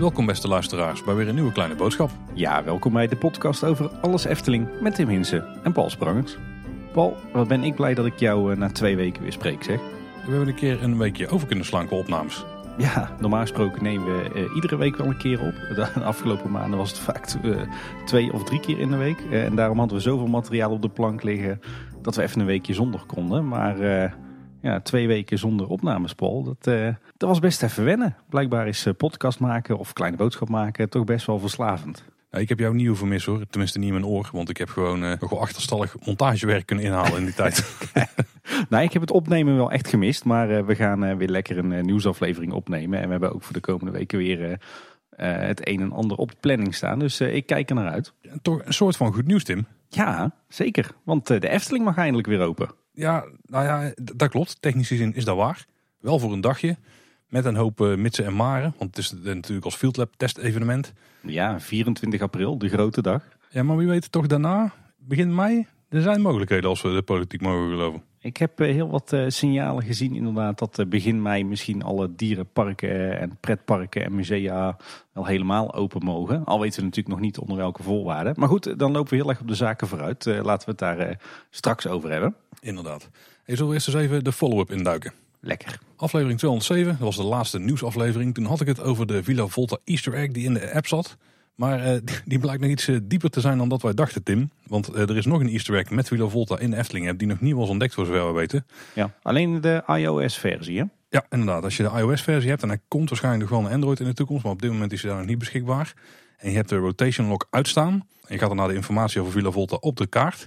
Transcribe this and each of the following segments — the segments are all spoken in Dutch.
Welkom beste luisteraars bij weer een nieuwe kleine boodschap. Ja, welkom bij de podcast over alles Efteling met Tim Hinsen en Paul Sprangers. Paul, wat ben ik blij dat ik jou eh, na twee weken weer spreek, zeg. We hebben een keer een weekje over kunnen slaan qua opnames. Ja, normaal gesproken nemen we eh, iedere week wel een keer op. De afgelopen maanden was het vaak eh, twee of drie keer in de week. En daarom hadden we zoveel materiaal op de plank liggen dat we even een weekje zonder konden. Maar eh, ja, twee weken zonder opnames, Paul, dat, eh, dat was best even wennen. Blijkbaar is eh, podcast maken of kleine boodschap maken toch best wel verslavend. Nou, ik heb jou niet hoeven missen hoor, tenminste niet in mijn oor. Want ik heb gewoon eh, nog wel achterstallig montagewerk kunnen inhalen in die tijd. Nou, ik heb het opnemen wel echt gemist. Maar we gaan weer lekker een nieuwsaflevering opnemen. En we hebben ook voor de komende weken weer het een en ander op de planning staan. Dus ik kijk er naar uit. Toch een soort van goed nieuws Tim. Ja, zeker. Want eh, de Efteling mag eindelijk weer open. Ja, nou ja, dat klopt. Technisch gezien is dat waar. Wel voor een dagje. Met een hoop eh, mitsen en maren. Want het is eh, natuurlijk als Field Lab testevenement. Ja, 24 april, de grote dag. Ja, maar wie weet toch daarna, begin mei, er zijn mogelijkheden als we de politiek mogen geloven. Ik heb eh, heel wat eh, signalen gezien inderdaad dat eh, begin mei misschien alle dierenparken en pretparken en musea wel helemaal open mogen. Al weten we natuurlijk nog niet onder welke voorwaarden. Maar goed, dan lopen we heel erg op de zaken vooruit. Laten we het daar straks over hebben. Inderdaad. Hey, zullen we eerst eens even de follow-up induiken? Lekker. Aflevering 207, dat was de laatste nieuwsaflevering. Toen had ik het over de Villa Volta Easter egg die in de app zat. Maar eh, die- blijkt nog iets eh, dieper te zijn dan dat wij dachten, Tim. Want eh, er is nog een Easter egg met Villa Volta in de Efteling app die nog niet was ontdekt voor zover we weten. Ja, alleen de iOS-versie, hè? Ja, inderdaad. Als je de iOS-versie hebt, en hij komt waarschijnlijk nog wel een Android in de toekomst, maar op dit moment is hij daar nog niet beschikbaar. En je hebt de rotation lock uitstaan. En je gaat dan naar de informatie over Villa Volta op de kaart.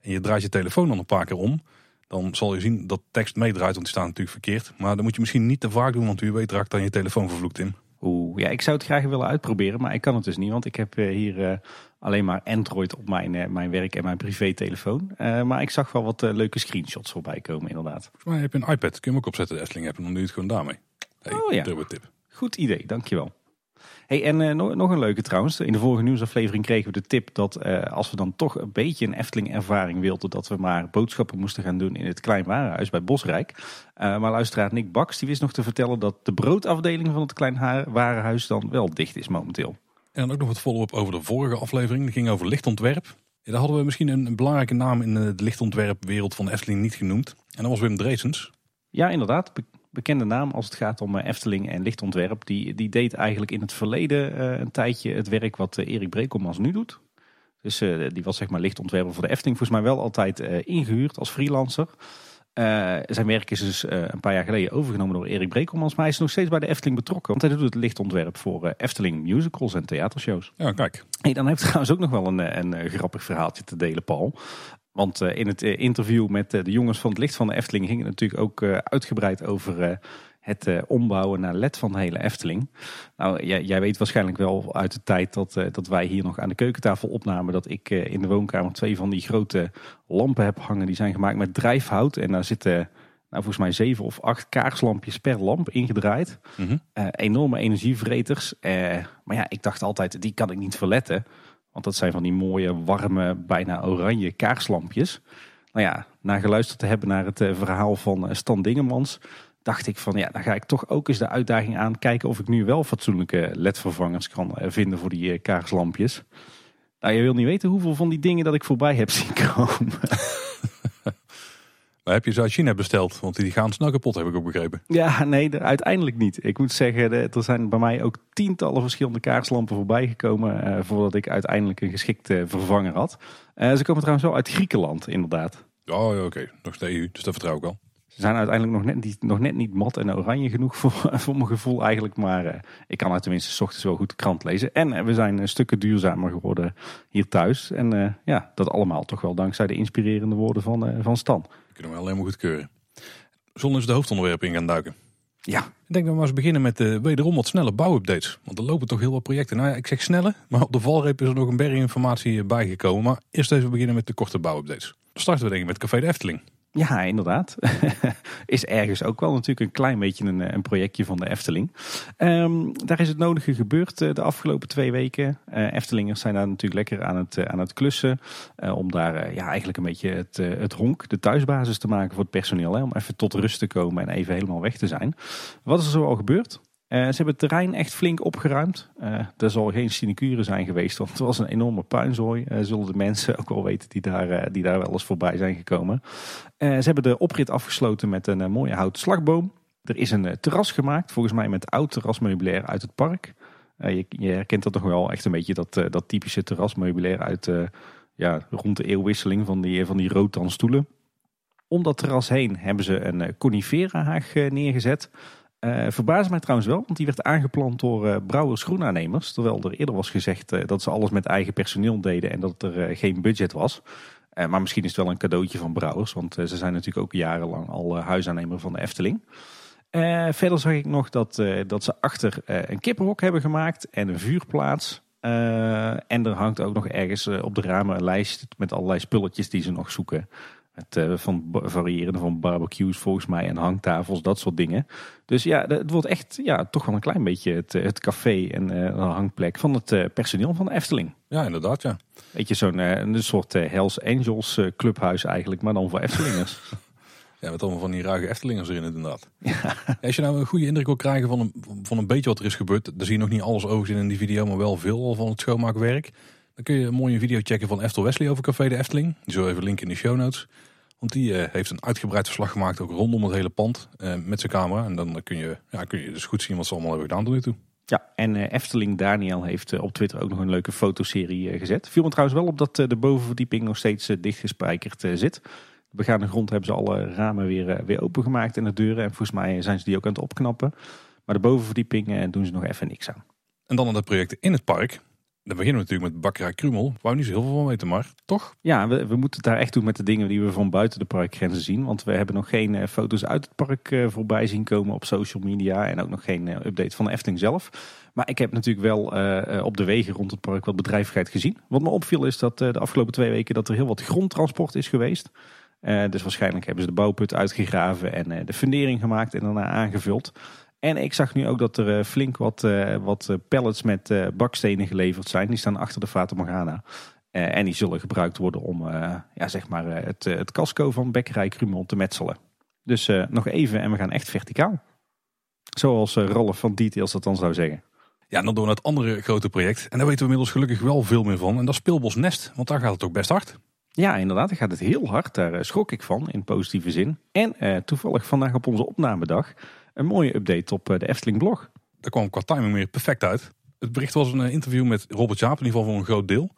En je draait je telefoon dan een paar keer om. Dan zal je zien dat tekst meedraait, want die staat natuurlijk verkeerd. Maar dan moet je misschien niet te vaak doen, want wie weet raakt dan je telefoon vervloekt in. Oeh, ja, ik zou het graag willen uitproberen, maar ik kan het dus niet. Want ik heb eh, hier eh, alleen maar Android op mijn, eh, mijn werk en mijn privé-telefoon. Eh, maar ik zag wel wat leuke screenshots voorbij komen, inderdaad. Volgens mij heb je een iPad, kun je hem ook opzetten, de Efteling app, en dan doe je het gewoon daarmee. Hey, Oh ja. turbo tip. Goed idee, dankjewel. Hey, en eh, nog, nog een leuke trouwens. In de vorige nieuwsaflevering kregen we de tip dat eh, als we dan toch een beetje een Efteling-ervaring wilden, dat we maar boodschappen moesten gaan doen in het Klein Warenhuis bij Bosrijk. Eh, maar luisteraar Nick Baks die wist nog te vertellen dat de broodafdeling van het Klein Warenhuis dan wel dicht is momenteel. En dan ook nog wat follow-up over de vorige aflevering. Die ging over lichtontwerp. Ja, daar hadden we misschien een, een belangrijke naam in de lichtontwerpwereld van de Efteling niet genoemd. En dat was Wim Dreesens. Ja, inderdaad. Be- bekende naam als het gaat om eh, Efteling en lichtontwerp. Die, die deed eigenlijk in het verleden eh, een tijdje het werk wat eh, Erik Brekelmans nu doet. Dus die was zeg maar lichtontwerper voor de Efteling. Volgens mij wel altijd eh, ingehuurd als freelancer. Zijn werk is dus een paar jaar geleden overgenomen door Erik Brekelmans. Maar hij is nog steeds bij de Efteling betrokken. Want hij doet het lichtontwerp voor Efteling musicals en theatershows. Ja, kijk. Hey, dan heb ik trouwens ook nog wel een, een, grappig verhaaltje te delen, Paul. Want eh, in het eh, interview met eh, de jongens van het licht van de Efteling ging het natuurlijk ook uitgebreid over het ombouwen naar LED van de hele Efteling. Nou, jij, jij weet waarschijnlijk wel uit de tijd dat, dat wij hier nog aan de keukentafel opnamen, dat ik in de woonkamer twee van die grote lampen heb hangen. Die zijn gemaakt met drijfhout en daar zitten nou, volgens mij zeven of acht kaarslampjes per lamp ingedraaid. Mhm. Enorme energievreters. Maar ja, ik dacht altijd, die kan ik niet verletten. Want dat zijn van die mooie, warme, bijna oranje kaarslampjes. Nou ja, na geluisterd te hebben naar het eh, verhaal van eh, Stan Dingemans... dacht ik van, ja, dan ga ik toch ook eens de uitdaging aan... kijken of ik nu wel fatsoenlijke ledvervangers kan eh, vinden voor die kaarslampjes. Nou, je wil niet weten hoeveel van die dingen dat ik voorbij heb zien komen. Maar heb je ze uit China besteld? Want die gaan snel kapot, heb ik ook begrepen. Ja, nee, de- uiteindelijk niet. Ik moet zeggen, er zijn bij mij ook tientallen verschillende kaarslampen voorbij gekomen eh, voordat ik uiteindelijk een geschikte vervanger had. Eh, ze komen trouwens wel uit Griekenland, inderdaad. Oh ja, oké. Nog steeds EU, dus dat vertrouw ik al. Ze zijn uiteindelijk nog net, niet, nog net niet mat en oranje genoeg voor, voor mijn gevoel eigenlijk. Maar eh, ik kan er tenminste 's ochtends wel goed de krant lezen. En eh, we zijn een stukken duurzamer geworden hier thuis. En eh, ja, dat allemaal toch wel dankzij de inspirerende woorden van, eh, van Stan. Kunnen we alleen maar goedkeuren. Zullen we eens de hoofdonderwerpen in gaan duiken? Ja, Ik denk dat we maar eens beginnen met uh, wederom wat snelle bouwupdates. Want er lopen toch heel wat projecten. Nou ja, ik zeg snelle, maar op de valreep is er nog een berg informatie eh, bijgekomen. Maar eerst even beginnen met de korte bouwupdates. Dan starten we denk ik met Café de Efteling. Ja, inderdaad. is ergens ook wel natuurlijk een klein beetje een, een projectje van de Efteling. Ehm, daar is het nodige gebeurd de afgelopen twee weken. Uh, Eftelingers zijn daar natuurlijk lekker aan het, aan het klussen. om daar ja, eigenlijk een beetje het, het honk, de thuisbasis te maken voor het personeel. Hè, om even tot rust te komen en even helemaal weg te zijn. Wat is er zo al gebeurd? Uh, ze hebben het terrein echt flink opgeruimd. Uh, er zal geen sinecure zijn geweest, want het was een enorme puinzooi. Uh, zullen de mensen ook wel weten die daar, die daar wel eens voorbij zijn gekomen. ze hebben de oprit afgesloten met een mooie houten slagboom. Er is een terras gemaakt, volgens mij met oud terrasmeubilair uit het park. Je, je, herkent dat toch wel echt een beetje, dat, dat typische terrasmeubilair uit ja, rond de eeuwwisseling van die, van die roodtan stoelen. Om dat terras heen hebben ze een conifera haag neergezet. Uh, verbaasde mij trouwens wel, want die werd aangeplant door uh, brouwers groenaannemers. Terwijl er eerder was gezegd uh, dat ze alles met eigen personeel deden en dat er geen budget was. maar misschien is het wel een cadeautje van brouwers, want ze zijn natuurlijk ook jarenlang al huisaannemer van de Efteling. verder zag ik nog dat, dat ze achter een kippenhok hebben gemaakt en een vuurplaats. en er hangt ook nog ergens op de ramen een lijst met allerlei spulletjes die ze nog zoeken. Het, uh, van variërende van barbecues volgens mij en hangtafels, dat soort dingen. Dus ja, het wordt echt ja, toch wel een klein beetje het, eh, het café en uh, hangplek van het personeel van de Efteling. Ja, inderdaad, ja. Weet je, zo'n een soort Hells Angels clubhuis eigenlijk, maar dan voor Eftelingers. ja, met allemaal van die ruige Eftelingers erin inderdaad. Ja. Als je nou een goede indruk wil krijgen van een, van een beetje wat er is gebeurd, dan zie je nog niet alles over in die video, maar wel veel van het schoonmaakwerk. Dan kun je een mooie video checken van Eftel Wesley over Café de Efteling. Die zullen even linken in de show notes. Want die uh, heeft een uitgebreid verslag gemaakt, ook rondom het hele pand, uh, met zijn camera. En dan kun je, ja, kun je dus goed zien wat ze allemaal hebben gedaan tot nu toe. Ja, en uh, Efteling Daniel heeft op Twitter ook nog een leuke fotoserie gezet. Viel me trouwens wel op dat de bovenverdieping nog steeds dichtgespijkerd zit. De begaande grond hebben ze alle ramen weer, weer opengemaakt en de deuren. En volgens mij zijn ze die ook aan het opknappen. Maar de bovenverdieping doen ze nog even niks aan. En dan aan de projecten in het park. Dan beginnen we natuurlijk met Bakkerij Krumel. Waar we niet zo heel veel van weten, maar toch? Ja, we, we moeten het daar echt doen met de dingen die we van buiten de parkgrenzen zien. Want we hebben nog geen uh, foto's uit het park uh, voorbij zien komen op social media. En ook nog geen uh, update van de Efteling zelf. Maar ik heb natuurlijk wel op de wegen rond het park wat bedrijvigheid gezien. Wat me opviel is dat de afgelopen twee weken dat er heel wat grondtransport is geweest. dus waarschijnlijk hebben ze de bouwput uitgegraven en de fundering gemaakt en daarna aangevuld. En ik zag nu ook dat er eh, flink wat, uh, wat eh, pallets met bakstenen geleverd zijn. Die staan achter de Fata Morgana. en die zullen gebruikt worden om ja, zeg maar, het, het casco van Bekkerij Krumel te metselen. Dus nog even en we gaan echt verticaal. Zoals Rolf van Details dat dan zou zeggen. Ja, en dan door naar het andere grote project. En daar weten we inmiddels gelukkig wel veel meer van. En dat is Speelbos Nest, want daar gaat het ook best hard. Ja, inderdaad. Daar gaat het heel hard. Daar schrok ik van, in positieve zin. En toevallig vandaag op onze opnamedag een mooie update op eh, de Efteling blog. Daar kwam qua timing meer perfect uit. Het bericht was een eh, interview met Robert Jaap, in ieder geval voor een groot deel.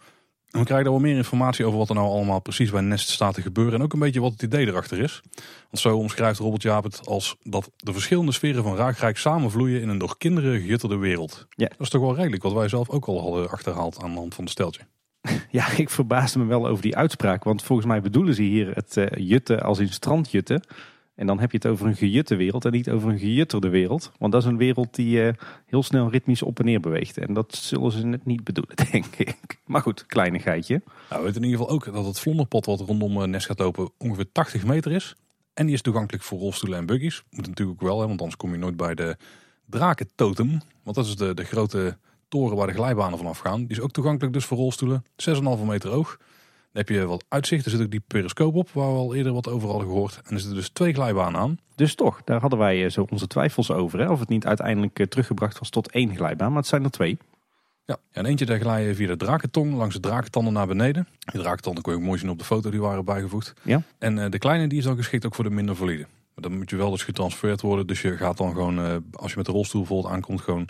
En we krijgen daar wel meer informatie over wat er nou allemaal precies bij Nest staat te gebeuren. En ook een beetje wat het idee erachter is. Want zo omschrijft Robert Jaap het als dat de verschillende sferen van Raakrijk samenvloeien in een door kinderen gejutterde wereld. Ja. Dat is toch wel redelijk wat wij zelf ook al hadden achterhaald aan de hand van het steltje. Ja, ik verbaasde me wel over die uitspraak. Want volgens mij bedoelen ze hier het uh, jutten als in strandjutten. En dan heb je het over een gejutte wereld en niet over een gejutterde wereld. Want dat is een wereld die uh, heel snel ritmisch op en neer beweegt. En dat zullen ze net niet bedoelen, denk ik. Maar goed, kleinigheidje. Nou, we weten in ieder geval ook dat het vlonderpad wat rondom uh, Nest gaat lopen ongeveer 80 meter is. En die is toegankelijk voor rolstoelen en buggies. Moet natuurlijk ook wel, want anders kom je nooit bij de drakentotem. Want dat is de, de grote toren waar de glijbanen vanaf gaan. Die is ook toegankelijk dus voor rolstoelen. 6,5 meter hoog. Dan heb je wat uitzicht. Er zit ook die periscoop op, waar we al eerder wat over hadden gehoord. En er zitten dus twee glijbanen aan. Dus toch, daar hadden wij eh, zo onze twijfels over. Hè? Of het niet uiteindelijk eh, teruggebracht was tot één glijbaan. Maar het zijn er twee. Ja, en eentje daar glij je via de drakentong langs de drakentanden naar beneden. Die drakentanden kon je ook mooi zien op de foto die waren bijgevoegd. Ja. En uh, de kleine die is dan geschikt ook voor de minder valide. Maar dan moet je wel dus getransfereerd worden. Dus je gaat dan gewoon, als je met de rolstoel bijvoorbeeld aankomt, gewoon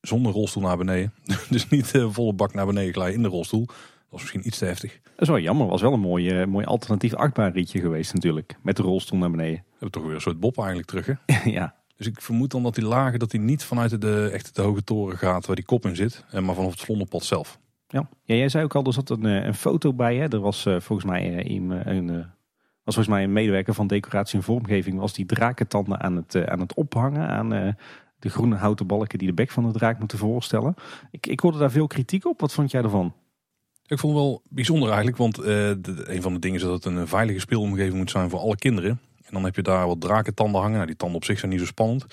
zonder rolstoel naar beneden. dus niet volle bak naar beneden glijden in de rolstoel was misschien iets te heftig. Dat is wel jammer. was wel een mooi, uh, mooi alternatief achtbaanrietje geweest natuurlijk. Met de rolstoel naar beneden. We hebben toch weer een soort bob eigenlijk terug hè? ja. Dus ik vermoed dan dat die lagen dat die niet vanuit de, echt de hoge toren gaat waar die kop in zit. Eh, maar vanaf het vlonderpad zelf. Ja. ja, jij zei ook al, er zat een, eh, een foto bij. Hè? Er was volgens mij een, een, was volgens mij een medewerker van decoratie en vormgeving. Was die drakentanden aan het, aan het ophangen aan de groene houten balken die de bek van de draak moeten voorstellen. Ik, ik hoorde daar veel kritiek op. Wat vond jij ervan? Ik vond het wel bijzonder eigenlijk, want uh, de, een van de dingen is dat het een veilige speelomgeving moet zijn voor alle kinderen. En dan heb je daar wat drakentanden hangen. Nou, die tanden op zich zijn niet zo spannend.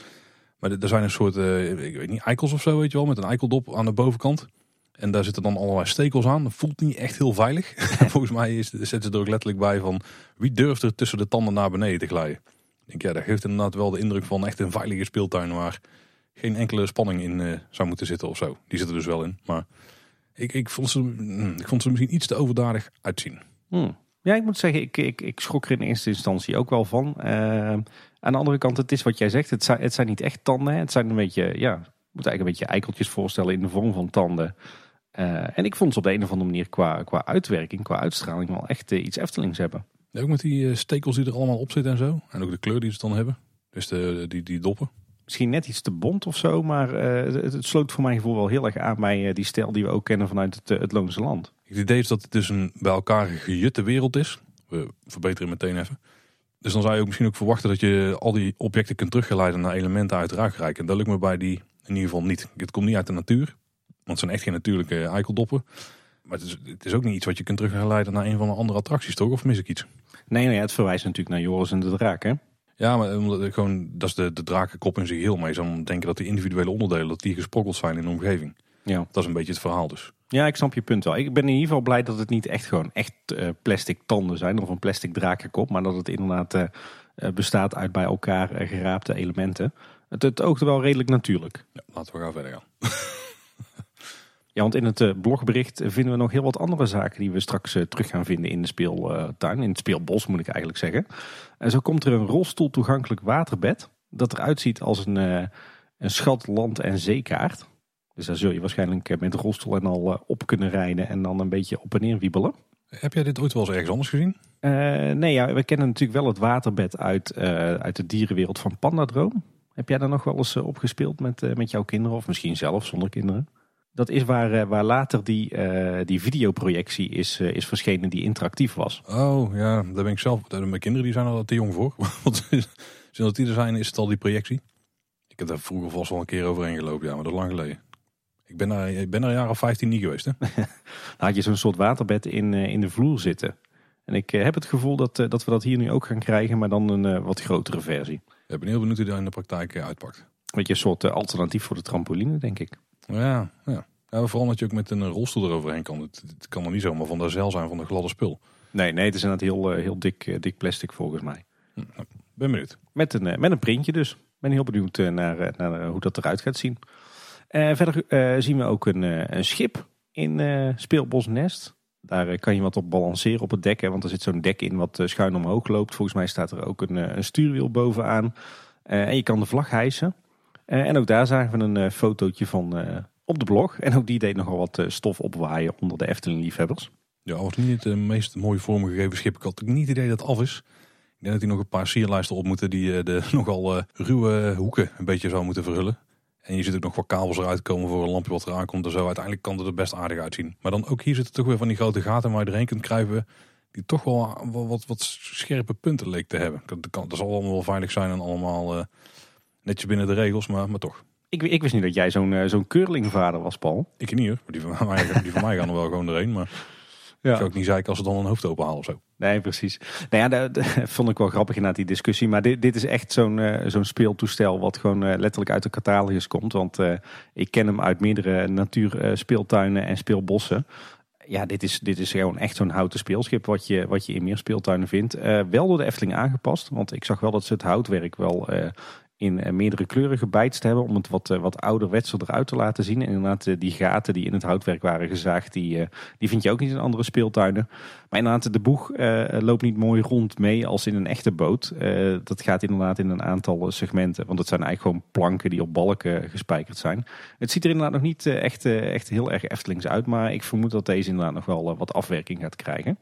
Maar er zijn een soort, uh, ik weet niet, eikels of zo, weet je wel, met een eikeldop aan de bovenkant. En daar zitten dan allerlei stekels aan. Dat voelt niet echt heel veilig. Volgens mij is, zetten ze er ook letterlijk bij van wie durft er tussen de tanden naar beneden te glijden. Ik denk, ja, dat geeft inderdaad wel de indruk van echt een veilige speeltuin waar geen enkele spanning in uh, zou moeten zitten of zo. Die zit er dus wel in. Maar ik, ik, vond, ze, mm, ik vond ze misschien iets te overdadig uitzien. Hmm. Ja, ik moet zeggen, ik, ik, ik schrok er in eerste instantie ook wel van. Uh, aan de andere kant, het is wat jij zegt. Het zijn, het zijn niet echt tanden. Het zijn een beetje, ja, moet eigenlijk een beetje eikeltjes voorstellen in de vorm van tanden. Uh, en ik vond ze op de een of andere manier qua, qua uitwerking, qua uitstraling wel echt uh, iets Eftelings hebben. Ja, ook met die stekels die er allemaal op zitten en zo. En ook de kleur die ze dan hebben. Dus de, die, die doppen misschien net iets te bont of zo, maar uh, het, sloot voor mijn gevoel wel heel erg aan bij uh, die stijl die we ook kennen vanuit het, uh, het Loonse Land. Het idee is dat het dus een bij elkaar gejutte wereld is. We verbeteren meteen even. Dus dan zou je ook misschien ook verwachten dat je al die objecten kunt teruggeleiden naar elementen uit Raakrijk. En dat lukt me bij die in ieder geval niet. Het komt niet uit de natuur, want het zijn echt geen natuurlijke eikeldoppen. Maar het is, het is ook niet iets wat je kunt teruggeleiden naar een van de andere attracties, toch? Of mis ik iets? Nee, nee het verwijst natuurlijk naar Joris en de Draak, hè? Ja, maar omdat gewoon, dat is de, de drakenkop in zich heel mee. Je denken dat de individuele onderdelen dat die gesprokkeld zijn in de omgeving. Ja. Dat is een beetje het verhaal dus. Ja, ik snap je punt wel. Ik ben in ieder geval blij dat het niet echt gewoon echt uh, plastic tanden zijn of een plastic drakenkop. Maar dat het inderdaad uh, bestaat uit bij elkaar geraapte elementen. Het, het oogde wel redelijk natuurlijk. Ja, laten we gaan verder gaan. Ja, want in het eh, blogbericht vinden we nog heel wat andere zaken die we straks eh, terug gaan vinden in de speeltuin. In het speelbos moet ik eigenlijk zeggen. En zo komt er een rolstoel toegankelijk waterbed. Dat eruit ziet als een, uh, een schat, land- en zeekaart. Dus daar zul je waarschijnlijk met de rolstoel en al op kunnen rijden en dan een beetje op en neer wiebelen. Heb jij dit ooit wel eens ergens anders gezien? nee, ja, we kennen natuurlijk wel het waterbed uit, uit de dierenwereld van Pandadroom. Heb jij daar nog wel eens op gespeeld met, met jouw kinderen of misschien zelf zonder kinderen? Dat is waar, eh, waar later die, uh, die videoprojectie is, uh, is verschenen die interactief was. Oh ja, daar ben ik zelf. Mijn kinderen die zijn er te jong voor. Want sinds die er zijn is het al die projectie. Ik heb daar vroeger vast wel een keer overheen gelopen, ja, maar dat is lang geleden. Ik ben daar, ik ben er een jaar of 15 niet geweest. Hè? Dan had je zo'n soort waterbed in, in de vloer zitten. En ik heb het gevoel dat, dat we dat hier nu ook gaan krijgen, maar dan een wat grotere versie. Ik ben heel benieuwd hoe dat in de praktijk uitpakt. Weet je, een soort alternatief voor de trampoline, denk ik. Ja, ja. ja, vooral dat je ook met een rolstoel eroverheen kan. Het, het kan er niet zomaar van de zeil zijn van de gladde spul. Nee, nee, het is inderdaad heel, eh, heel dik, eh, dik plastic volgens mij. Hm, nou, ben benieuwd. Met een, met een printje dus. Ben heel benieuwd naar, naar hoe dat eruit gaat zien. Uh, verder zien we ook een, een schip in uh, Speelbos Nest. Daar kan je wat op balanceren op het dek. Hè, want er zit zo'n dek in wat schuin omhoog loopt. Volgens mij staat er ook een, een stuurwiel bovenaan. en je kan de vlag hijsen. En ook daar zagen we een fotootje van op de blog. En ook die deed nogal wat eh, stof opwaaien onder de Efteling-liefhebbers. Ja, was niet het meest mooie vormgegeven schip. Ik had niet het idee dat het af is. Ik denk dat hij nog een paar sierlijsten op moeten die eh, de nogal ruwe hoeken een beetje zou moeten verhullen. En je ziet ook nog wat kabels eruit komen voor een lampje wat eraan komt en zo. Uiteindelijk kan het er best aardig uitzien. Maar dan ook hier zitten toch weer van die grote gaten waar je erheen kunt kruipen. Die toch wel wat, wat, scherpe punten leek te hebben. Dat, kan, dat zal allemaal wel veilig zijn en allemaal netjes binnen de regels, maar, maar toch. Ik, ik wist niet dat jij zo'n uh, zo'n curlingvader was, Paul. Ik niet hoor. Die van mij, die van mij gaan er wel gewoon erheen. Maar ja. ik zou ook niet zeiken als ze dan een hoofd openhalen of zo. Nee, precies. Nou ja, dat, vond ik wel grappig na die discussie. Maar dit, dit is echt zo'n uh, zo'n speeltoestel wat gewoon uh, letterlijk uit de catalogus komt. Want ik ken hem uit meerdere natuurspeeltuinen en speelbossen. Ja, dit is, dit is gewoon echt zo'n houten speelschip wat je, wat je in meer speeltuinen vindt. wel door de Efteling aangepast. Want ik zag wel dat ze het houtwerk wel in eh, meerdere kleuren gebijtst hebben om het wat, eh, wat ouderwetser eruit te laten zien. En inderdaad, eh, die gaten die in het houtwerk waren gezaagd, die, die vind je ook niet in andere speeltuinen. Maar inderdaad, de boeg loopt niet mooi rond mee als in een echte boot. dat gaat inderdaad in een aantal segmenten, want het zijn eigenlijk gewoon planken die op balken gespijkerd zijn. Het ziet er inderdaad nog niet echt, echt heel erg Eftelings uit, maar ik vermoed dat deze inderdaad nog wel wat afwerking gaat krijgen.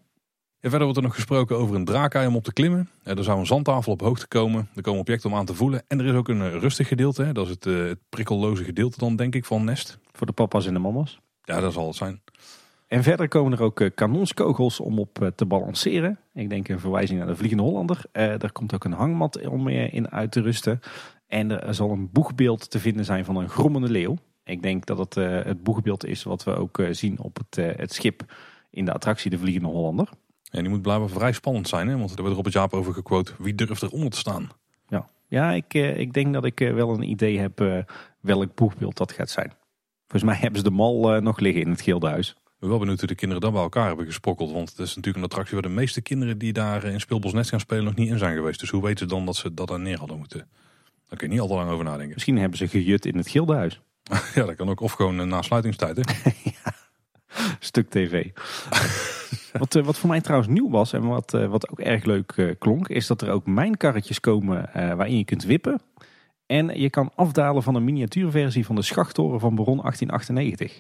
En verder wordt er nog gesproken over een draakei om op te klimmen. Er zou een zandtafel op hoogte komen. Er komen objecten om aan te voelen. En er is ook een eh, rustig gedeelte. Dat is het, uh, het prikkelloze gedeelte dan, denk ik, van Nest. Voor de papa's en de mama's. Ja, dat zal het zijn. En verder komen er ook kanonskogels om op te balanceren. Ik denk een verwijzing naar de Vliegende Hollander. er komt ook een hangmat om in uit te rusten. En er zal een boegbeeld te vinden zijn van een grommende leeuw. Ik denk dat het het boegbeeld is wat we ook zien op het, het schip in de attractie De Vliegende Hollander. En die moet blijkbaar vrij spannend zijn, hè? want er wordt Robert Jaap over gequote. Wie durft eronder te staan? Ja, ja ik, ik denk dat ik wel een idee heb welk boegbeeld dat gaat zijn. Volgens mij hebben ze de mal nog liggen in het Gildenhuis ben wel benieuwd hoe de kinderen dan bij elkaar hebben gesprokkeld. Want het is natuurlijk een attractie waar de meeste kinderen die daar in Speelbos Nest gaan spelen nog niet in zijn geweest. Dus hoe weten ze dan dat ze dat daar neer hadden moeten? Daar kun je niet al te lang over nadenken. Misschien hebben ze gejut in het gildehuis. ja, dat kan ook. Of gewoon na sluitingstijd. Hè? ja, stuk tv. wat, eh, wat voor mij trouwens nieuw was en wat, eh, wat ook erg leuk eh, klonk, is dat er ook mijnkarretjes komen waarin je kunt wippen. En je kan afdalen van een miniatuurversie van de schachttoren van Baron 1898.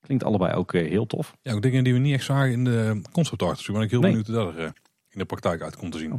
Klinkt allebei ook heel tof. Ja, ook dingen die we niet echt zagen in de concept art. Dus ik ben ik heel benieuwd hoe dat er in de praktijk uit komt te zien. Oh.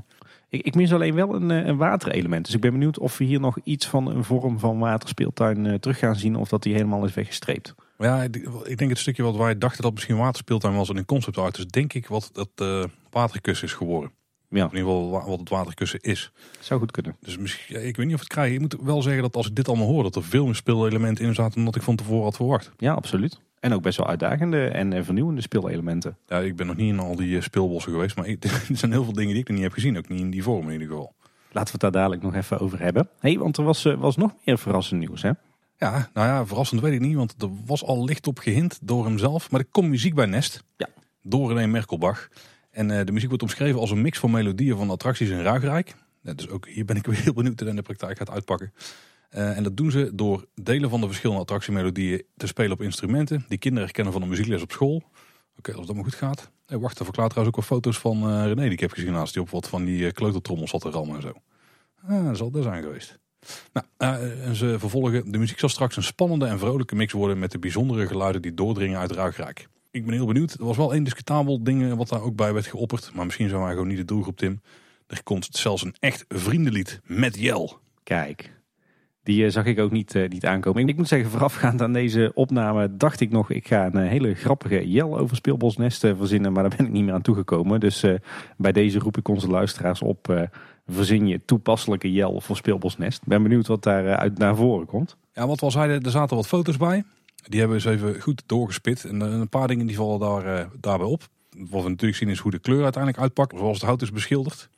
Ik, ik, mis alleen wel een, een waterelement. Dus ik ben benieuwd of we hier nog iets van een vorm van waterspeeltuin terug gaan zien. Of dat die helemaal is weggestreept. Ja, ik denk het stukje wat wij dachten dat misschien waterspeeltuin was in concept art. Dus denk ik wat dat uh, waterkussen is geworden. Ja. in ieder geval wat het waterkussen is. Zou goed kunnen. Dus misschien, ik weet niet of het krijg. Ik moet wel zeggen dat als ik dit allemaal hoor, dat er veel meer speelelementen in zaten dan dat ik van tevoren had verwacht. Ja, absoluut. En ook best wel uitdagende en eh, vernieuwende speelelementen. Ja, ik ben nog niet in al die eh, speelbossen geweest, maar er zijn heel veel dingen die ik nog niet heb gezien. Ook niet in die vorm in ieder geval. Laten we het daar dadelijk nog even over hebben. hey, want er was, eh, was nog meer verrassend nieuws, hè? Ja, nou ja, verrassend weet ik niet, want er was al licht op gehind door hemzelf. Maar er komt muziek bij Nest. Ja. Door René Merkelbach. En de muziek wordt omschreven als een mix van melodieën van attracties in Ruigrijk. dus ook hier ben ik weer heel benieuwd hoe in de praktijk gaat uitpakken. Uh, en dat doen ze door delen van de verschillende attractiemelodieën te spelen op instrumenten. Die kinderen herkennen van de muziekles op school. Oké, als dat maar goed gaat. Hey, wacht, er verklaart trouwens ook wel foto's van uh, René die ik heb gezien naast die op wat van die uh, kleutertrommels zat te rammen en zo. Ah, dat zal dat zijn geweest. Nou, en ze vervolgen, de muziek zal straks een spannende en vrolijke mix worden met de bijzondere geluiden die doordringen uit Ruigrijk. Ik ben heel benieuwd. Er was wel één discutabel ding wat daar ook bij werd geopperd. Maar misschien zijn wij gewoon niet de doelgroep, Tim. Er komt zelfs een echt vriendenlied met Jel. Kijk, die eh, zag ik ook niet, uh, niet aankomen. Ik moet zeggen, voorafgaand aan deze opname dacht ik nog... ik ga een eh, hele grappige jel over Speelbosnest verzinnen... maar daar ben ik niet meer aan toegekomen. Dus bij deze roep ik onze luisteraars op... verzin je toepasselijke jel voor Speelbosnest. Ben benieuwd wat daar uit naar voren komt. Ja, wat we al zeiden, er zaten wat foto's bij. Die hebben we eens even goed doorgespit. En een paar dingen die vallen daar, daarbij op. Wat we natuurlijk zien is hoe de kleur uiteindelijk uitpakt. Zoals het hout is beschilderd.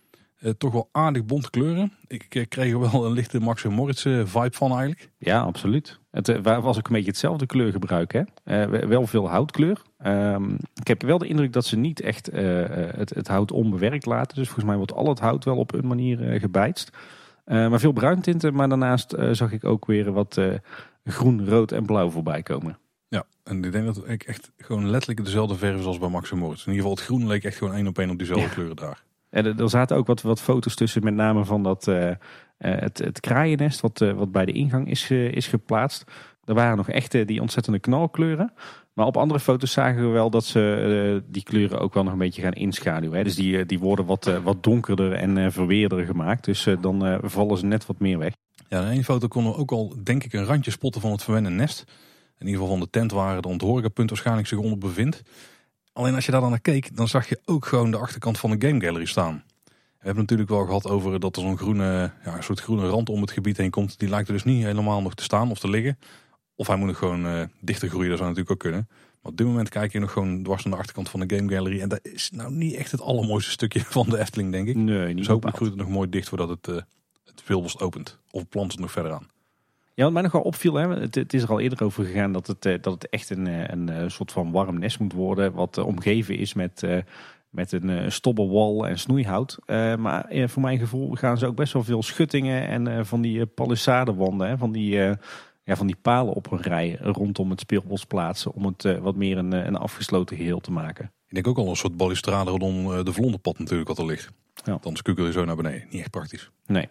Uh, toch wel aardig bonte kleuren. Ik kreeg er wel een lichte Max Moritz vibe van eigenlijk. Ja, absoluut. Het was ook een beetje hetzelfde kleurgebruik. Hè? wel veel houtkleur. Um, ik heb wel de indruk dat ze niet echt het, het, hout onbewerkt laten. Dus volgens mij wordt al het hout wel op een manier gebijtst. maar veel bruintinten. Maar daarnaast zag ik ook weer wat groen, rood en blauw voorbij komen. Ja, en ik denk dat ik echt gewoon letterlijk dezelfde verf als bij Max Moritz. In ieder geval het groen leek echt gewoon één op één op diezelfde ja. kleuren daar. En er zaten ook wat, wat foto's tussen, met name van dat, uh, het, het kraaiennest wat, uh, wat bij de ingang is, is geplaatst. Er waren nog echt die ontzettende knalkleuren. Maar op andere foto's zagen we wel dat ze die kleuren ook wel nog een beetje gaan inschaduwen. Hè. Dus die, die worden wat, wat donkerder en verweerder gemaakt. Dus dan vallen ze net wat meer weg. Ja, in één foto konden we ook al denk ik een randje spotten van het verwende nest. In ieder geval van de tent waar de horecapunt waarschijnlijk zich onder bevindt. Alleen als je daar dan naar keek, dan zag je ook gewoon de achterkant van de Game Gallery staan. We hebben natuurlijk wel gehad over dat er zo'n groene, ja, een soort groene rand om het gebied heen komt. Die lijkt er dus niet helemaal nog te staan of te liggen. Of hij moet nog gewoon uh, dichter groeien, dat zou natuurlijk ook kunnen. Maar op dit moment kijk je nog gewoon dwars aan de achterkant van de Game Gallery. En dat is nou niet echt het allermooiste stukje van de Efteling, denk ik. Nee, niet dus hopelijk groeit het nog mooi dicht voordat het, uh, het veelbos opent. Of plant het nog verder aan. Ja, wat mij nog wel opviel, hè, het, het, is er al eerder over gegaan dat het, eh, dat het echt een, eh, een, een soort van warm nest moet worden. Wat omgeven is met, met een stobbelwal en snoeihout. maar voor mijn gevoel gaan ze ook best wel veel schuttingen en van die palissadewanden, hè, van die ja, van die palen op een rij rondom het speelbos plaatsen. Om het wat meer een, een afgesloten geheel te maken. Ik denk ook al een soort balustrade rondom de vlonderpad natuurlijk wat er ligt. Ja. Dan skukkel je zo naar beneden. Niet echt praktisch. Nee.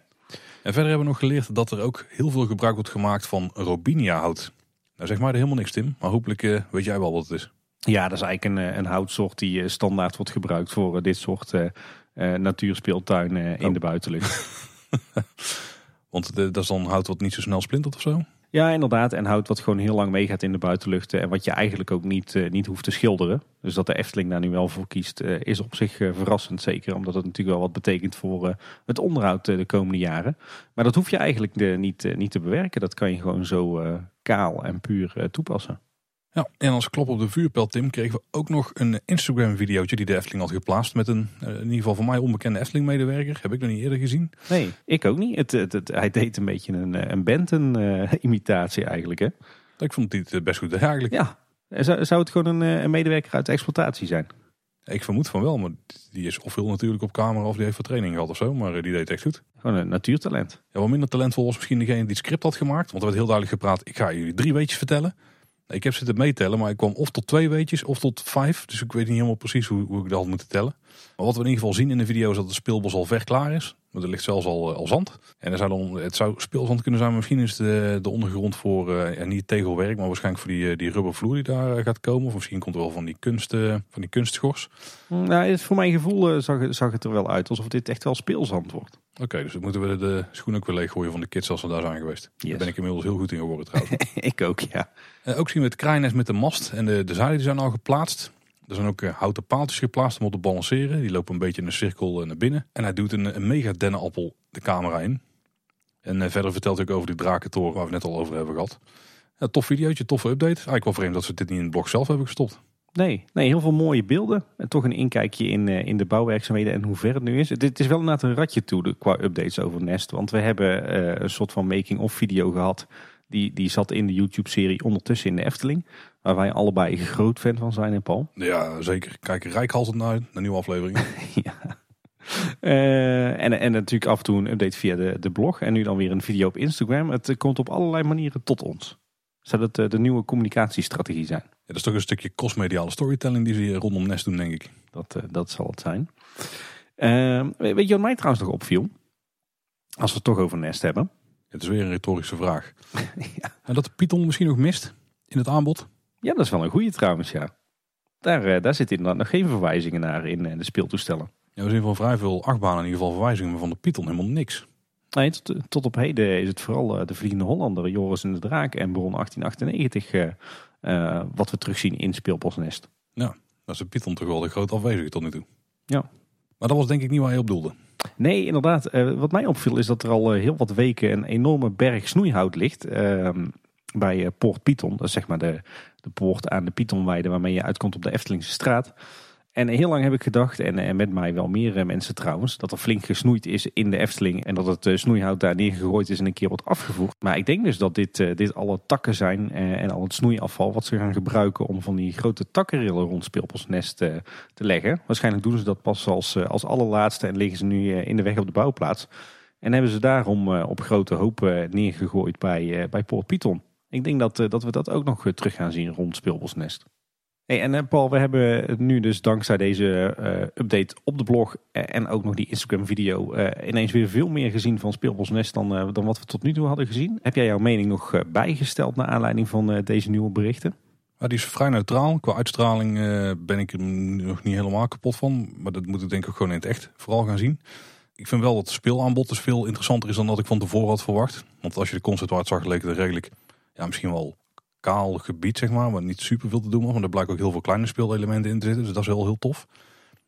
En verder hebben we nog geleerd dat er ook heel veel gebruik wordt gemaakt van robinia hout. Nou zeg maar er helemaal niks Tim, maar hopelijk uh, weet jij wel wat het is. Ja, dat is eigenlijk een, eh, een houtsoort die eh, standaard wordt gebruikt voor dit soort natuurspeeltuinen in oh. de buitenlucht. Want dat is dan hout wat niet zo snel splintert of zo? Ja, inderdaad. En hout wat gewoon heel lang meegaat in de buitenlucht. En wat je eigenlijk ook niet, uh, niet hoeft te schilderen. Dus dat de Efteling daar nu wel voor kiest, uh, is op zich verrassend. Zeker omdat het natuurlijk wel wat betekent voor het onderhoud de komende jaren. Maar dat hoef je eigenlijk niet, niet te bewerken. Dat kan je gewoon zo kaal en puur toepassen. Ja, en als klop op de vuurpijl, Tim, kregen we ook nog een Instagram-videootje die de Efteling had geplaatst met een, eh, in ieder geval voor mij onbekende Efteling-medewerker. Heb ik nog niet eerder gezien. Nee, ik ook niet. Het, het, het- hij deed een beetje een, eh, een Benton-imitatie eigenlijk, hè? Ik vond het best goed eigenlijk. Ja. Zou, zou het gewoon een, eh, een medewerker uit de exploitatie zijn? Ik vermoed van wel, maar die is ofwel natuurlijk op camera of die heeft voor training gehad of zo. Maar die deed echt goed. Gewoon een natuurtalent. Ja, wat minder talentvol was misschien degene die het script had gemaakt. Want er werd heel duidelijk gepraat, ik ga jullie drie weetjes vertellen. Ik heb zitten meetellen, maar ik kwam of tot twee weetjes of tot vijf. Dus ik weet niet helemaal precies hoe, hoe ik dat had moeten tellen. Maar wat we in ieder geval zien in de video is dat het speelbos al ver klaar is. Want er ligt zelfs al, eh, al zand. En er zou dan, het zou speelzand kunnen zijn, maar misschien is de, de ondergrond voor, eh, ja, niet tegelwerk, maar waarschijnlijk voor die, eh, die rubbervloer die daar eh, gaat komen. Of misschien komt er wel van die, kunst, eh, van die kunstschors. Nou, het- voor mijn gevoel eh, zag, het- zag het er wel uit alsof dit echt wel speelzand wordt. Oké, dus dan moeten we de schoen ook weer leeggooien van de kids als we daar zijn geweest. Yes. Daar ben ik inmiddels heel goed in geworden trouwens. ik ook, ja. Eh, ook zien we het kraaiennest met de mast en de, de zeilen die zijn al geplaatst. Er zijn ook eh, houten paaltjes geplaatst om op te balanceren. Die lopen een beetje in een cirkel eh, naar binnen. En hij doet een, mega dennenappel de camera in. En eh, verder vertelt hij ook over die drakentoren waar we net al over hebben gehad. Ja, tof videootje, toffe update. Eigenlijk wel vreemd dat ze dit niet in het blog zelf hebben gestopt. Nee, nee, heel veel mooie beelden. En toch een inkijkje in, in de bouwwerkzaamheden en hoe ver het nu is. Dit is wel inderdaad een ratje toe de, qua updates over Nest. Want we hebben een soort van making-of video gehad. Die, die zat in de YouTube-serie ondertussen in de Efteling. Waar wij allebei groot fan van zijn in Paul. Ja, zeker. Kijk rijkhalsend naar de nieuwe aflevering. ja. Eh, en, en natuurlijk af en toe een update via de, de blog. En nu dan weer een video op Instagram. Het komt op allerlei manieren tot ons. Zou dat eh, de nieuwe communicatiestrategie zijn? Ja, dat is toch een stukje crossmediale storytelling die ze hier rondom Nest doen, denk ik. Dat, eh, dat zal het zijn. Eh, weet je wat mij trouwens nog opviel? Als we het toch over Nest hebben. Het is weer een retorische vraag. Ja. En dat de Python misschien nog mist in het aanbod. Ja, dat is wel een goede trouwens, ja. Daar, eh, daar zitten inderdaad nog geen verwijzingen naar in eh, de speeltoestellen. Ja, we zien van vrij veel achtbanen in ieder geval verwijzingen, maar van de Python helemaal niks. Nee, tot, tot op heden is het vooral eh, de Vliegende Hollander, Joris en de Draak en Bron 1898... eh, eh, wat we terugzien in Speelbosnest. Dat is de Python toch wel de groot afwezige tot nu toe. Ja. Maar dat was denk ik niet waar je op doelde. Nee, inderdaad. Eh, wat mij opviel is dat er al eh, heel wat weken een enorme berg snoeihout ligt. ehm, bij eh, Poort Python. Dat is zeg maar de, poort aan de Pythonweide waarmee je uitkomt op de Eftelingse straat. En heel lang heb ik gedacht, en, en met mij wel meer eh, mensen trouwens, dat er flink gesnoeid is in de Efteling. En dat het eh, snoeihout daar neergegooid is en een keer wordt afgevoerd. Maar ik denk dus dat dit, eh, dit alle takken zijn eh, en al het snoeiafval wat ze gaan gebruiken om van die grote takkenrillen rond Speelbosnest eh, te leggen. Waarschijnlijk doen ze dat pas als, eh, als allerlaatste en liggen ze nu eh, in de weg op de bouwplaats. En hebben ze daarom eh, op grote hopen neergegooid bij, eh, bij Python. Ik denk dat, eh, dat we dat ook nog eh, terug gaan zien rond Speelbosnest. Hey, en eh, Paul, we hebben nu dus dankzij deze eh, update op de blog en ook nog die Instagram video eh, ineens weer veel meer gezien van Speelbosnest dan, dan wat we tot nu toe hadden gezien. Heb jij jouw mening nog eh, bijgesteld naar aanleiding van eh, deze nieuwe berichten? Maar die is vrij neutraal. Qua uitstraling eh, ben ik er nog niet helemaal kapot van. Maar dat moet ik denk ik ook gewoon in het echt vooral gaan zien. Ik vind wel dat het speelaanbod dus veel interessanter is dan dat ik van tevoren had verwacht. Want als je de concept art zag, leek het redelijk, ja, misschien wel kaal gebied, zeg maar. Waar niet super veel te doen was. Maar er blijken ook heel veel kleine speelelementen in te zitten. Dus dat is wel heel tof.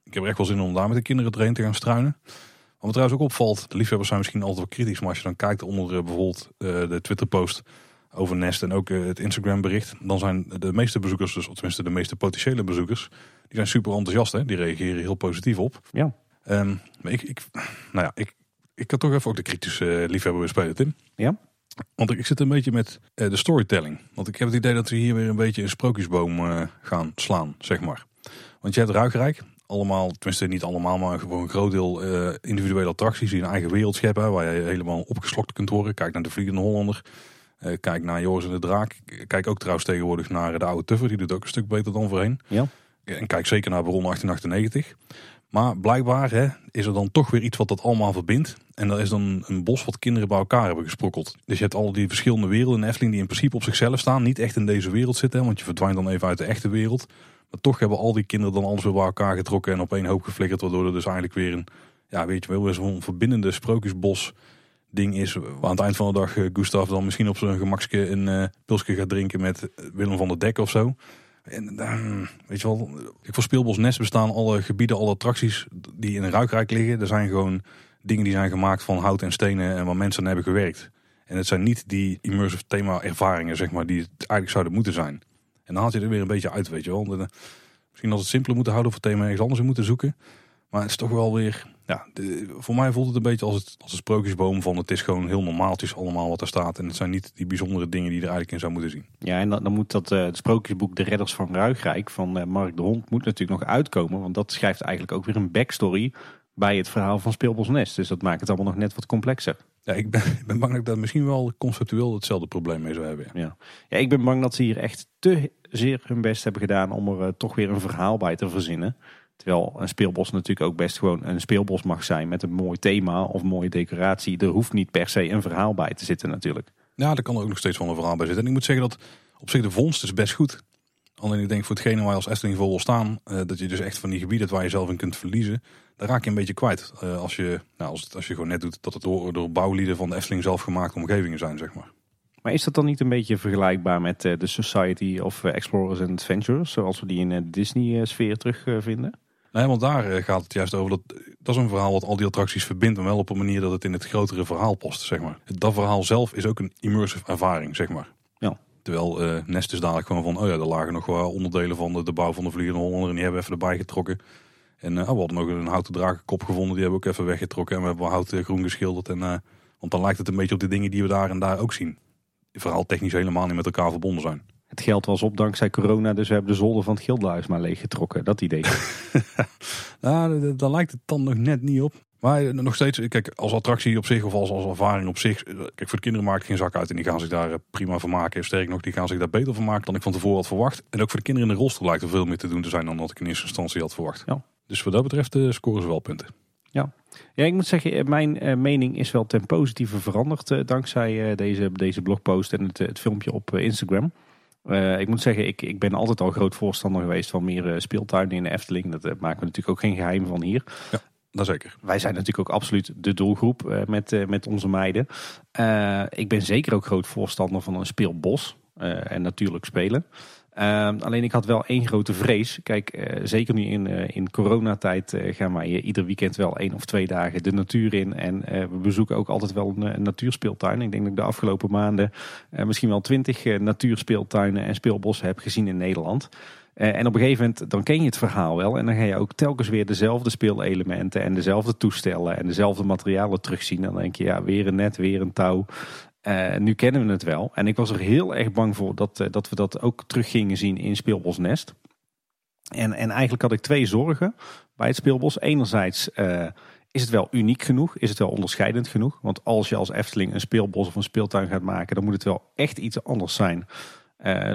Ik heb er echt wel zin om daar met de kinderen doorheen te gaan struinen. Wat me trouwens ook opvalt, de liefhebbers zijn misschien altijd wel kritisch. Maar als je dan kijkt onder eh, bijvoorbeeld eh, de Twitter post over Nest en ook eh, het Instagram bericht. Dan zijn de meeste bezoekers, dus, of tenminste de meeste potentiële bezoekers, die zijn super enthousiast. Hè? Die reageren heel positief op. Ja. Ehm, maar ik, ik, nou ja, ik, ik kan toch even ook de kritische liefhebber weer spelen, Tim. Ja? Want ik, zit een beetje met eh, de storytelling. Want ik heb het idee dat we hier weer een beetje een sprookjesboom eh, gaan slaan, zeg maar. Want je hebt Ruigrijk, allemaal, tenminste niet allemaal, maar gewoon een groot deel eh, individuele attracties die een eigen wereld scheppen. Waar je helemaal opgeslokt kunt worden. Kijk naar de Vliegende Hollander. Kijk naar Joris en de Draak. Kijk ook trouwens tegenwoordig naar de oude Tuffer. Die doet ook een stuk beter dan voorheen. Ja. En kijk zeker naar Baron 1898. Maar blijkbaar hè, is er dan toch weer iets wat dat allemaal verbindt. En dat is dan een bos wat kinderen bij elkaar hebben gesprokkeld. Dus je hebt al die verschillende werelden in Efteling die in principe op zichzelf staan. Niet echt in deze wereld zitten, want je verdwijnt dan even uit de echte wereld. Maar toch hebben al die kinderen dan alles weer bij elkaar getrokken en op één hoop geflikkerd. Waardoor er dus eigenlijk weer een, ja weet je wel, zo'n verbindende sprookjesbos ding is. Waar aan het eind van de dag eh, Gustav dan misschien op zijn gemakske een eh pilsje gaat drinken met Willem van der Dek of zo. En dan, weet je wel, ik voor Speelbos Nest bestaan alle gebieden, alle attracties die in een ruikrijk liggen. Er zijn gewoon dingen die zijn gemaakt van hout en stenen en waar mensen aan hebben gewerkt. En het zijn niet die immersive thema ervaringen, zeg maar, die het eigenlijk zouden moeten zijn. En dan haalt je er weer een beetje uit, weet je wel. Misschien als het simpeler moeten houden of het thema ergens anders in moeten zoeken. Maar het is toch wel weer, ja, de- voor mij voelt het een beetje als, het, als een sprookjesboom van het is gewoon heel normaaltjes allemaal wat er staat. En het zijn niet die bijzondere dingen die je er eigenlijk in zou moeten zien. Ja, en dan, dan moet dat eh, het sprookjesboek De Redders van Ruigrijk van eh, Mark de Hond moet natuurlijk nog uitkomen. Want dat schrijft eigenlijk ook weer een backstory bij het verhaal van Speelbos Nest. Dus dat maakt het allemaal nog net wat complexer. Ja, ik ben, ik ben bang dat ik daar misschien wel conceptueel hetzelfde probleem mee zou hebben. ja. Ja. ja, ik ben bang dat ze hier echt te zeer hun best hebben gedaan om er eh, toch weer een verhaal bij te verzinnen. Terwijl een speelbos natuurlijk ook best gewoon een speelbos mag zijn met een mooi thema of mooie decoratie. Er hoeft niet per se een verhaal bij te zitten natuurlijk. Ja, daar kan er ook nog steeds wel een verhaal bij zitten. En ik moet zeggen dat op zich de vondst is best goed. Alleen ik denk voor hetgene waar je als Efteling voor wil staan, eh, dat je dus echt van die gebieden waar je zelf in kunt verliezen, daar raak je een beetje kwijt. Eh, als, je, nou, als, het, als je gewoon net doet dat het door, door bouwlieden van de Efteling zelf gemaakte omgevingen zijn, zeg maar. Maar is dat dan niet een beetje vergelijkbaar met eh, de Society of Explorers and Adventurers, zoals we die in de Disney-sfeer terugvinden? Nee, want daar eh, gaat het juist over. Dat, dat is een verhaal wat al die attracties verbindt, maar wel op een manier dat het in het grotere verhaal past, zeg maar. Dat verhaal zelf is ook een immersive ervaring, zeg maar. Ja. Terwijl eh, Nest is dadelijk gewoon van, oh ja, er lagen nog wel onderdelen van de, de bouw van de Vliegende Hollander en die hebben we even erbij getrokken. En eh, oh, we hadden nog een houten drakenkop gevonden, die hebben we ook even weggetrokken en we hebben hout groen geschilderd. En, want dan lijkt het een beetje op de dingen die we daar en daar ook zien. Verhaal technisch helemaal niet met elkaar verbonden zijn. Het geld was op dankzij corona, dus we hebben de zolder van het Gildenhuis maar leeggetrokken. Dat idee. Nou, daar lijkt het dan nog net niet op. Maar eh, nog steeds, kijk, als attractie op zich of als, als ervaring op zich. eh, Kijk, voor de kinderen maakt het geen zak uit en die gaan zich daar eh, prima van maken. Sterker nog, die gaan zich daar beter van maken dan ik van tevoren had verwacht. En ook voor de kinderen in de rolstoel lijkt er veel meer te doen te zijn dan dat ik in eerste instantie had verwacht. Ja. Dus wat dat betreft scoren ze wel punten. Ja, ik moet zeggen, mijn mening is wel ten positieve veranderd dankzij deze, deze blogpost en het, het filmpje op Instagram. Eh, ik moet zeggen, ik, ik ben altijd al groot voorstander geweest van meer eh, speeltuinen in de Efteling. Dat eh, maken we natuurlijk ook geen geheim van hier. Dat zeker. Wij zijn natuurlijk ook absoluut de doelgroep met, met onze meiden. Ik ben zeker ook groot voorstander van een speelbos en natuurlijk spelen. Eh, alleen ik had wel één grote vrees. Kijk, eh, zeker nu in, eh, in coronatijd eh, gaan wij ieder weekend wel één of twee dagen de natuur in. En we bezoeken ook altijd wel een, een natuurspeeltuin. Ik denk dat ik de afgelopen maanden misschien wel twintig natuurspeeltuinen en speelbossen heb gezien in Nederland. En op een gegeven moment dan ken je het verhaal wel. En dan ga je ook telkens weer dezelfde speelelementen en dezelfde toestellen en dezelfde materialen terugzien. En dan denk je, ja, weer een net, weer een touw. Eh, nu kennen we het wel. En ik was er heel erg bang voor dat, eh, dat we dat ook terug gingen zien in Speelbos Nest. En, en eigenlijk had ik twee zorgen bij het speelbos. Enerzijds eh, is het wel uniek genoeg, is het wel onderscheidend genoeg. Want als je als Efteling een speelbos of een speeltuin gaat maken, dan moet het wel echt iets anders zijn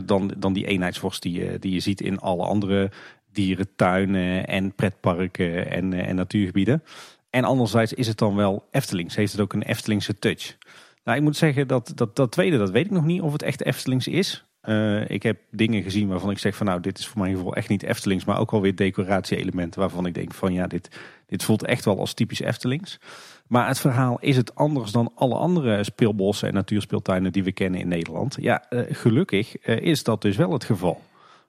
dan, dan die eenheidsworst die die je ziet in alle andere dierentuinen en pretparken en, en natuurgebieden. En anderzijds is het dan wel Eftelings, heeft het ook een Eftelingse touch. Nou, ik moet zeggen dat dat, dat tweede, dat weet ik nog niet of het echt Eftelings is. Eh, ik heb dingen gezien waarvan ik zeg van nou, dit is voor mijn gevoel echt niet Eftelings, maar ook alweer decoratie-elementen waarvan ik denk van ja, dit, dit voelt echt wel als typisch Eftelings. Maar het verhaal is het anders dan alle andere speelbossen en natuurspeeltuinen die we kennen in Nederland. Ja, eh, gelukkig eh, is dat dus wel het geval.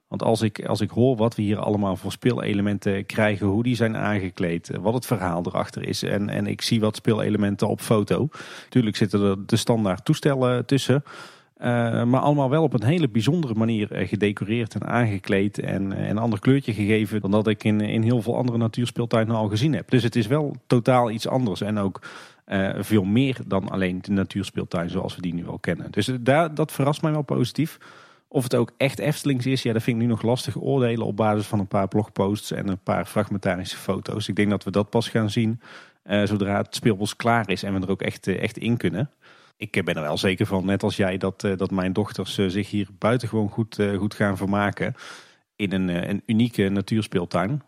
Want als ik, als ik hoor wat we hier allemaal voor speelelementen krijgen, hoe die zijn aangekleed, eh, wat het verhaal erachter is. En, en ik zie wat speelelementen op foto. Tuurlijk zitten er de standaard toestellen tussen. eh, maar allemaal wel op een hele bijzondere manier eh, gedecoreerd en aangekleed. En een ander kleurtje gegeven dan dat ik in, in heel veel andere natuurspeeltuinen al gezien heb. Dus het is wel totaal iets anders. En ook veel meer dan alleen de natuurspeeltuin zoals we die nu al kennen. Dus daar, dat verrast mij wel positief. Of het ook echt Eftelings is, ja, dat vind ik nu nog lastig oordelen op basis van een paar blogposts en een paar fragmentarische foto's. Ik denk dat we dat pas gaan zien eh, zodra het speelbos klaar is en we er ook echt, eh, echt in kunnen. Ik eh, ben er wel zeker van, net als jij, dat, dat mijn dochters zich hier buitengewoon goed, goed gaan vermaken in een, een unieke natuurspeeltuin.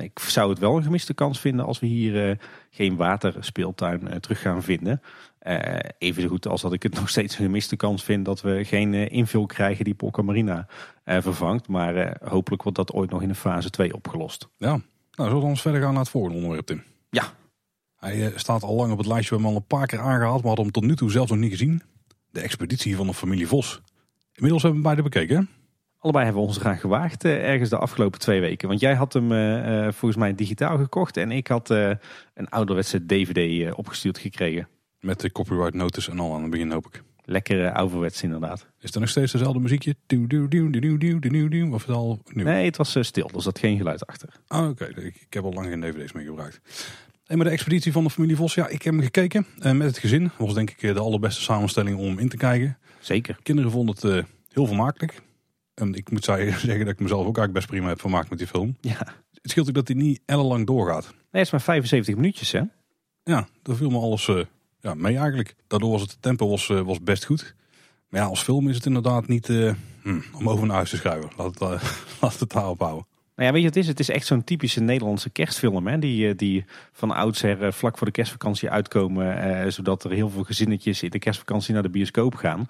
Ik zou het wel een gemiste kans vinden als we hier geen waterspeeltuin terug gaan vinden. Eh even goed als dat ik het nog steeds een gemiste kans vind dat we geen eh, invul krijgen die Polka Marina eh, vervangt. Maar hopelijk wordt dat ooit nog in een fase 2 opgelost. Ja, nou zullen we ons verder gaan naar het volgende onderwerp, Tim? Ja. Hij staat al lang op het lijstje, we hebben hem al een paar keer aangehaald, maar hadden hem tot nu toe zelfs nog niet gezien. De expeditie van de familie Vos. Inmiddels hebben we hem beide bekeken, hè? Allebei hebben we ons eraan gewaagd eh, ergens de afgelopen twee weken. Want jij had hem eh, volgens mij digitaal gekocht en ik had eh, een ouderwetse DVD opgestuurd gekregen. Met de copyright notice en al aan het begin, hoop ik. Lekker uh, ouderwets inderdaad. Is er nog steeds dezelfde muziekje? Doe, doe, doe, doe, doe, doe, doe, Of het al nu? Nee, het was stil. Er zat geen geluid achter. Ah, oké. Ik, ik, heb al lang geen dvd's meer gebruikt. En met de expeditie van de familie Vos, ja, ik heb hem gekeken. Uh, met het gezin. Dat was denk ik de allerbeste samenstelling om in te kijken. Zeker. Kinderen vonden het uh, heel vermakelijk. En ik moet zeggen dat ik mezelf ook eigenlijk best prima heb vermaakt met die film. Ja. Het scheelt ook dat hij niet ellenlang doorgaat. Nee, het is maar 75 minuutjes hè? Ja, dat viel me alles uh, ja, mee eigenlijk. Daardoor was het tempo was, uh, was best goed. Maar ja, als film is het inderdaad niet uh, hm, om over naar huis te schrijven. Laat het, laat het. Nou ja, weet je het is? Het is echt zo'n typische Nederlandse kerstfilm. Hè? Die, die van oudsher vlak voor de kerstvakantie uitkomen. zodat er heel veel gezinnetjes in de kerstvakantie naar de bioscoop gaan.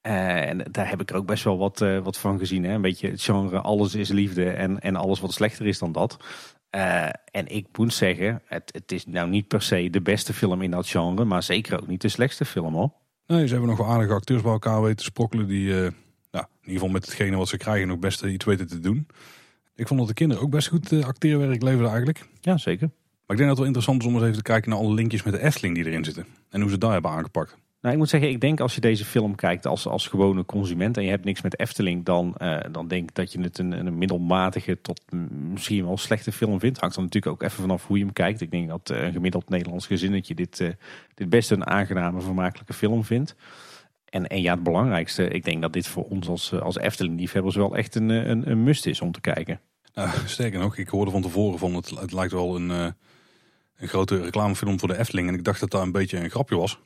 en daar heb ik er ook best wel wat, wat van gezien. Hè? Een beetje het genre alles is liefde en, en alles wat slechter is dan dat. Uh, en ik moet zeggen, het, het, is nou niet per se de beste film in dat genre, maar zeker ook niet de slechtste film hoor. Nee, ze hebben nog wel aardige acteurs bij elkaar weten te sprokkelen die uh, nou, in ieder geval met hetgene wat ze krijgen nog best iets weten te doen. Ik vond dat de kinderen ook best goed uh, acteerwerk leverden eigenlijk. Ja, zeker. Maar ik denk dat het wel interessant is om eens even te kijken naar alle linkjes met de Efteling die erin zitten. En hoe ze daar hebben aangepakt. Nou, ik moet zeggen, ik denk als je deze film kijkt als, als gewone consument en je hebt niks met Efteling, dan, uh, dan denk ik dat je het een, een middelmatige tot misschien wel slechte film vindt. Hangt dan natuurlijk ook even vanaf hoe je hem kijkt. Ik denk dat uh, een gemiddeld Nederlands gezinnetje dit, uh, dit best een aangename, vermakelijke film vindt. En, en ja, het belangrijkste, ik denk dat dit voor ons als, als Efteling-liefhebbers wel echt een, een, een must is om te kijken. Nou, sterker nog, ik hoorde van tevoren van het, het lijkt wel een, een grote reclamefilm voor de Efteling. En ik dacht dat dat een beetje een grapje was.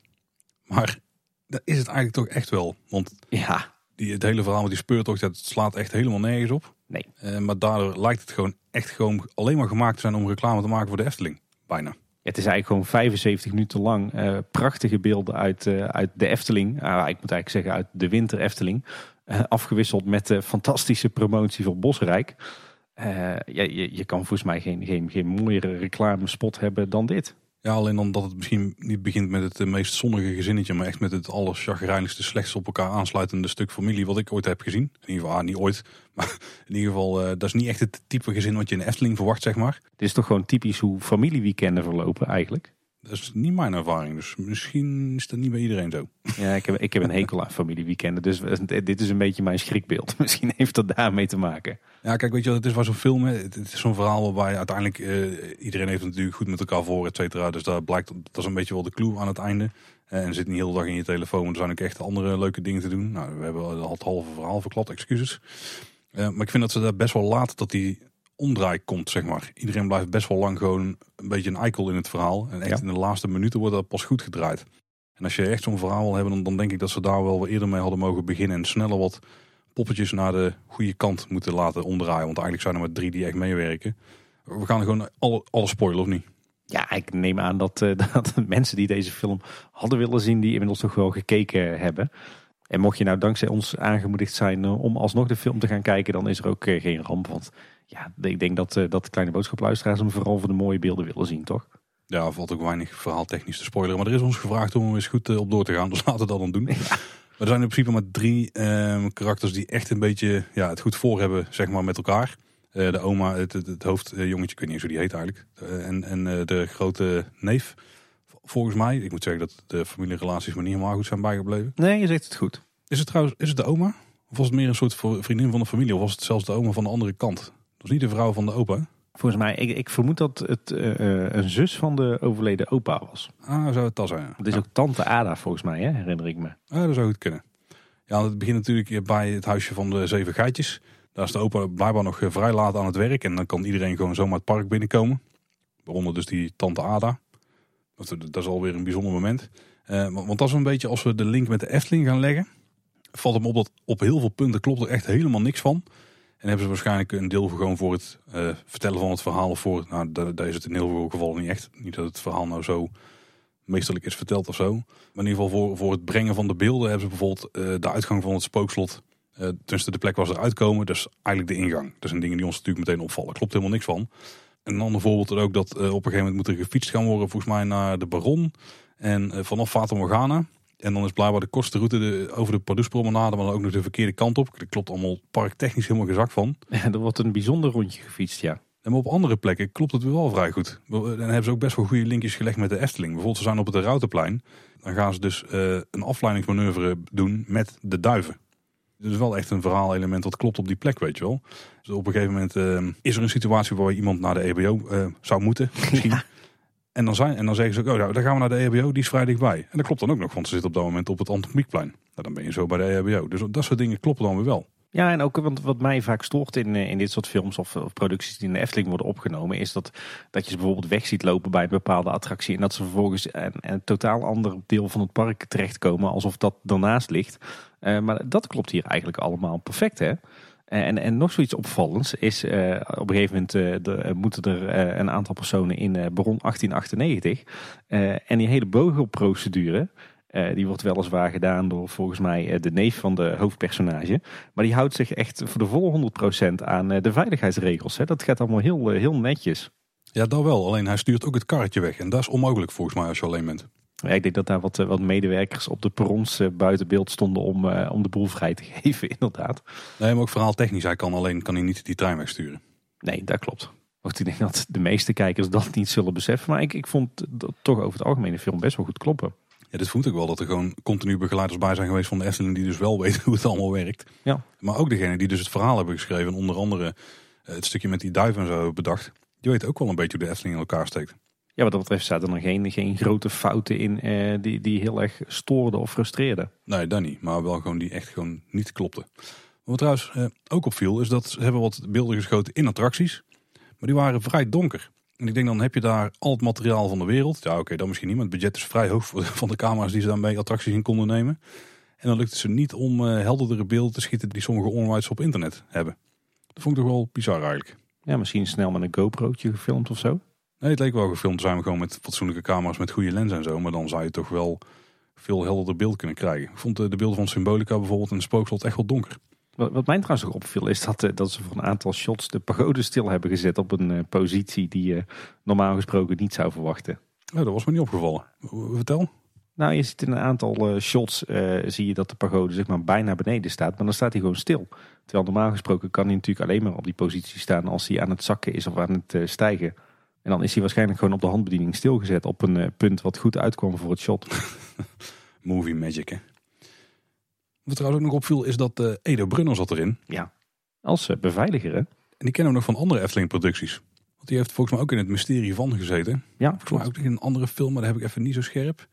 Maar dat is het eigenlijk toch echt wel. Want ja. die, het hele verhaal met die speurtocht, dat slaat echt helemaal nergens op. Nee. Uh, maar daardoor lijkt het gewoon echt gewoon alleen maar gemaakt te zijn om reclame te maken voor de Efteling. Bijna. Het is eigenlijk gewoon 75 minuten lang uh, prachtige beelden uit, uh, uit de Efteling. Ah, ik moet eigenlijk zeggen uit de winter Efteling. afgewisseld met de fantastische promotie voor Bosrijk. Ja, je, je kan volgens mij geen, geen, geen mooiere reclamespot hebben dan dit. Ja, alleen dan dat het misschien niet begint met het meest zonnige gezinnetje, maar echt met het allerchagrijnigste, slechtst op elkaar aansluitende stuk familie wat ik ooit heb gezien. In ieder geval, ah, niet ooit, maar in ieder geval, uh, dat is niet echt het type gezin wat je in Efteling verwacht, zeg maar. Het is toch gewoon typisch hoe familieweekenden verlopen eigenlijk? Dat is niet mijn ervaring, dus misschien is dat niet bij iedereen zo. Ja, ik heb, ik heb een hekel aan familieweekenden, dus dit is een beetje mijn schrikbeeld. Misschien heeft dat daarmee te maken. Ja, kijk, weet je het is wel zo'n film, het is zo'n verhaal waarbij uiteindelijk uh, iedereen heeft het natuurlijk goed met elkaar voor, et cetera. Dus daar blijkt, dat is een beetje wel de clue aan het einde. Uh, en zit niet heel de dag in je telefoon, er zijn ook echt andere leuke dingen te doen. Nou, we hebben al het halve verhaal verklad, excuses. Uh, maar ik vind dat ze daar best wel laat dat die omdraai komt, zeg maar. Iedereen blijft best wel lang gewoon een beetje een eikel in het verhaal. En echt in de laatste minuten wordt dat pas goed gedraaid. En als je echt zo'n verhaal wil hebben, dan, dan denk ik dat ze daar wel wat eerder mee hadden mogen beginnen. En sneller wat poppetjes naar de goede kant moeten laten omdraaien. Want eigenlijk zijn er maar drie die echt meewerken. We gaan gewoon alle, alle spoilen, of niet? Ja, ik neem aan dat, uh, dat mensen die deze film hadden willen zien, die inmiddels toch wel gekeken hebben. En mocht je nou dankzij ons aangemoedigd zijn uh, om alsnog de film te gaan kijken, dan is er ook uh, geen ramp. Want ja, ik denk dat, uh, dat kleine boodschapluisteraars hem vooral voor de mooie beelden willen zien, toch? Ja, valt ook weinig verhaal technisch te spoileren. Maar er is ons gevraagd om eens goed op door te gaan, dus laten we dat dan doen. Ja. Er zijn in principe maar drie um, karakters die echt een beetje ja, het goed voor hebben, zeg maar, met elkaar. Uh, de oma, het, het, het hoofdjongetje, ik weet niet eens hoe die heet eigenlijk. Uh, en en de grote neef, volgens mij. Ik moet zeggen dat de familierelaties me niet helemaal goed zijn bijgebleven. Nee, je zegt het goed. Is het trouwens, is het de oma? Of was het meer een soort vriendin van de familie? Of was het zelfs de oma van de andere kant? Was niet de vrouw van de opa. Volgens mij, ik, ik vermoed dat het uh, een zus van de overleden opa was. Ah, zou het dat zijn. Het is ja. ook tante Ada volgens mij, hè? herinner ik me. Ah, dat zou het kunnen. Ja, het begint natuurlijk bij het huisje van de zeven geitjes. Daar is de opa blijkbaar nog vrij laat aan het werk. En dan kan iedereen gewoon zomaar het park binnenkomen. Waaronder dus die tante Ada. Dat is alweer een bijzonder moment. Uh, want dat is een beetje als we de link met de Efteling gaan leggen. Valt hem op dat op heel veel punten klopt er echt helemaal niks van. En hebben ze waarschijnlijk een deel gewoon voor het uh, vertellen van het verhaal. Voor, nou, daar is het in heel veel gevallen niet echt. Niet dat het verhaal nou zo meesterlijk is verteld of zo. Maar in ieder geval voor, voor het brengen van de beelden hebben ze bijvoorbeeld uh, de uitgang van het spookslot. Uh, de plek waar ze eruit komen. Dus eigenlijk de ingang. Dat zijn dingen die ons natuurlijk meteen opvallen. Klopt helemaal niks van. En een ander voorbeeld ook dat op een gegeven moment moet er gefietst gaan worden. Volgens mij naar de Baron. En vanaf Fata Morgana en dan is blijkbaar de kortste route de, over de Pardoespromenade, maar dan ook nog de verkeerde kant op. Dat klopt allemaal parktechnisch helemaal gezakt van. Ja, er wordt een bijzonder rondje gefietst, ja. En op andere plekken klopt het wel vrij goed. En hebben ze ook best wel goede linkjes gelegd met de Efteling. Bijvoorbeeld, ze zijn op het Routenplein. Dan gaan ze dus uh, een afleidingsmanoeuvre doen met de duiven. Dus wel echt een verhaalelement dat klopt op die plek, weet je wel. Dus op een gegeven moment uh, is er een situatie waar iemand naar de EBO uh, zou moeten. Misschien. En, dan zijn, en dan zeggen ze, oh, nou, dan gaan we naar de EBO, die is vrij dichtbij. En dat klopt dan ook nog, want ze zitten op dat moment op het Antropiekplein. Nou, dan ben je zo bij de EBO. Dus dat soort dingen kloppen dan weer wel. Ja, en ook want wat mij vaak stoort in, in dit soort films of, of, producties die in de Efteling worden opgenomen, is dat, dat je ze bijvoorbeeld weg ziet lopen bij een bepaalde attractie en dat ze vervolgens een, een totaal ander deel van het park terechtkomen, alsof dat daarnaast ligt. Uh, maar dat klopt hier eigenlijk allemaal perfect, hè? En, en nog zoiets opvallends is, uh, op een gegeven moment uh, de, moeten er een aantal personen in Baron 1898. en die hele bogelprocedure, die wordt weliswaar gedaan door volgens mij de neef van de hoofdpersonage. Maar die houdt zich echt voor de volle 100% aan de veiligheidsregels. Hè. Dat gaat allemaal heel, heel netjes. Ja, dat wel. Alleen hij stuurt ook het karretje weg. En dat is onmogelijk volgens mij als je alleen bent. Ja, ik denk dat daar wat, wat medewerkers op de perrons buiten beeld stonden om, om de boel vrij te geven, inderdaad. Nee, maar ook verhaal technisch. Hij kan alleen kan hij niet die trein wegsturen. Nee, dat klopt. ik denk dat de meeste kijkers dat niet zullen beseffen. Maar ik, ik vond dat toch over het algemeen de film best wel goed kloppen. Ja, dit voelt ook wel dat er gewoon continu begeleiders bij zijn geweest van de Efteling die dus wel weten hoe het allemaal werkt. Ja. Maar ook degene die dus het verhaal hebben geschreven, onder andere eh, het stukje met die duiven en zo bedacht. Die weten ook wel een beetje hoe de Efteling in elkaar steekt. Ja, wat dat betreft zaten er geen, geen grote fouten in eh, die, die heel erg stoorden of frustreerden. Nee, dat niet. Maar wel gewoon die echt gewoon niet klopten. Wat trouwens eh, ook opviel is dat ze hebben wat beelden geschoten in attracties. Maar die waren vrij donker. En ik denk dan heb je daar al het materiaal van de wereld. Ja oké, dan misschien niet, maar het budget is vrij hoog van de camera's die ze bij attracties in konden nemen. En dan lukt het ze niet om uh, helderdere beelden te schieten die sommige onlites op internet hebben. Dat vond ik toch wel bizar eigenlijk. Ja, misschien snel met een GoPro'tje gefilmd of zo? Nee, het leek wel gefilmd zijn we gewoon met fatsoenlijke camera's met goede lens en zo. Maar dan zou je toch wel veel helderder beeld kunnen krijgen. Ik vond de, de beelden van Symbolica bijvoorbeeld de spookslot echt wel donker. Wat, mij trouwens ook opviel is dat, eh, dat ze voor een aantal shots de pagode stil hebben gezet op een uh, positie die je normaal gesproken niet zou verwachten. Oh, dat was me niet opgevallen. Vertel. Nou, je ziet in een aantal uh, shots zie je dat de pagode zeg maar bijna beneden staat, maar dan staat hij gewoon stil. Terwijl normaal gesproken kan hij natuurlijk alleen maar op die positie staan als hij aan het zakken is of aan het stijgen. En dan is hij waarschijnlijk gewoon op de handbediening stilgezet op een punt wat goed uitkwam voor het shot. Movie magic, hè? Wat trouwens ook nog opviel is dat uh, Edo Brunner zat erin. Ja, als uh, beveiliger hè? En die kennen we nog van andere Efteling producties. Want die heeft volgens mij ook in het Mysterie van gezeten. Ja, volgens mij ook in een andere film, maar daar heb ik even niet zo scherp.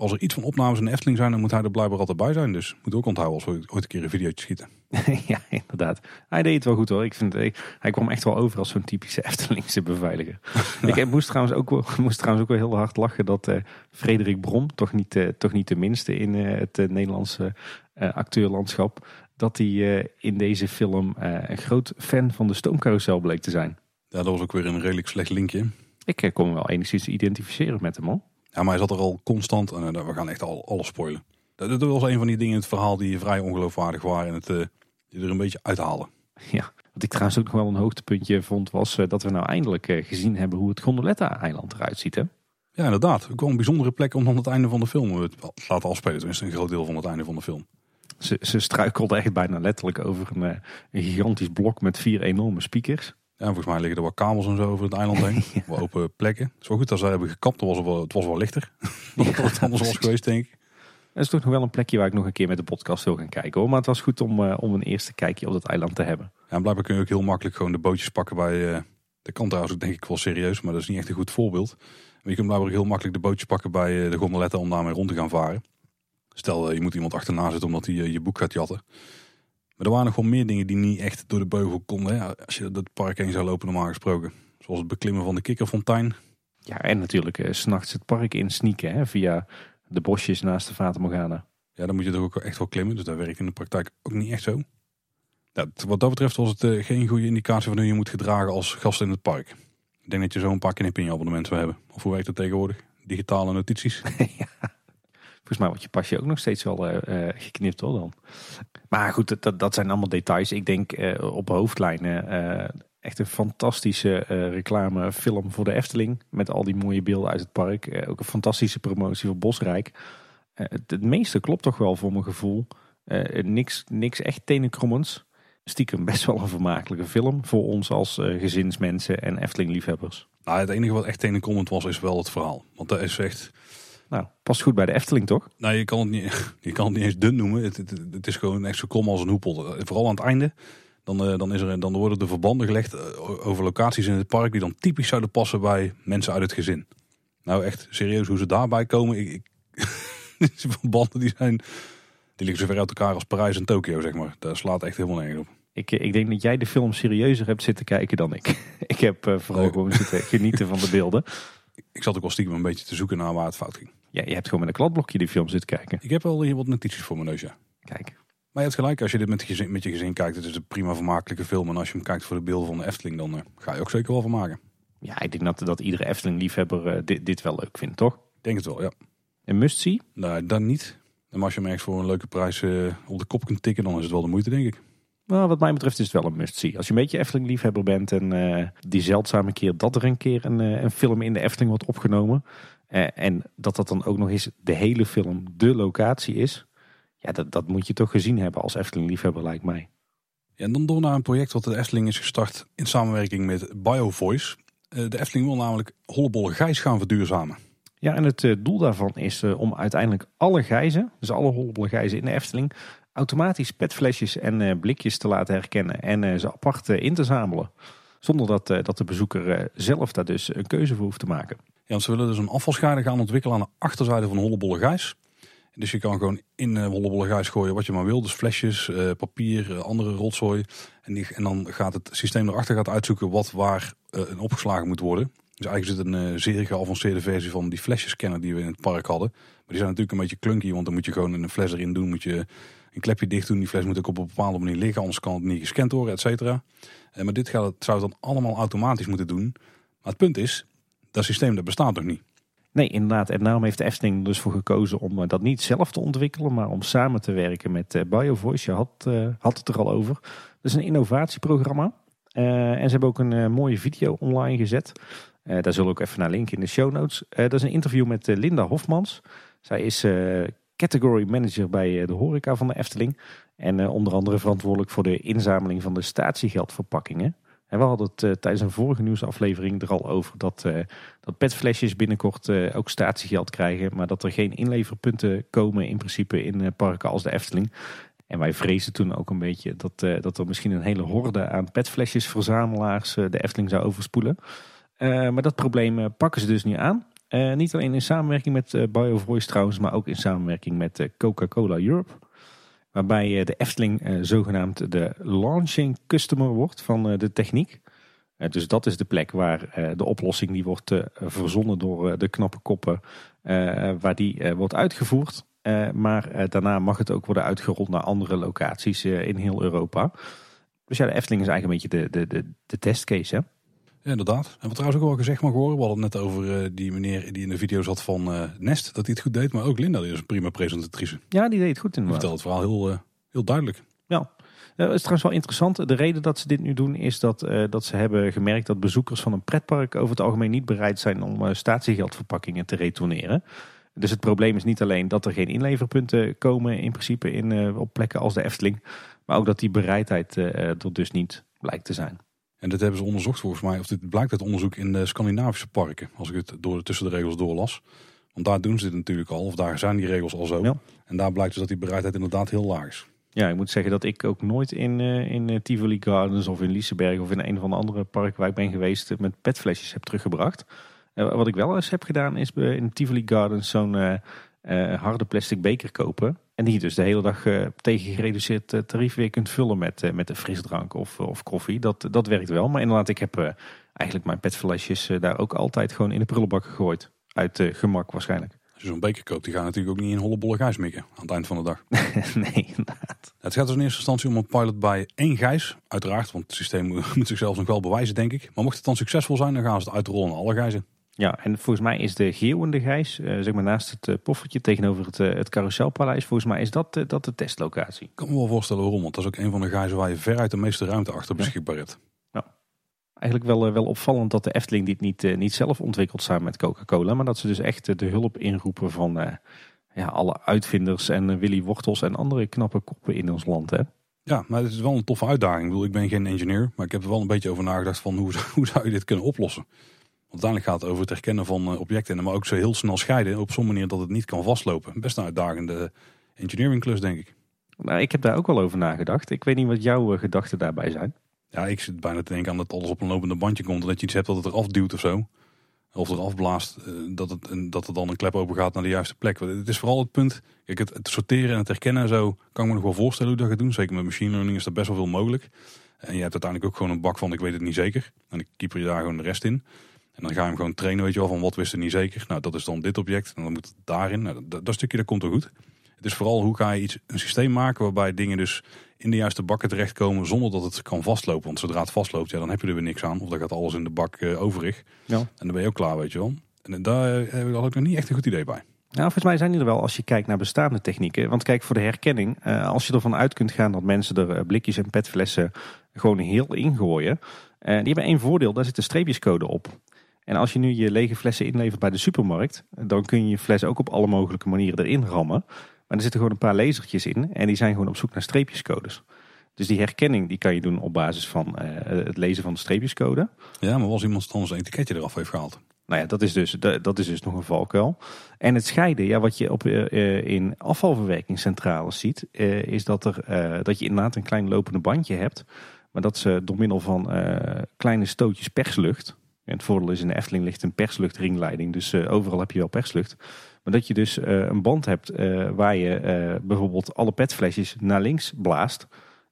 Als er iets van opnames in Efteling zijn, dan moet hij er blijkbaar altijd bij zijn. Dus moet ook onthouden als we ooit een keer een videootje schieten. ja, inderdaad. Hij deed het wel goed hoor. Ik vind, hij kwam echt wel over als zo'n typische Eftelingse beveiliger. ik moest trouwens, ook wel, moest trouwens ook wel heel hard lachen dat uh, Frederik Brom, toch niet, uh, toch niet de minste in uh, het Nederlandse acteurlandschap, dat hij in deze film een groot fan van de stoomcarousel bleek te zijn. Ja, dat was ook weer een redelijk slecht linkje. Ik kon me wel enigszins identificeren met hem al. Ja, maar hij zat er al constant en we gaan echt al alles spoilen. Dat, was een van die dingen in het verhaal die vrij ongeloofwaardig waren en het uh, die er een beetje uithalen. Ja, wat ik trouwens ook nog wel een hoogtepuntje vond was uh, dat we nou eindelijk gezien hebben hoe het Gondoletta-eiland eruit ziet. Hè? Ja, inderdaad. Wel een bijzondere plek om dan het einde van de film het laten afspelen. Tenminste, een groot deel van het einde van de film. Ze, ze struikelde echt bijna letterlijk over een, een gigantisch blok met vier enorme speakers. Ja, volgens mij liggen er wat kabels en zo over het eiland heen. ja. Wat open plekken. Het wel goed dat ze hebben gekapt. Het was wel, het was wel lichter. dan het anders was geweest, denk ik. Het is toch nog wel een plekje waar ik nog een keer met de podcast wil gaan kijken hoor. Maar het was goed om, uh, om een eerste kijkje op dat eiland te hebben. Ja, en blijkbaar kun je ook heel makkelijk gewoon de bootjes pakken bij... Uh, de kant trouwens denk ik wel serieus, maar dat is niet echt een goed voorbeeld. Maar je kunt blijkbaar ook heel makkelijk de bootjes pakken bij uh, de gondoletta om daarmee rond te gaan varen. Stel, je moet iemand achterna zitten omdat hij je boek gaat jatten. Maar er waren nog wel meer dingen die niet echt door de beugel konden. Hè? Als je het park heen zou lopen normaal gesproken. Zoals het beklimmen van de kikkerfontein. Ja, en natuurlijk uh, s'nachts het park insnieken hè, via de bosjes naast de Fata Morgana. Ja, dan moet je toch ook echt wel klimmen. Dus dat werkt in de praktijk ook niet echt zo. Ja, wat dat betreft was het uh, geen goede indicatie van hoe je moet gedragen als gast in het park. Ik denk dat je zo een paar knip in je abonnement zou hebben. Of hoe werkt het tegenwoordig? Digitale notities. ja. Volgens mij wordt je pasje ook nog steeds wel uh, geknipt hoor dan. Maar goed, dat, dat zijn allemaal details. Ik denk uh, op hoofdlijnen echt een fantastische reclamefilm voor de Efteling. Met al die mooie beelden uit het park. ook een fantastische promotie voor Bosrijk. Het, meeste klopt toch wel voor mijn gevoel. niks, niks echt tenenkrommends. stiekem best wel een vermakelijke film voor ons als uh, gezinsmensen en Efteling-liefhebbers. Nou, het enige wat echt tenenkrommend was, is wel het verhaal. Want dat is echt... Nou, past goed bij de Efteling, toch? Nee, je kan het niet, je kan het niet eens dun noemen. Het, het, het is gewoon echt zo krom als een hoepel. Vooral aan het einde. Dan, uh, dan, is er, dan worden de verbanden gelegd over locaties in het park die dan typisch zouden passen bij mensen uit het gezin. Nou, echt serieus hoe ze daarbij komen. Ik, ik die verbanden die zijn die liggen zo ver uit elkaar als Parijs en Tokio, zeg maar. Daar slaat echt helemaal nergens op. Ik, ik denk dat jij de film serieuzer hebt zitten kijken dan ik. ik heb uh, vooral gewoon zitten genieten van de beelden. Ik zat ook wel stiekem een beetje te zoeken naar waar het fout ging. Ja, je hebt gewoon met een kladblokje die film zitten kijken. Ik heb wel hier wat notities voor mijn neus, ja. Kijk. Maar je hebt gelijk, als je dit met je, gezin, met je gezin kijkt, het is een prima vermakelijke film. En als je hem kijkt voor de beelden van de Efteling, dan uh, ga je ook zeker wel van maken. Ja, ik denk dat, dat iedere Efteling-liefhebber uh, dit, dit wel leuk vindt, toch? Ik denk het wel, ja. Een must-see? Nee, dan niet. En als je hem echt voor een leuke prijs uh, op de kop kunt tikken, dan is het wel de moeite, denk ik. Nou, wat mij betreft is het wel een must-see. Als je een beetje Efteling-liefhebber bent en uh, die zeldzame keer dat er een keer een, uh, een film in de Efteling wordt opgenomen. En dat dat dan ook nog eens de hele film de locatie is. Ja, dat, dat moet je toch gezien hebben als Efteling-liefhebber, lijkt mij. Ja, en dan door naar een project wat de Efteling is gestart in samenwerking met BioVoice. de Efteling wil namelijk Hollebolle Gijs gaan verduurzamen. Ja, en het doel daarvan is om uiteindelijk alle gijzen, dus alle Hollebolle gijzen in de Efteling, automatisch petflesjes en blikjes te laten herkennen en ze apart in te zamelen. Zonder dat, dat de bezoeker zelf daar dus een keuze voor hoeft te maken. Ja, ze willen dus een afvalschade gaan ontwikkelen aan de achterzijde van Hollebolle Gijs. Dus je kan gewoon in uh, Hollebolle Gijs gooien wat je maar wil. Dus flesjes, papier, andere rotzooi. En, en dan gaat het systeem erachter gaat uitzoeken wat waar opgeslagen moet worden. Dus eigenlijk het een zeer geavanceerde versie van die flesjescanner die we in het park hadden. Maar die zijn natuurlijk een beetje clunky, want dan moet je gewoon een fles erin doen. Moet je een klepje dicht doen. Die fles moet ook op een bepaalde manier liggen, anders kan het niet gescand worden, et cetera. Eh, maar dit gaat zou het dan allemaal automatisch moeten doen. Maar het punt is, dat systeem dat bestaat nog niet. Nee, inderdaad. En daarom heeft de Efteling dus voor gekozen om eh, dat niet zelf te ontwikkelen, maar om samen te werken met eh, BioVoice. Je had, had het er al over. Dat is een innovatieprogramma. en ze hebben ook een mooie video online gezet. daar zullen we ook even naar linken in de show notes. dat is een interview met Linda Hofmans. Zij is category manager bij eh, de horeca van de Efteling. En eh, onder andere verantwoordelijk voor de inzameling van de statiegeldverpakkingen. En we hadden het uh, tijdens een vorige nieuwsaflevering er al over dat, uh, dat petflesjes binnenkort uh, ook statiegeld krijgen. Maar dat er geen inleverpunten komen in principe in parken als de Efteling. En wij vrezen toen ook een beetje dat, dat er misschien een hele horde aan petflesjesverzamelaars de Efteling zou overspoelen. maar dat probleem pakken ze dus nu aan. Niet alleen in samenwerking met BioVoice trouwens, maar ook in samenwerking met Coca-Cola Europe. Waarbij de Efteling zogenaamd de launching customer wordt van de techniek. dus dat is de plek waar de oplossing die wordt verzonnen door de knappe koppen, waar die wordt uitgevoerd. maar daarna mag het ook worden uitgerold naar andere locaties in heel Europa. Dus ja, de Efteling is eigenlijk een beetje de, de, de, de testcase hè. Ja, inderdaad. En wat trouwens ook wel gezegd mag worden, we hadden het net over uh, die meneer die in de video zat van uh, Nest, dat hij het goed deed. Maar ook Linda, die is een prima presentatrice. Ja, die deed het goed inderdaad. Die vertelde het verhaal heel, uh, heel duidelijk. Ja, dat is trouwens wel interessant. De reden dat ze dit nu doen is dat, dat ze hebben gemerkt dat bezoekers van een pretpark over het algemeen niet bereid zijn om statiegeldverpakkingen te retourneren. Dus het probleem is niet alleen dat er geen inleverpunten komen in principe in, op plekken als de Efteling. Maar ook dat die bereidheid er dus niet blijkt te zijn. En dit hebben ze onderzocht volgens mij, of dit blijkt uit onderzoek in de Scandinavische parken. Als ik het door, tussen de regels doorlas. Want daar doen ze dit natuurlijk al, of daar zijn die regels al zo. En daar blijkt dus dat die bereidheid inderdaad heel laag is. Ja, ik moet zeggen dat ik ook nooit in, uh, in uh, Tivoli Gardens of in Liseberg of in een van de andere parken waar ik ben geweest met petflesjes heb teruggebracht. Uh, wat ik wel eens heb gedaan is in Tivoli Gardens zo'n harde plastic beker kopen. En die je dus de hele dag uh, tegen gereduceerd uh, tarief weer kunt vullen met, uh, met een frisdrank of, of koffie. Dat, dat werkt wel. Maar inderdaad, ik heb eigenlijk mijn petflesjes daar ook altijd gewoon in de prullenbak gegooid. Uit gemak waarschijnlijk. Als je zo'n beker koopt, die gaan natuurlijk ook niet in hollebolle gijs mikken aan het eind van de dag. nee, inderdaad. Het gaat dus in eerste instantie om een pilot bij één gijs. Uiteraard, want het systeem moet zichzelf nog wel bewijzen, denk ik. Maar mocht het dan succesvol zijn, dan gaan ze het uitrollen naar alle gijzen. Ja, en volgens mij is de geeuwende gijs, uh, zeg maar naast het uh, poffertje tegenover het, uh, het carouselpaleis, volgens mij is dat, dat de testlocatie. Ik kan me wel voorstellen waarom, want dat is ook een van de gijzen waar je veruit de meeste ruimte achter beschikbaar hebt. Ja. Eigenlijk wel, wel opvallend dat de Efteling dit niet, niet zelf ontwikkelt samen met Coca-Cola, maar dat ze dus echt de hulp inroepen van ja, alle uitvinders en Willy Wortels en andere knappe koppen in ons land. Hè? Ja, maar het is wel een toffe uitdaging. Ik, bedoel, ik ben geen engineer, maar ik heb er wel een beetje over nagedacht van hoe, hoe zou je dit kunnen oplossen. Want uiteindelijk gaat het over het herkennen van eh, objecten, maar ook zo heel snel scheiden op zo'n manier dat het niet kan vastlopen. Best een uitdagende engineering klus, denk ik. Nou, ik heb daar ook wel over nagedacht. Ik weet niet wat jouw eh, gedachten daarbij zijn. Ja, ik zit bijna te denken aan dat alles op een lopende bandje komt en dat je iets hebt dat het eraf duwt of zo. Of eraf blaast, eh, dat, het, dat er dan een klep open gaat naar de juiste plek. Het is vooral het punt, kijk, het, het sorteren en het herkennen en zo, kan ik me nog wel voorstellen hoe dat gaat doen. Zeker met machine learning is er best wel veel mogelijk. En je hebt uiteindelijk ook gewoon een bak van, ik weet het niet zeker. En ik keeper je daar gewoon de rest in. En dan ga je hem gewoon trainen, weet je wel, van wat wist er niet zeker. Nou, dat is dan dit object en dan moet het daarin. Nou, dat, dat stukje, dat komt er goed. Het is vooral hoe ga je iets, een systeem maken waarbij dingen dus in de juiste bakken terechtkomen zonder dat het kan vastlopen. Want zodra het vastloopt, ja, dan heb je er weer niks aan. Of dan gaat alles in de bak uh, overig. Ja. En dan ben je ook klaar, weet je wel. En daar heb ik nog niet echt een goed idee bij. Nou, volgens mij zijn die er wel als je kijkt naar bestaande technieken. Want kijk, voor de herkenning, uh, als je ervan uit kunt gaan dat mensen er uh, blikjes en petflessen gewoon heel ingooien. die hebben één voordeel, daar zit de streepjescode op. En als je nu je lege flessen inlevert bij de supermarkt, dan kun je je fles ook op alle mogelijke manieren erin rammen. Maar er zitten gewoon een paar lasertjes in en die zijn gewoon op zoek naar streepjescodes. Dus die herkenning die kan je doen op basis van uh, het lezen van de streepjescode. Ja, maar als iemand dan zijn etiketje eraf heeft gehaald. Nou ja, dat is dus, dat is dus nog een valkuil. En het scheiden, ja, wat je op, uh, in afvalverwerkingscentrales ziet, uh, is dat, er, dat je inderdaad een klein lopende bandje hebt. Maar dat ze door middel van kleine stootjes perslucht. En het voordeel is in de Efteling ligt een persluchtringleiding, dus overal heb je wel perslucht. Maar dat je dus uh, een band hebt uh, waar je bijvoorbeeld alle petflesjes naar links blaast.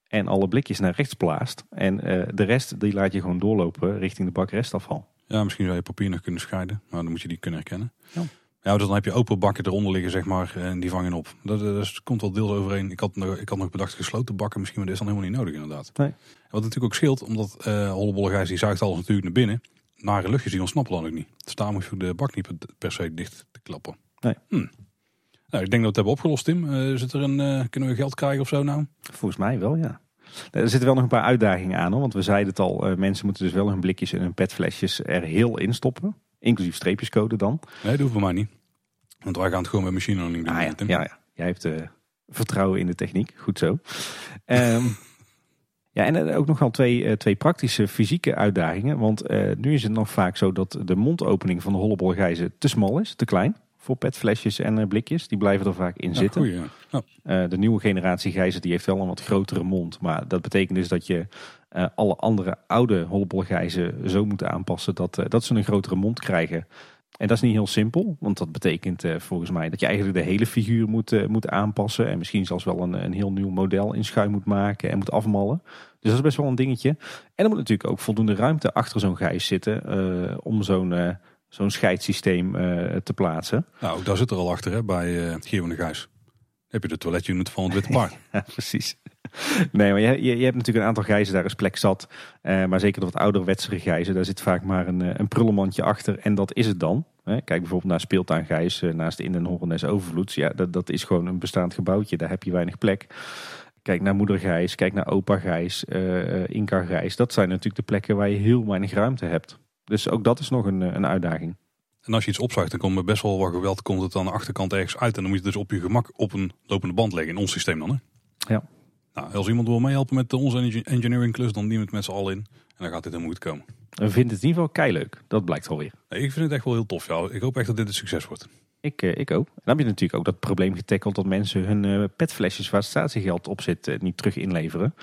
En alle blikjes naar rechts blaast. En de rest die laat je gewoon doorlopen richting de bak restafval. Ja, misschien zou je papier nog kunnen scheiden. Maar dan moet je die kunnen herkennen. Ja. Ja, dus dan heb je open bakken eronder liggen, zeg maar, en die vangen op. Dat, dat komt wel deels overeen. Ik had, nog, ik had nog bedacht gesloten bakken misschien, maar dat is dan helemaal niet nodig inderdaad. Nee. wat natuurlijk ook scheelt, omdat uh, Hollebolle die zuigt alles natuurlijk naar binnen. Nare luchtjes die ontsnappen dan ook niet. Dus daar moet je de bak niet per se dicht te klappen. Nee. Hm. Nou, ik denk dat we het hebben opgelost, Tim. Uh, zit er een, uh, kunnen we geld krijgen of zo nou? Volgens mij wel, ja. Er zitten wel nog een paar uitdagingen aan, hoor, want we zeiden het al. Uh, mensen moeten dus wel hun blikjes en hun petflesjes er heel in stoppen. Inclusief streepjescode dan. Nee, dat hoeft bij mij niet. Want wij gaan het gewoon met machine learning doen. Ah, ja. ja, ja. Jij hebt vertrouwen in de techniek. Goed zo. um, ja, en ook nog wel twee, twee praktische fysieke uitdagingen. Want nu is het nog vaak zo dat de mondopening van de hollebolgijzen te smal is, te klein voor petflesjes en eh, blikjes. Die blijven er vaak in zitten. Goeie, ja. uh, de nieuwe generatie gijzer die heeft wel een wat grotere mond. Maar dat betekent dus dat je uh, alle andere oude hollebolgijzen zo moet aanpassen dat, dat ze een grotere mond krijgen. En dat is niet heel simpel, want dat betekent volgens mij dat je eigenlijk de hele figuur moet, moet aanpassen. En misschien zelfs wel een, een heel nieuw model in schuim moet maken en moet afmallen. Dus dat is best wel een dingetje. En er moet natuurlijk ook voldoende ruimte achter zo'n gijs zitten om zo'n zo'n scheidsysteem uh, te plaatsen. Nou, daar zit er al achter hè, bij uh, Gio de Gijs. heb je de toiletunit van het Witte Paard. ja, precies. Nee, maar je, je, je, hebt natuurlijk een aantal gijzen, daar is plek zat. Uh, maar zeker de wat ouderwetsere gijzen, daar zit vaak maar een, een prullenmandje achter. En dat is het dan. Kijk bijvoorbeeld naar Speeltuin Gijs naast de In den Hornes Overvloeds. Ja, dat, dat is gewoon een bestaand gebouwtje, daar heb je weinig plek. Kijk naar moeder Gijs, kijk naar opa Gijs, Inka Gijs. Dat zijn natuurlijk de plekken waar je heel weinig ruimte hebt. Dus ook dat is nog een, eh, een uitdaging. En als je iets opzuigt, dan komt er best wel wat geweld. Komt het aan de achterkant ergens uit. En dan moet je het dus op je gemak op een lopende band leggen. In ons systeem dan. Hè? Ja. Nou, als iemand wil meehelpen met onze engineering klus, dan neem het met z'n allen in. En dan gaat dit er goed komen. We vinden het in ieder geval kei leuk. Dat blijkt alweer. Nee, ik vind het echt wel heel tof. Ja. Ik hoop echt dat dit een succes wordt. Ik, eh, ik ook. En dan heb je natuurlijk ook dat probleem getackeld dat mensen hun uh, petflesjes waar statiegeld op zit uh, niet terug inleveren.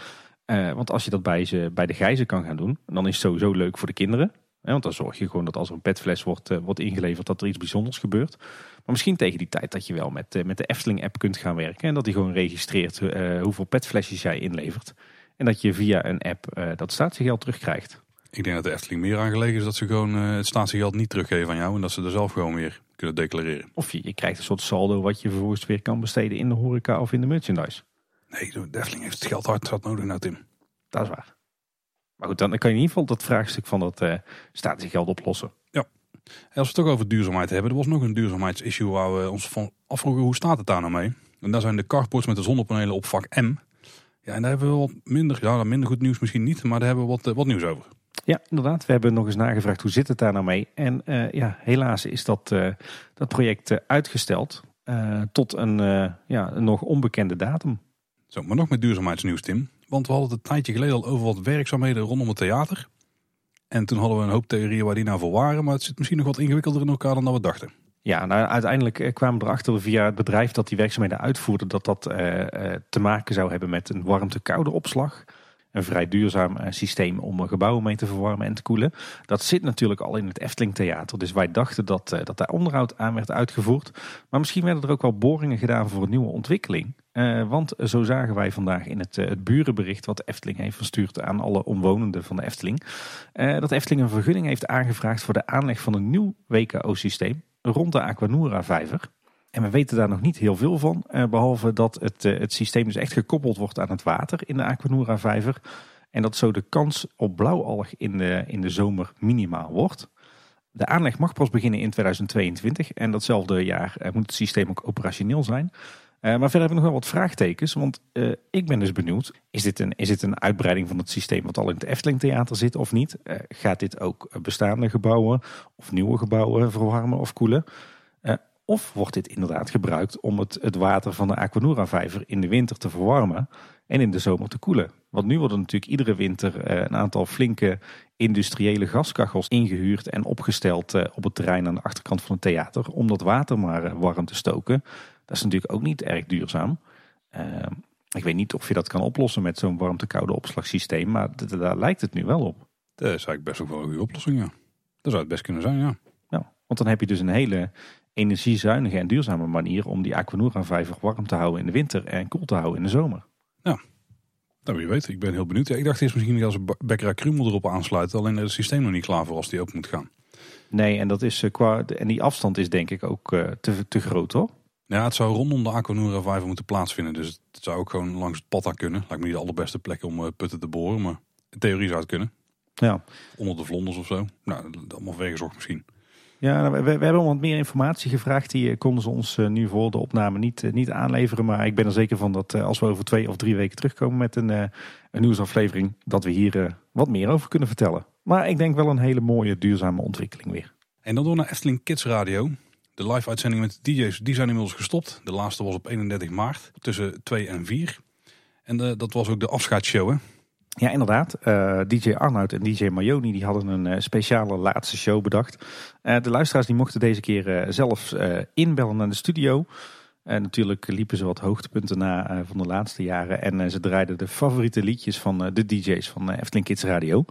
want als je dat bij, ze, bij de gijzen kan gaan doen, dan is het sowieso leuk voor de kinderen want dan zorg je gewoon dat als er een petfles wordt, wordt ingeleverd, dat er iets bijzonders gebeurt. Maar misschien tegen die tijd dat je wel met, met de Efteling-app kunt gaan werken. En dat die gewoon registreert hoeveel petflesjes jij inlevert. En dat je via een app dat statiegeld terugkrijgt. Ik denk dat de Efteling meer aangelegen is dat ze gewoon het statiegeld niet teruggeven aan jou. En dat ze er zelf gewoon weer kunnen declareren. Of je, je krijgt een soort saldo wat je vervolgens weer kan besteden in de horeca of in de merchandise. Nee, de Efteling heeft het geld hard, hard nodig nou Tim. Dat is waar. Maar goed, dan kan je in ieder geval dat vraagstuk van dat uh, statiegeld oplossen. Ja. En als we het toch over duurzaamheid hebben, er was nog een duurzaamheidsissue waar we ons van afvroegen hoe staat het daar nou mee? En daar zijn de carports met de zonnepanelen op vak M. Ja, en daar hebben we wat minder, ja, minder goed nieuws misschien niet, maar daar hebben we wat, eh, wat nieuws over. Ja, inderdaad. We hebben nog eens nagevraagd hoe zit het daar nou mee. En uh, ja, helaas is dat, uh, dat project uitgesteld tot een, ja, een nog onbekende datum. Zo, maar nog met duurzaamheidsnieuws, Tim. Want we hadden het een tijdje geleden al over wat werkzaamheden rondom het theater. En toen hadden we een hoop theorieën waar die nou voor waren. Maar het zit misschien nog wat ingewikkelder in elkaar dan dat we dachten. Ja, nou, uiteindelijk eh, kwamen we erachter via het bedrijf dat die werkzaamheden uitvoerde... dat dat te maken zou hebben met een warmte-koude opslag een vrij duurzaam eh, systeem om gebouwen mee te verwarmen en te koelen. Dat zit natuurlijk al in het Efteling Theater. Dus wij dachten dat, eh, dat daar onderhoud aan werd uitgevoerd. Maar misschien werden er ook wel boringen gedaan voor een nieuwe ontwikkeling. Uh, want zo zagen wij vandaag in het, het burenbericht wat de Efteling heeft verstuurd aan alle omwonenden van de Efteling. Dat Efteling een vergunning heeft aangevraagd voor de aanleg van een nieuw WKO-systeem rond de Aquanura-vijver. En we weten daar nog niet heel veel van. Eh, behalve dat het, eh, het systeem dus echt gekoppeld wordt aan het water in de Aquanura vijver. En dat zo de kans op blauwalg in de, in de zomer minimaal wordt. De aanleg mag pas beginnen in 2022. En datzelfde jaar eh, moet het systeem ook operationeel zijn. maar verder hebben we nog wel wat vraagtekens. Want ik ben dus benieuwd. Is dit, een, is dit een uitbreiding van het systeem wat al in het Efteling Theater zit of niet? gaat dit ook bestaande gebouwen of nieuwe gebouwen verwarmen of koelen? Of wordt dit inderdaad gebruikt om het, het water van de Aquanura-vijver in de winter te verwarmen en in de zomer te koelen? Want nu worden natuurlijk iedere winter eh, een aantal flinke industriële gaskachels ingehuurd en opgesteld eh, op het terrein aan de achterkant van het theater om dat water maar eh, warm te stoken. Dat is natuurlijk ook niet erg duurzaam. ik weet niet of je dat kan oplossen met zo'n warmte-koude opslagsysteem, maar daar lijkt het nu wel op. Dat is eigenlijk best ook wel een goede oplossing, ja. Dat zou het best kunnen zijn, ja. ja want dan heb je dus een hele energiezuinige en duurzame manier om die Aquanura-vijver warm te houden in de winter en koel te houden in de zomer. Ja, nou wie weet. Ik ben heel benieuwd. ik dacht eerst misschien als een Bekkera Krumel erop aansluiten, alleen het systeem nog niet klaar voor als die open moet gaan. Nee, en, dat is, eh, qua, en die afstand is denk ik ook uh, te, te groot hoor. Ja, het zou rondom de Aquanura vijver moeten plaatsvinden. Dus het zou ook gewoon langs het pad kunnen. Lijkt me niet de allerbeste plek om uh, putten te boren, maar in theorie zou het kunnen. Ja. Onder de vlonders of zo. Nou, allemaal vergezocht misschien. Ja, nou, we, we, hebben wat meer informatie gevraagd. Die eh, konden ze ons eh, nu voor de opname niet, eh, niet aanleveren. Maar ik ben er zeker van dat als we over twee of drie weken terugkomen met een, een nieuwsaflevering, dat we hier wat meer over kunnen vertellen. Maar ik denk wel een hele mooie duurzame ontwikkeling weer. En dan door naar Efteling Kids Radio. De live uitzending met de DJ's die zijn inmiddels gestopt. De laatste was op 31 maart tussen 2 en 4. En dat was ook de afscheidsshow? Ja, inderdaad. Eh, DJ Arnoud en DJ Mayoni die hadden een uh, speciale laatste show bedacht. Uh, de luisteraars die mochten deze keer zelf inbellen naar de studio. En natuurlijk liepen ze wat hoogtepunten na van de laatste jaren. En ze draaiden de favoriete liedjes van de DJ's van Efteling Kids Radio.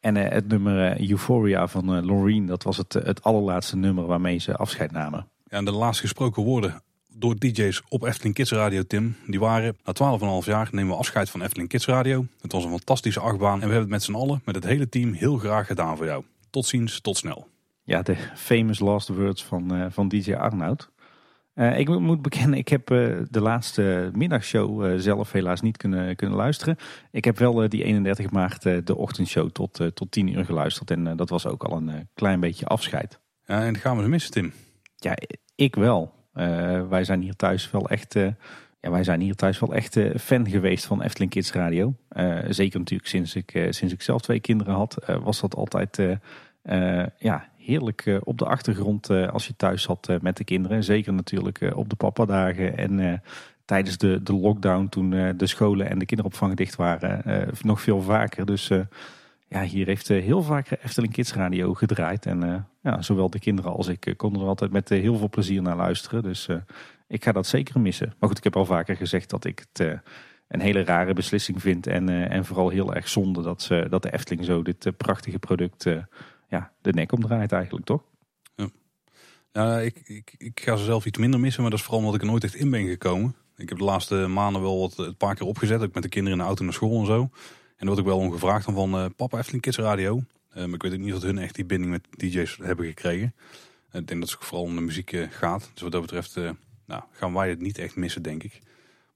En het nummer Euphoria van Loreen, dat was het, het allerlaatste nummer waarmee ze afscheid namen. Ja, en de laatst gesproken woorden door DJ's op Efteling Kids Radio, Tim. Die waren na 12,5 jaar nemen we afscheid van Efteling Kids Radio. Het was een fantastische achtbaan en we hebben het met z'n allen, met het hele team, heel graag gedaan voor jou. Tot ziens, tot snel. Ja, de famous last words van, uh, van DJ Arnoud. Uh, ik moet bekennen, ik heb uh, de laatste middagshow zelf helaas niet kunnen, kunnen luisteren. Ik heb wel die 31 maart de ochtendshow tot, tot 10 uur geluisterd. En dat was ook al een klein beetje afscheid. Ja, en dat gaan we missen, Tim. Ja, ik wel. Eh, wij zijn hier thuis wel echt, uh, ja, wij zijn hier thuis wel echt uh, fan geweest van Efteling Kids Radio. zeker natuurlijk sinds ik, sinds ik zelf twee kinderen had, was dat altijd ja, heerlijk op de achtergrond als je thuis zat met de kinderen. Zeker natuurlijk op de papadagen en tijdens de, de lockdown toen de scholen en de kinderopvang dicht waren. nog veel vaker. Dus ja, hier heeft heel vaak Efteling Kids Radio gedraaid. En ja, zowel de kinderen als ik eh, konden er altijd met eh, heel veel plezier naar luisteren. Dus eh, ik ga dat zeker missen. Maar goed, ik heb al vaker gezegd dat ik het een hele rare beslissing vind. En, en vooral heel erg zonde dat, ze, dat de Efteling zo dit prachtige product ja, de nek omdraait eigenlijk, toch? Ja. Ik, ik, ik ga ze zelf iets minder missen, maar dat is vooral omdat ik er nooit echt in ben gekomen. Ik heb de laatste maanden wel wat, een paar keer opgezet, ook met de kinderen in de auto naar school en zo. En dan word ik wel omgevraagd van uh, papa Efteling Kids Radio. Um, ik weet ook niet of hun echt die binding met DJ's hebben gekregen. Ik denk dat het vooral om de muziek gaat. Dus wat dat betreft nou, gaan wij het niet echt missen, denk ik.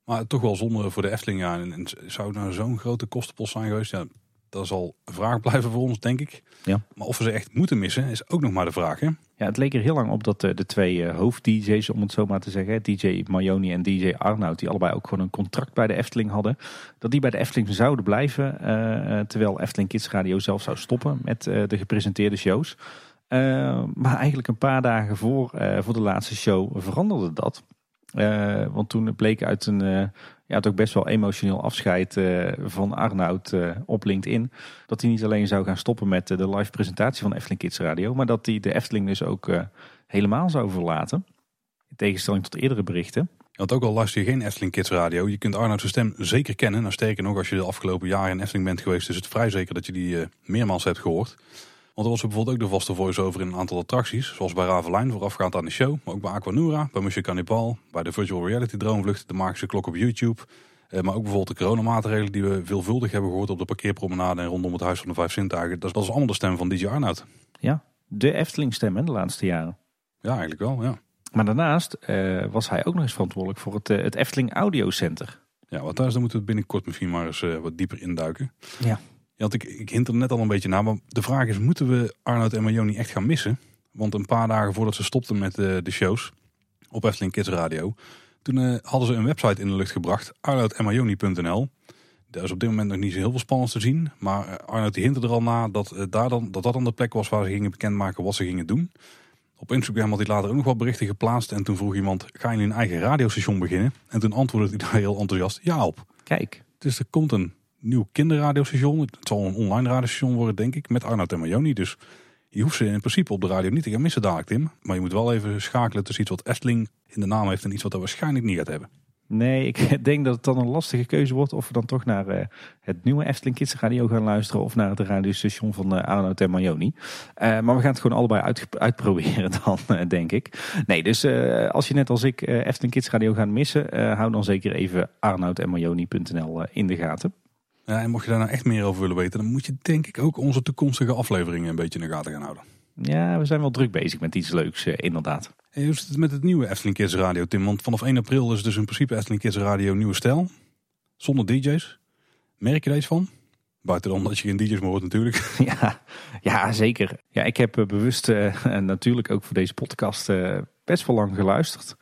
Maar toch wel zonde voor de Efteling. Ja. En, en zou het nou zo'n grote kostenpost zijn geweest? Ja, dat zal een vraag blijven voor ons, denk ik. Ja. Maar of we ze echt moeten missen, is ook nog maar de vraag. Hè? Ja, het leek er heel lang op dat de, de twee uh, hoofd-DJ's, om het zo maar te zeggen, DJ Mayoni en DJ Arnoud, die allebei ook gewoon een contract bij de Efteling hadden, dat die bij de Efteling zouden blijven, uh, terwijl Efteling Kids Radio zelf zou stoppen met uh, de gepresenteerde shows. maar eigenlijk een paar dagen voor, voor de laatste show veranderde dat. Want toen bleek uit een ja, toch best wel emotioneel afscheid uh, van Arnoud op LinkedIn. Dat hij niet alleen zou gaan stoppen met de live presentatie van Efteling Kids Radio. Maar dat hij de Efteling dus ook helemaal zou verlaten. In tegenstelling tot eerdere berichten. Want ook al luister je geen Efteling Kids Radio, je kunt Arnoud's stem zeker kennen. Nou, sterker nog, als je de afgelopen jaren in Efteling bent geweest, is het vrij zeker dat je die meermaals hebt gehoord. Want er was bijvoorbeeld ook de vaste voice-over in een aantal attracties. Zoals bij Ravelijn, voorafgaand aan de show. Maar ook bij Aquanura, bij Monsieur Cannibal, bij de Virtual Reality Droomvlucht, de Magische Klok op YouTube. Eh, maar ook bijvoorbeeld de coronamaatregelen die we veelvuldig hebben gehoord op de parkeerpromenade en rondom het Huis van de Vijf Zintuigen. Dat, is allemaal de stem van DJ Arnoud. Ja, de Efteling stem de laatste jaren. Ja, eigenlijk wel, ja. Maar daarnaast uh, was hij ook nog eens verantwoordelijk voor het, uh, het Efteling Audio Center. Ja, wat daar is, moeten we binnenkort misschien maar eens wat dieper induiken. Ja. Ik, ik hint er net al een beetje naar. Maar de vraag is, moeten we Arnoud en Marjoni echt gaan missen? Want een paar dagen voordat ze stopten met de, eh, de shows op Efteling Kids Radio... toen uh, hadden ze een website in de lucht gebracht, arnoudenmarjoni.nl. Daar is op dit moment nog niet zo heel veel spannends te zien. Maar uh, Arnoud die hintte er al na dat, uh, daar dan, dat dat dan de plek was waar ze gingen bekendmaken wat ze gingen doen. Op Instagram had hij later ook nog wat berichten geplaatst. En toen vroeg iemand, ga je een eigen radiostation beginnen? En toen antwoordde hij daar heel enthousiast ja op. Kijk. Dus er komt een nieuw kinderradiostation. Het zal een online radiostation worden, denk ik, met Arnoud en Marjoni. Dus je hoeft ze in principe op de radio niet te gaan missen dadelijk, Tim. Maar je moet wel even schakelen tussen iets wat Efteling in de naam heeft en iets wat er waarschijnlijk niet gaat hebben. Nee, ik denk dat het dan een lastige keuze wordt of we dan toch naar uh, het nieuwe Efteling Kids Radio gaan luisteren of naar het radiostation van uh, Arnoud en Marjoni. Uh, maar we gaan het gewoon allebei uit, uitproberen dan, denk ik. Nee, dus als je net als ik Efteling Kids Radio gaat missen, hou dan zeker even Arnoud en Marjoni.nl in de gaten. Ja, en mocht je daar nou echt meer over willen weten, dan moet je denk ik ook onze toekomstige afleveringen een beetje in de gaten gaan houden. Ja, we zijn wel druk bezig met iets leuks, eh, inderdaad. En hoe zit het met het nieuwe Efteling Kids Radio, Tim? Want vanaf 1 april is dus in principe Efteling Kids Radio nieuwe stijl. Zonder DJ's. Merk je deze van? Buiten dan dat je geen DJ's meer hoort natuurlijk. Ja, ja zeker. Ja, ik heb bewust uh, natuurlijk ook voor deze podcast uh, best wel lang geluisterd.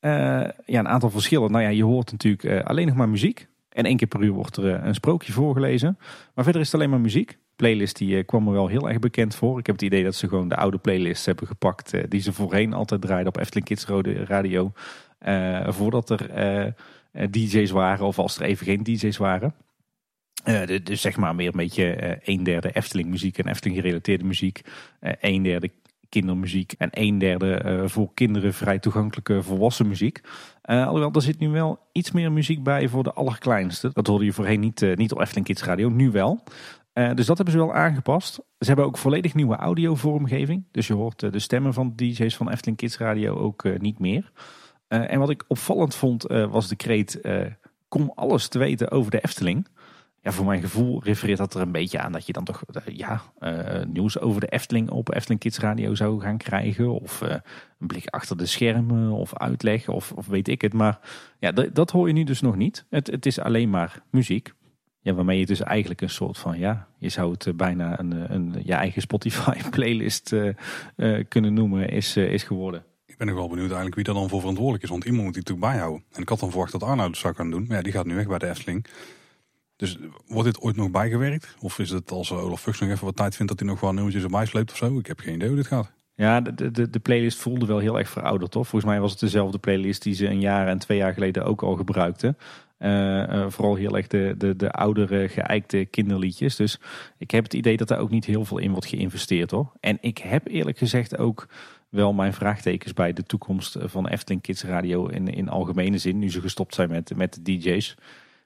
Uh, ja, een aantal verschillen. Nou ja, je hoort natuurlijk alleen nog maar muziek. En één keer per uur wordt er eh, een sprookje voorgelezen. Maar verder is het alleen maar muziek. Playlist die eh, kwam er wel heel erg bekend voor. Ik heb het idee dat ze gewoon de oude playlists hebben gepakt. Eh, die ze voorheen altijd draaiden op Efteling Kids Radio. voordat er DJ's waren of als er even geen DJ's waren. dus zeg maar meer een beetje een derde Efteling muziek en Efteling gerelateerde muziek. een derde kindermuziek en een derde uh, voor kinderen vrij toegankelijke volwassen muziek. Uh, alhoewel, er zit nu wel iets meer muziek bij voor de allerkleinste. Dat hoorde je voorheen niet, uh, niet op Efteling Kids Radio, nu wel. dus dat hebben ze wel aangepast. Ze hebben ook volledig nieuwe audiovormgeving. Dus je hoort de stemmen van DJ's van Efteling Kids Radio ook niet meer. en wat ik opvallend vond was de kreet... kom alles te weten over de Efteling ja, voor mijn gevoel refereert dat er een beetje aan dat je dan toch uh, ja, uh, nieuws over de Efteling op Efteling Kids Radio zou gaan krijgen. Of uh, een blik achter de schermen of uitleg of, of weet ik het. Maar ja, dat hoor je nu dus nog niet. Het, het is alleen maar muziek. Ja, waarmee je dus eigenlijk een soort van, ja, je zou het bijna een, een je eigen Spotify playlist kunnen noemen, is, is geworden. Ik ben nog wel benieuwd eigenlijk wie daar dan voor verantwoordelijk is. Want iemand moet die natuurlijk bijhouden. En ik had dan verwacht dat Arnoud het zou gaan doen. Maar ja, die gaat nu weg bij de Efteling. Dus wordt dit ooit nog bijgewerkt? Of is het als Olaf Fuchs nog even wat tijd vindt dat hij nog wel nieuwtjes erbij sleept of zo? Ik heb geen idee hoe dit gaat. Ja, de, de, de playlist voelde wel heel erg verouderd, toch? Volgens mij was het dezelfde playlist die ze een jaar en twee jaar geleden ook al gebruikten. Uh, uh, vooral heel erg de, de, de oudere geëikte kinderliedjes. Dus ik heb het idee dat daar ook niet heel veel in wordt geïnvesteerd hoor. En ik heb eerlijk gezegd ook wel mijn vraagtekens bij de toekomst van Efteling Kids Radio in, in algemene zin. Nu ze gestopt zijn met, met de DJ's.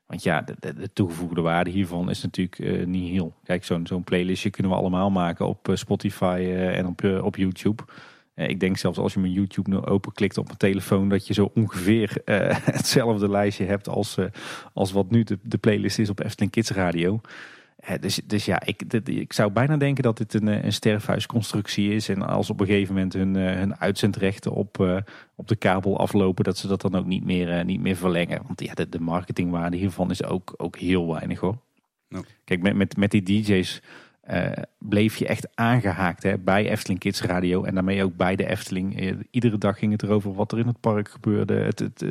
Want ja, de, de, toegevoegde waarde hiervan is natuurlijk uh, niet heel. Kijk, zo'n zo'n playlistje kunnen we allemaal maken op uh, Spotify uh, en op, op YouTube. ik denk zelfs als je mijn YouTube nu openklikt op mijn telefoon, dat je zo ongeveer hetzelfde lijstje hebt als, als wat nu de playlist is op Efteling Kids Radio dus, dus ja, ik, ik zou bijna denken dat dit een, een sterfhuisconstructie is. En als op een gegeven moment hun, eh, hun uitzendrechten op, uh, op de kabel aflopen, dat ze dat dan ook niet meer, uh, niet meer verlengen. Want ja, de, de marketingwaarde hiervan is ook, ook heel weinig hoor. Kijk, met, met, met die DJ's uh, bleef je echt aangehaakt hè, bij Efteling Kids Radio. En daarmee ook bij de Efteling. iedere dag ging het erover wat er in het park gebeurde. Het, het,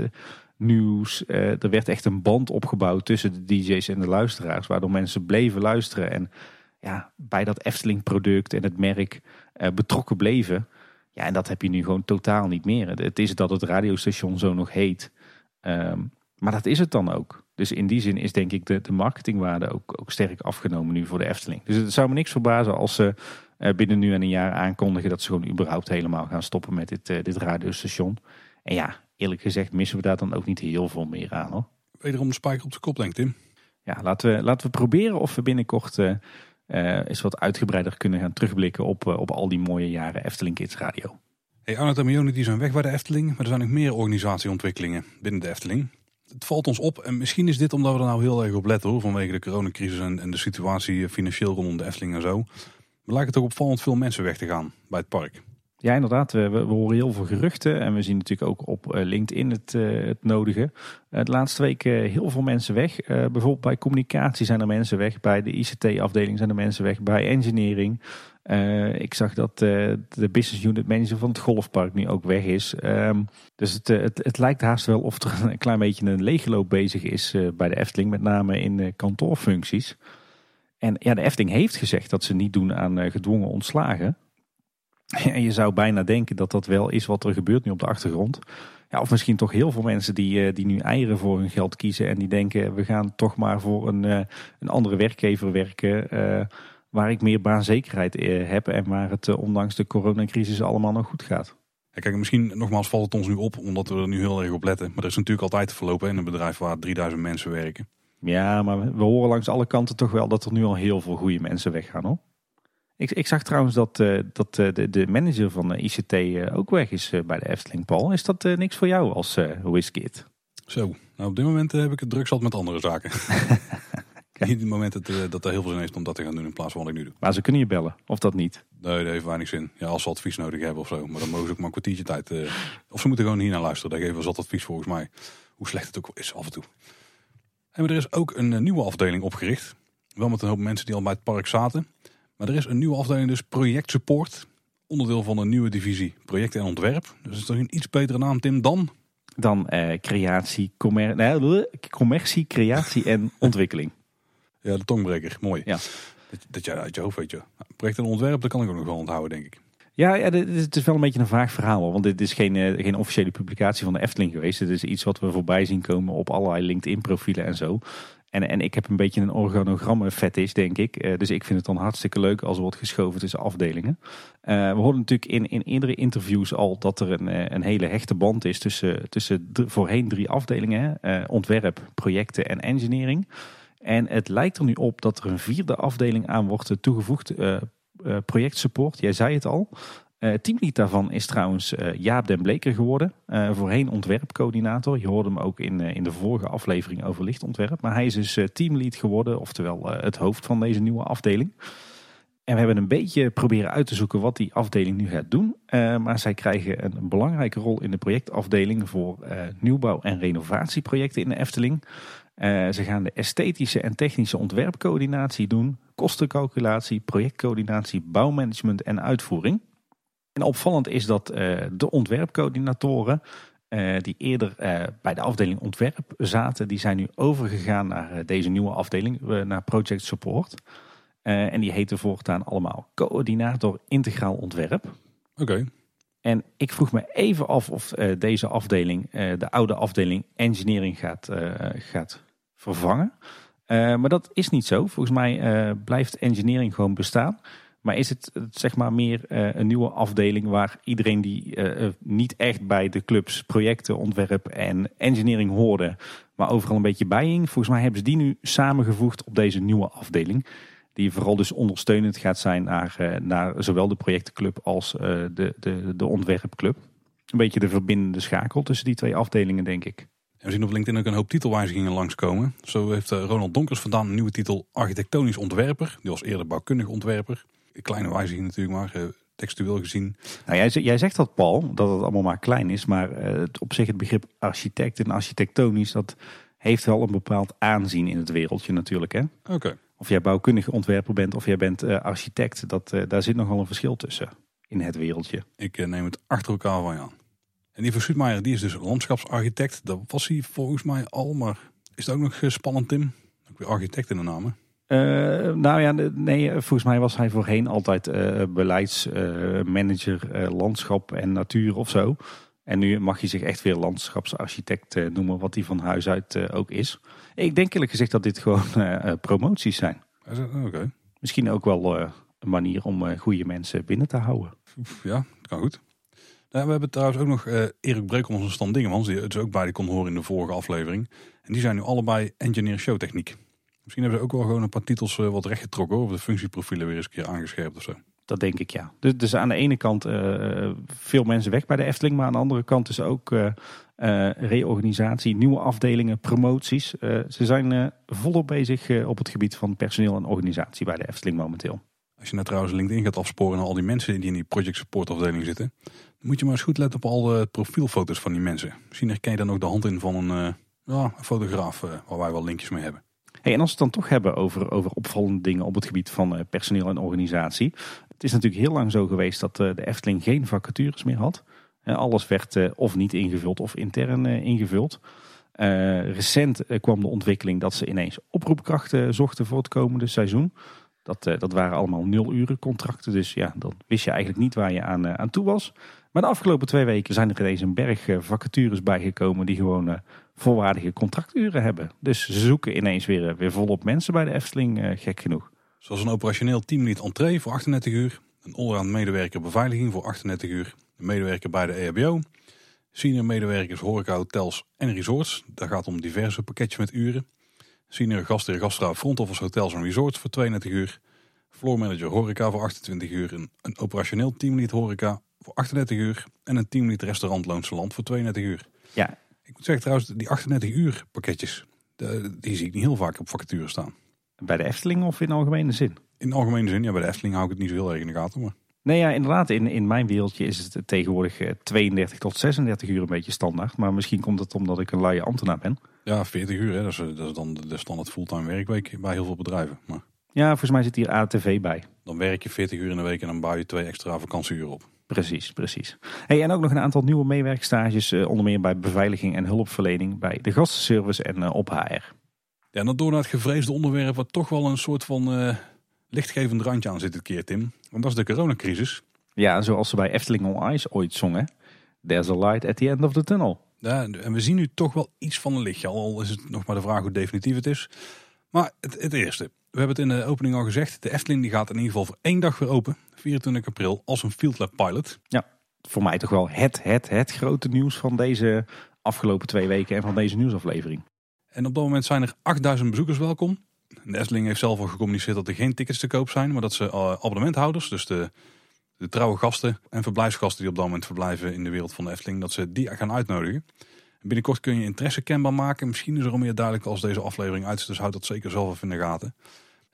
nieuws. Uh, er werd echt een band opgebouwd tussen de DJ's en de luisteraars, waardoor mensen bleven luisteren en ja, bij dat Efteling product en het merk uh, betrokken bleven. Ja, en dat heb je nu gewoon totaal niet meer. Het is dat het radiostation zo nog heet. Ehm, maar dat is het dan ook. Dus in die zin is denk ik de, de marketingwaarde ook, ook sterk afgenomen nu voor de Efteling. Dus het zou me niks verbazen als ze uh, binnen nu en een jaar aankondigen dat ze gewoon überhaupt helemaal gaan stoppen met dit, dit radiostation. En ja, eerlijk gezegd missen we daar dan ook niet heel veel meer aan hoor. Wederom de spijker op de kop, denk Tim. Ja, laten we, laten we proberen of we binnenkort uh, eens wat uitgebreider kunnen gaan terugblikken op, op al die mooie jaren Efteling Kids Radio. Hey, Arnold en Mione die zijn weg bij de Efteling, maar er zijn nog meer organisatieontwikkelingen binnen de Efteling. Het valt ons op en misschien is dit omdat we er nou heel erg op letten hoor, vanwege de coronacrisis en, en de situatie financieel rondom de Efteling en zo. Maar lijkt het ook opvallend veel mensen weg te gaan bij het park. Ja, inderdaad. We, we, horen heel veel geruchten. En we zien natuurlijk ook op eh, LinkedIn het, uh, het nodige. Uh, de laatste weken heel veel mensen weg. bijvoorbeeld bij communicatie zijn er mensen weg. Bij de ICT-afdeling zijn er mensen weg. Bij engineering. ik zag dat de business unit manager van het golfpark nu ook weg is. Um, dus het, het, het, lijkt haast wel of er een klein beetje een leegloop bezig is bij de Efteling. Met name in kantoorfuncties. En ja, de Efteling heeft gezegd dat ze niet doen aan gedwongen ontslagen. En je zou bijna denken dat dat wel is wat er gebeurt nu op de achtergrond. Ja, of misschien toch heel veel mensen die, eh, die nu eieren voor hun geld kiezen. En die denken we gaan toch maar voor een, eh, een andere werkgever werken. Uh, waar ik meer baanzekerheid heb en waar het ondanks de coronacrisis allemaal nog goed gaat. Ja, kijk, misschien nogmaals valt het ons nu op omdat we er nu heel erg op letten. Maar er is natuurlijk altijd te verlopen in een bedrijf waar 3000 mensen werken. Ja, maar we horen langs alle kanten toch wel dat er nu al heel veel goede mensen weggaan hoor. Ik, ik zag trouwens dat, uh, dat uh, de, de manager van de ICT uh, ook weg is bij de Efteling, Paul. Is dat niks voor jou als whiskit? Zo, nou op dit moment heb ik het druk zat met andere zaken. Niet het moment dat, dat er heel veel zin heeft om dat te gaan doen in plaats van wat ik nu doe. Maar ze kunnen je bellen, of dat niet? Nee, dat heeft weinig zin. Ja, als ze advies nodig hebben of zo. Maar dan mogen ze ook maar een kwartiertje tijd. of ze moeten gewoon hier naar luisteren. Daar geven we zat advies volgens mij. Hoe slecht het ook is af en toe. En er is ook een nieuwe afdeling opgericht. Wel met een hoop mensen die al bij het park zaten. Maar er is een nieuwe afdeling, dus project support. Onderdeel van een nieuwe divisie, project en ontwerp. Dus is toch een iets betere naam, Tim, dan? Dan eh, creatie, commer nee, commercie, creatie en ontwikkeling. Ja, de tongbreker, mooi. Ja. Dat, dat jij uit je hoofd weet je. Project en ontwerp, dat kan ik ook nog wel onthouden, denk ik. Ja, ja het is wel een beetje een vaag verhaal. Want dit is geen, eh, geen officiële publicatie van de Efteling geweest. Het is iets wat we voorbij zien komen op allerlei LinkedIn-profielen en zo. En, en ik heb een beetje een organogram fetish, denk ik. Uh, dus ik vind het dan hartstikke leuk als er wordt geschoven tussen afdelingen. Uh, we hoorden natuurlijk in, in eerdere interviews al dat er een, eh, een hele hechte band is tussen, tussen voorheen drie afdelingen. Ontwerp, projecten en engineering. En het lijkt er nu op dat er een vierde afdeling aan wordt toegevoegd. projectsupport, jij zei het al. Uh, teamlead daarvan is trouwens uh, Jaap den Bleker geworden. Uh, voorheen ontwerpcoördinator. Je hoorde hem ook in, in de vorige aflevering over lichtontwerp. Maar hij is dus teamlead geworden, oftewel het hoofd van deze nieuwe afdeling. En we hebben een beetje proberen uit te zoeken wat die afdeling nu gaat doen. maar zij krijgen een belangrijke rol in de projectafdeling voor nieuwbouw- en renovatieprojecten in de Efteling. ze gaan de esthetische en technische ontwerpcoördinatie doen, kostencalculatie, projectcoördinatie, bouwmanagement en uitvoering. En opvallend is dat uh, de ontwerpcoördinatoren, uh, die eerder uh, bij de afdeling ontwerp zaten, die zijn nu overgegaan naar deze nieuwe afdeling, naar Project Support. en die heten voortaan allemaal coördinator integraal ontwerp. Oké. En ik vroeg me even af of deze afdeling, de oude afdeling engineering, gaat, gaat vervangen. maar dat is niet zo. Volgens mij blijft engineering gewoon bestaan. Maar is het zeg maar meer uh, een nieuwe afdeling waar iedereen die uh, niet echt bij de clubs projecten, ontwerp en engineering hoorde, maar overal een beetje bijhing? Volgens mij hebben ze die nu samengevoegd op deze nieuwe afdeling. Die vooral dus ondersteunend gaat zijn naar, naar zowel de projectenclub als de, de, de ontwerpclub. Een beetje de verbindende schakel tussen die twee afdelingen, denk ik. We zien op LinkedIn ook een hoop titelwijzigingen langskomen. Zo heeft Ronald Donkers vandaan een nieuwe titel architectonisch ontwerper. Die was eerder bouwkundig ontwerper kleine wijziging natuurlijk maar, uh, textueel gezien. Nou, jij, jij, zegt dat Paul, dat het allemaal maar klein is. Maar uh, op zich het begrip architect en architectonisch, dat heeft wel een bepaald aanzien in het wereldje natuurlijk. Hè? Oké. Of jij bouwkundige ontwerper bent of jij bent uh, architect, dat, daar zit nogal een verschil tussen in het wereldje. Ik neem het achter elkaar van je aan. En die van die is dus landschapsarchitect. Dat was hij volgens mij al, maar is het ook nog spannend Tim? Ook weer architect in de naam nou ja, nee, volgens mij was hij voorheen altijd beleidsmanager landschap en natuur of zo. En nu mag hij zich echt weer landschapsarchitect noemen, wat hij van huis uit ook is. Ik denk eerlijk gezegd dat dit gewoon promoties zijn. Oké. Misschien ook wel een manier om goede mensen binnen te houden. Ja, kan goed. Nou, we hebben trouwens ook nog Erik Breukels en Stan Dingemans, die het ook bij die kon horen in de vorige aflevering. En die zijn nu allebei engineer showtechniek. Misschien hebben ze ook wel gewoon een paar titels uh, wat rechtgetrokken of de functieprofielen weer eens een keer aangescherpt of zo. Dat denk ik ja. Dus, dus aan de ene kant uh, veel mensen weg bij de Efteling, maar aan de andere kant dus ook reorganisatie, nieuwe afdelingen, promoties. ze zijn volop bezig op het gebied van personeel en organisatie bij de Efteling momenteel. Als je nou trouwens LinkedIn gaat afsporen naar al die mensen die in die project support afdeling zitten, dan moet je maar eens goed letten op al de profielfoto's van die mensen. Misschien herken je dan ook de hand in van een, ja, een fotograaf waar wij wel linkjes mee hebben. En als we het dan toch hebben over, over opvallende dingen op het gebied van uh, personeel en organisatie. Het is natuurlijk heel lang zo geweest dat de Efteling geen vacatures meer had. alles werd of niet ingevuld of intern ingevuld. recent kwam de ontwikkeling dat ze ineens oproepkrachten zochten voor het komende seizoen. Dat, dat waren allemaal nul uren contracten. Dus ja, dan wist je eigenlijk niet waar je aan, aan toe was. Maar de afgelopen twee weken zijn er ineens een berg vacatures bijgekomen die gewoon volwaardige contracturen hebben. Dus ze zoeken ineens weer, weer volop mensen bij de Efteling, gek genoeg. Zoals een operationeel teamlid entree voor 38 uur. Een allround medewerker beveiliging voor 38 uur. Een medewerker bij de EHBO. Senior medewerkers horeca, hotels en resorts. Daar gaat om diverse pakketjes met uren. Senior gastheer gastvrouw front office hotels en resorts voor 32 uur. Floor manager horeca voor 28 uur. Een, een operationeel teamlead horeca voor 38 uur. En een teamlead restaurant Loonse Land voor 32 uur. Ja. Ik moet zeggen trouwens, die 38 uur pakketjes, die zie ik niet heel vaak op vacatures staan. Bij de Efteling of in algemene zin? In algemene zin, ja bij de Efteling hou ik het niet zo heel erg in de gaten. Maar... Nee, ja, inderdaad. In, in mijn wereldje is het tegenwoordig 32 eh, tot 36 uur een beetje standaard. Maar misschien komt het omdat ik een luie ambtenaar ben. Ja, 40 uur. Hè. Dat, is, dat is dan de standaard fulltime werkweek bij heel veel bedrijven. Maar... Ja, volgens mij zit hier ATV bij. Dan werk je 40 uur in de week en dan bouw je twee extra vakantieuren op. Precies, precies. Hey, en ook nog een aantal nieuwe meewerkstages, eh, onder meer bij beveiliging en hulpverlening, bij de gastenservice en uh, op HR. Ja, en dan door naar het gevreesde onderwerp, wat toch wel een soort van uh, lichtgevend randje aan zit dit keer, Tim. Want dat is de coronacrisis. Ja, zoals ze bij Efteling on Ice ooit zongen. There's a light at the end of the tunnel. Ja, en we zien nu toch wel iets van een lichtje. Al is het nog maar de vraag hoe definitief het is. Maar het, het, eerste. We hebben het in de opening al gezegd. De Efteling die gaat in ieder geval voor één dag weer open. 24 april als een Field Lab Pilot. Ja, voor mij toch wel het, het, het grote nieuws van deze afgelopen twee weken en van deze nieuwsaflevering. En op dat moment zijn er 8000 bezoekers welkom. De Efteling heeft zelf al gecommuniceerd dat er geen tickets te koop zijn. Maar dat ze uh, abonnementhouders, dus de de trouwe gasten en verblijfsgasten die op dat moment verblijven in de wereld van de Efteling, dat ze die gaan uitnodigen. binnenkort kun je interesse kenbaar maken. Misschien is er al meer duidelijk als deze aflevering uit is, dus houd dat zeker zelf even in de gaten.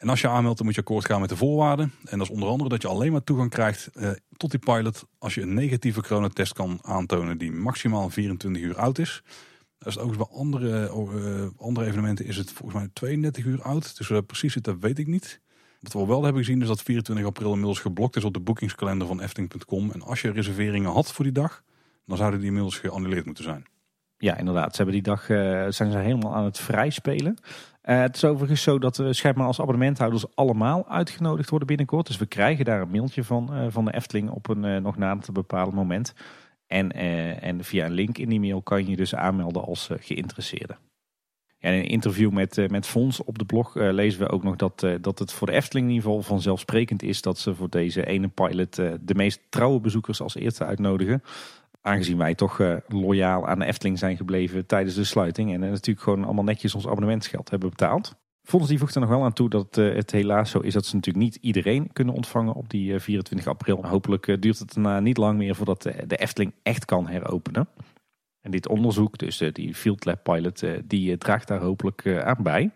En als je aanmeldt, dan moet je akkoord gaan met de voorwaarden. En dat is onder andere dat je alleen maar toegang krijgt eh, tot die pilot als je een negatieve coronatest kan aantonen die maximaal 24 uur oud is. Dat is ook bij andere, uh, andere evenementen is het volgens mij 32 uur oud. Dus uh, precies zit, dat weet ik niet. Wat we wel hebben gezien is dat 24 april inmiddels geblokt is op de boekingskalender van Efteling.com. En als je reserveringen had voor die dag, dan zouden die inmiddels geannuleerd moeten zijn. Ja, inderdaad. Ze hebben die dag uh, zijn ze helemaal aan het vrijspelen. Uh, het is overigens zo dat we schijnbaar als abonnementhouders allemaal uitgenodigd worden binnenkort. Dus we krijgen daar een mailtje van, uh, van de Efteling op een nog nader te bepalen moment. En, en via een link in die mail kan je dus aanmelden als geïnteresseerde. En in een interview met, met Fons op de blog lezen we ook nog dat, dat het voor de Efteling in ieder geval vanzelfsprekend is dat ze voor deze ene pilot de meest trouwe bezoekers als eerste uitnodigen. Aangezien wij toch loyaal aan de Efteling zijn gebleven tijdens de sluiting en natuurlijk gewoon allemaal netjes ons abonnementsgeld hebben betaald. Fons die voegt er nog wel aan toe dat het helaas zo is dat ze natuurlijk niet iedereen kunnen ontvangen op die 24 april. Hopelijk duurt het daarna niet lang meer voordat de Efteling echt kan heropenen. En dit onderzoek, dus die Field Lab Pilot, die draagt daar hopelijk aan bij.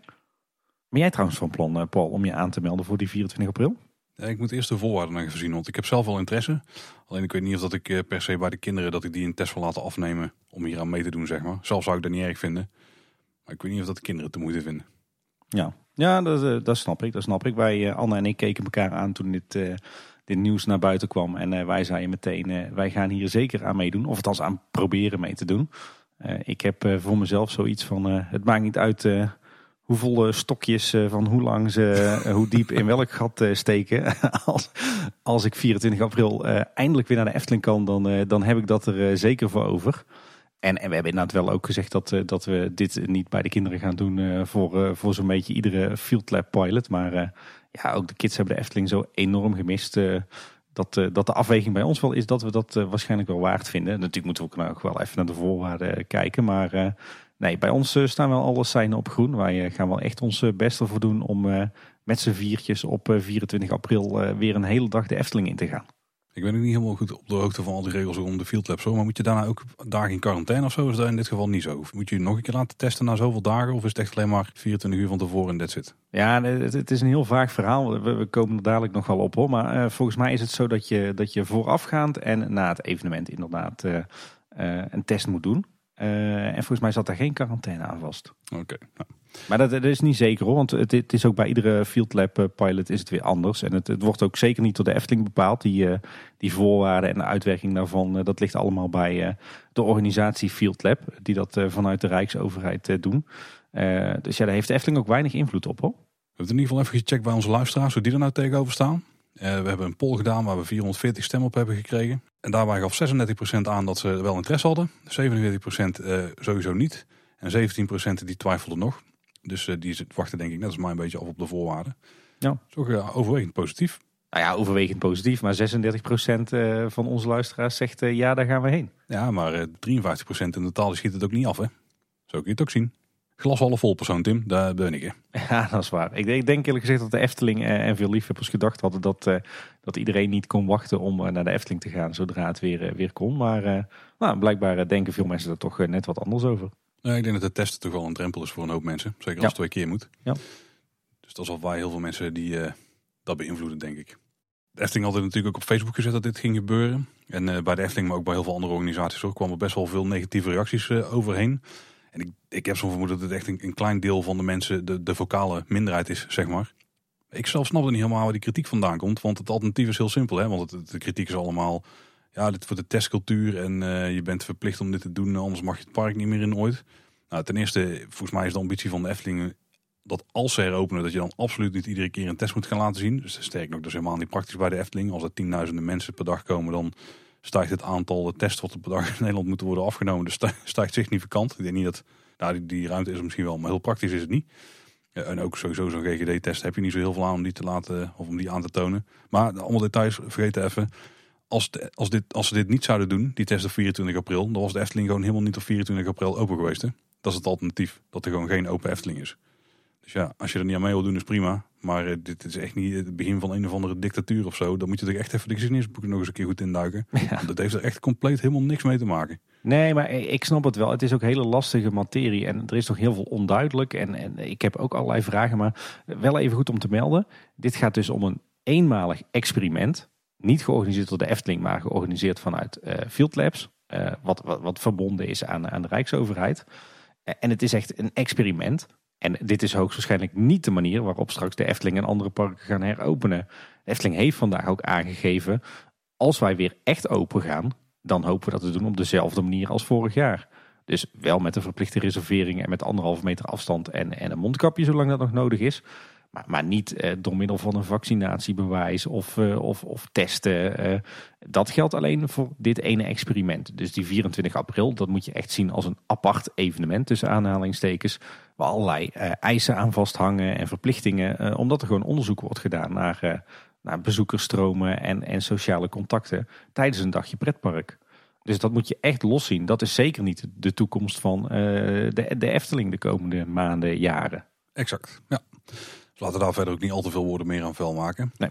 Ben jij trouwens van plan, Paul, om je aan te melden voor die 24 april? Ja, ik moet eerst de voorwaarden even zien, want ik heb zelf wel interesse. Alleen ik weet niet of dat ik per se bij de kinderen dat ik die een test wil laten afnemen om hier aan mee te doen, zeg maar. Zelf zou ik dat niet erg vinden. Maar ik weet niet of dat de kinderen te moeite vinden. Ja, ja dat, dat snap ik. Dat snap ik. Wij, Anne en ik keken elkaar aan toen dit dit nieuws naar buiten kwam. En wij zeiden meteen, wij gaan hier zeker aan meedoen. Of althans aan proberen mee te doen. Ik heb voor mezelf zoiets van, het maakt niet uit hoeveel stokjes van hoe lang ze hoe diep in welk gat steken. als, als ik 24 april eindelijk weer naar de Efteling kan, dan, dan heb ik dat er zeker voor over. En, en we hebben inderdaad wel ook gezegd dat, dat we dit niet bij de kinderen gaan doen voor, voor zo'n beetje iedere Field Lab pilot. Maar ja, ook de kids hebben de Efteling zo enorm gemist dat, dat de afweging bij ons wel is dat we dat waarschijnlijk wel waard vinden. Natuurlijk moeten we ook nog wel even naar de voorwaarden kijken. Maar nee, bij ons staan wel alle seinen op groen. Wij gaan wel echt ons best ervoor doen om met z'n viertjes op 24 april weer een hele dag de Efteling in te gaan. Ik ben ook niet helemaal goed op de hoogte van al die regels om de field lab zo. Maar moet je daarna ook dagen in quarantaine of zo? Is dat in dit geval niet zo? Of moet je nog een keer laten testen na zoveel dagen? Of is het echt alleen maar 24 uur van tevoren en dat zit? Ja, het, het, is een heel vaag verhaal. We, we, komen er dadelijk nog wel op hoor. Maar uh, volgens mij is het zo dat je, dat je voorafgaand en na het evenement inderdaad uh, uh, een test moet doen. En volgens mij zat daar geen quarantaine aan vast. Oké. Nou. Maar dat, dat, is niet zeker hoor, want het, het, is ook bij iedere Field Lab eh, pilot is het weer anders. En het, het wordt ook zeker niet door de Efteling bepaald. Die, uh, die voorwaarden en de uitwerking daarvan, uh, dat ligt allemaal bij de organisatie Field Lab. Die dat vanuit de Rijksoverheid doen. dus ja, daar heeft de Efteling ook weinig invloed op hoor. We hebben in ieder geval even gecheckt bij onze luisteraars hoe die er nou tegenover staan. we hebben een poll gedaan waar we 440 stemmen op hebben gekregen. En daarbij gaf 36% aan dat ze wel interesse hadden. 47% sowieso niet. En 17% die twijfelden nog. Dus uh, die wachten denk ik net als mij een beetje af op de voorwaarden. Ja. Toch uh, overwegend positief. Nou ja, overwegend positief. Maar 36% uh, van onze luisteraars zegt ja, daar gaan we heen. Ja, maar 53% in totaal schiet het ook niet af hè. Zo kun je het ook zien. Glas half vol persoon Tim, daar ben ik. Ja, dat is waar. Ik, ik denk eerlijk gezegd dat de Efteling en veel liefhebbers gedacht hadden dat, dat iedereen niet kon wachten om naar de Efteling te gaan zodra het weer, weer kon. Maar nou, blijkbaar denken veel mensen er toch net wat anders over. Ja, ik denk dat de testen toch wel een drempel is voor een hoop mensen. Zeker als het twee keer moet. Ja. Dus dat is al waar heel veel mensen die dat beïnvloeden, denk ik. De Efteling had natuurlijk ook op Facebook gezet dat dit ging gebeuren. En uh, bij de Efteling, maar ook bij heel veel andere organisaties ook, kwamen best wel veel negatieve reacties uh, overheen. En ik, ik heb zo'n vermoeden dat het echt een, een, klein deel van de mensen de, de vocale minderheid is, zeg maar. Ik zelf snap er niet helemaal waar die kritiek vandaan komt. Want het alternatief is heel simpel. Hè? Want de kritiek is allemaal ja, dit voor de testcultuur en uh, je bent verplicht om dit te doen, anders mag je het park niet meer in ooit. Nou, ten eerste, volgens mij is de ambitie van de Efteling dat als ze heropenen, dat je dan absoluut niet iedere keer een test moet gaan laten zien. Dus sterk nog, dat helemaal niet praktisch bij de Efteling. Als er tienduizenden mensen per dag komen, dan stijgt het aantal tests wat er per dag in Nederland moeten worden afgenomen. Dus stijgt significant. Ik denk niet dat, nou die, die ruimte is misschien wel, maar heel praktisch is het niet. En ook sowieso zo'n GGD-test heb je niet zo heel veel aan om die te laten of om die aan te tonen. Maar allemaal details, vergeet even als, als, dit, als ze dit niet zouden doen, die test op 24 april, dan was de Efteling gewoon helemaal niet op 24 april open geweest. Hè? Dat is het alternatief, dat er gewoon geen open Efteling is. Dus ja, als je er niet aan mee wil doen is prima. Maar uh, dit is echt niet het begin van een of andere dictatuur of zo. Dan moet je toch echt even de geschiedenisboeken nog eens een keer goed induiken. Ja. Dat heeft er echt compleet helemaal niks mee te maken. Nee, maar ik snap het wel. Het is ook hele lastige materie en er is toch heel veel onduidelijk. En, en ik heb ook allerlei vragen, maar wel even goed om te melden. Dit gaat dus om een eenmalig experiment niet georganiseerd door de Efteling, maar georganiseerd vanuit uh, Field Labs. Uh, wat, wat, wat, verbonden is aan, aan de Rijksoverheid. En het is echt een experiment. En dit is hoogstwaarschijnlijk niet de manier waarop straks de Efteling en andere parken gaan heropenen. Efteling heeft vandaag ook aangegeven, als wij weer echt open gaan, dan hopen we dat te doen op dezelfde manier als vorig jaar. Dus wel met een verplichte reservering en met anderhalve meter afstand en, en een mondkapje zolang dat nog nodig is. Maar, niet eh, door middel van een vaccinatiebewijs of, eh, of, of testen. Eh, dat geldt alleen voor dit ene experiment. Dus die 24 april, dat moet je echt zien als een apart evenement tussen aanhalingstekens. Waar allerlei eh, eisen aan vasthangen en verplichtingen. Omdat er gewoon onderzoek wordt gedaan naar, naar bezoekersstromen en, en sociale contacten tijdens een dagje pretpark. Dus dat moet je echt loszien. Dat is zeker niet de toekomst van de, de Efteling de komende maanden, jaren. Exact, ja. Dus laten we daar verder ook niet al te veel woorden meer aan vuil maken. Nee.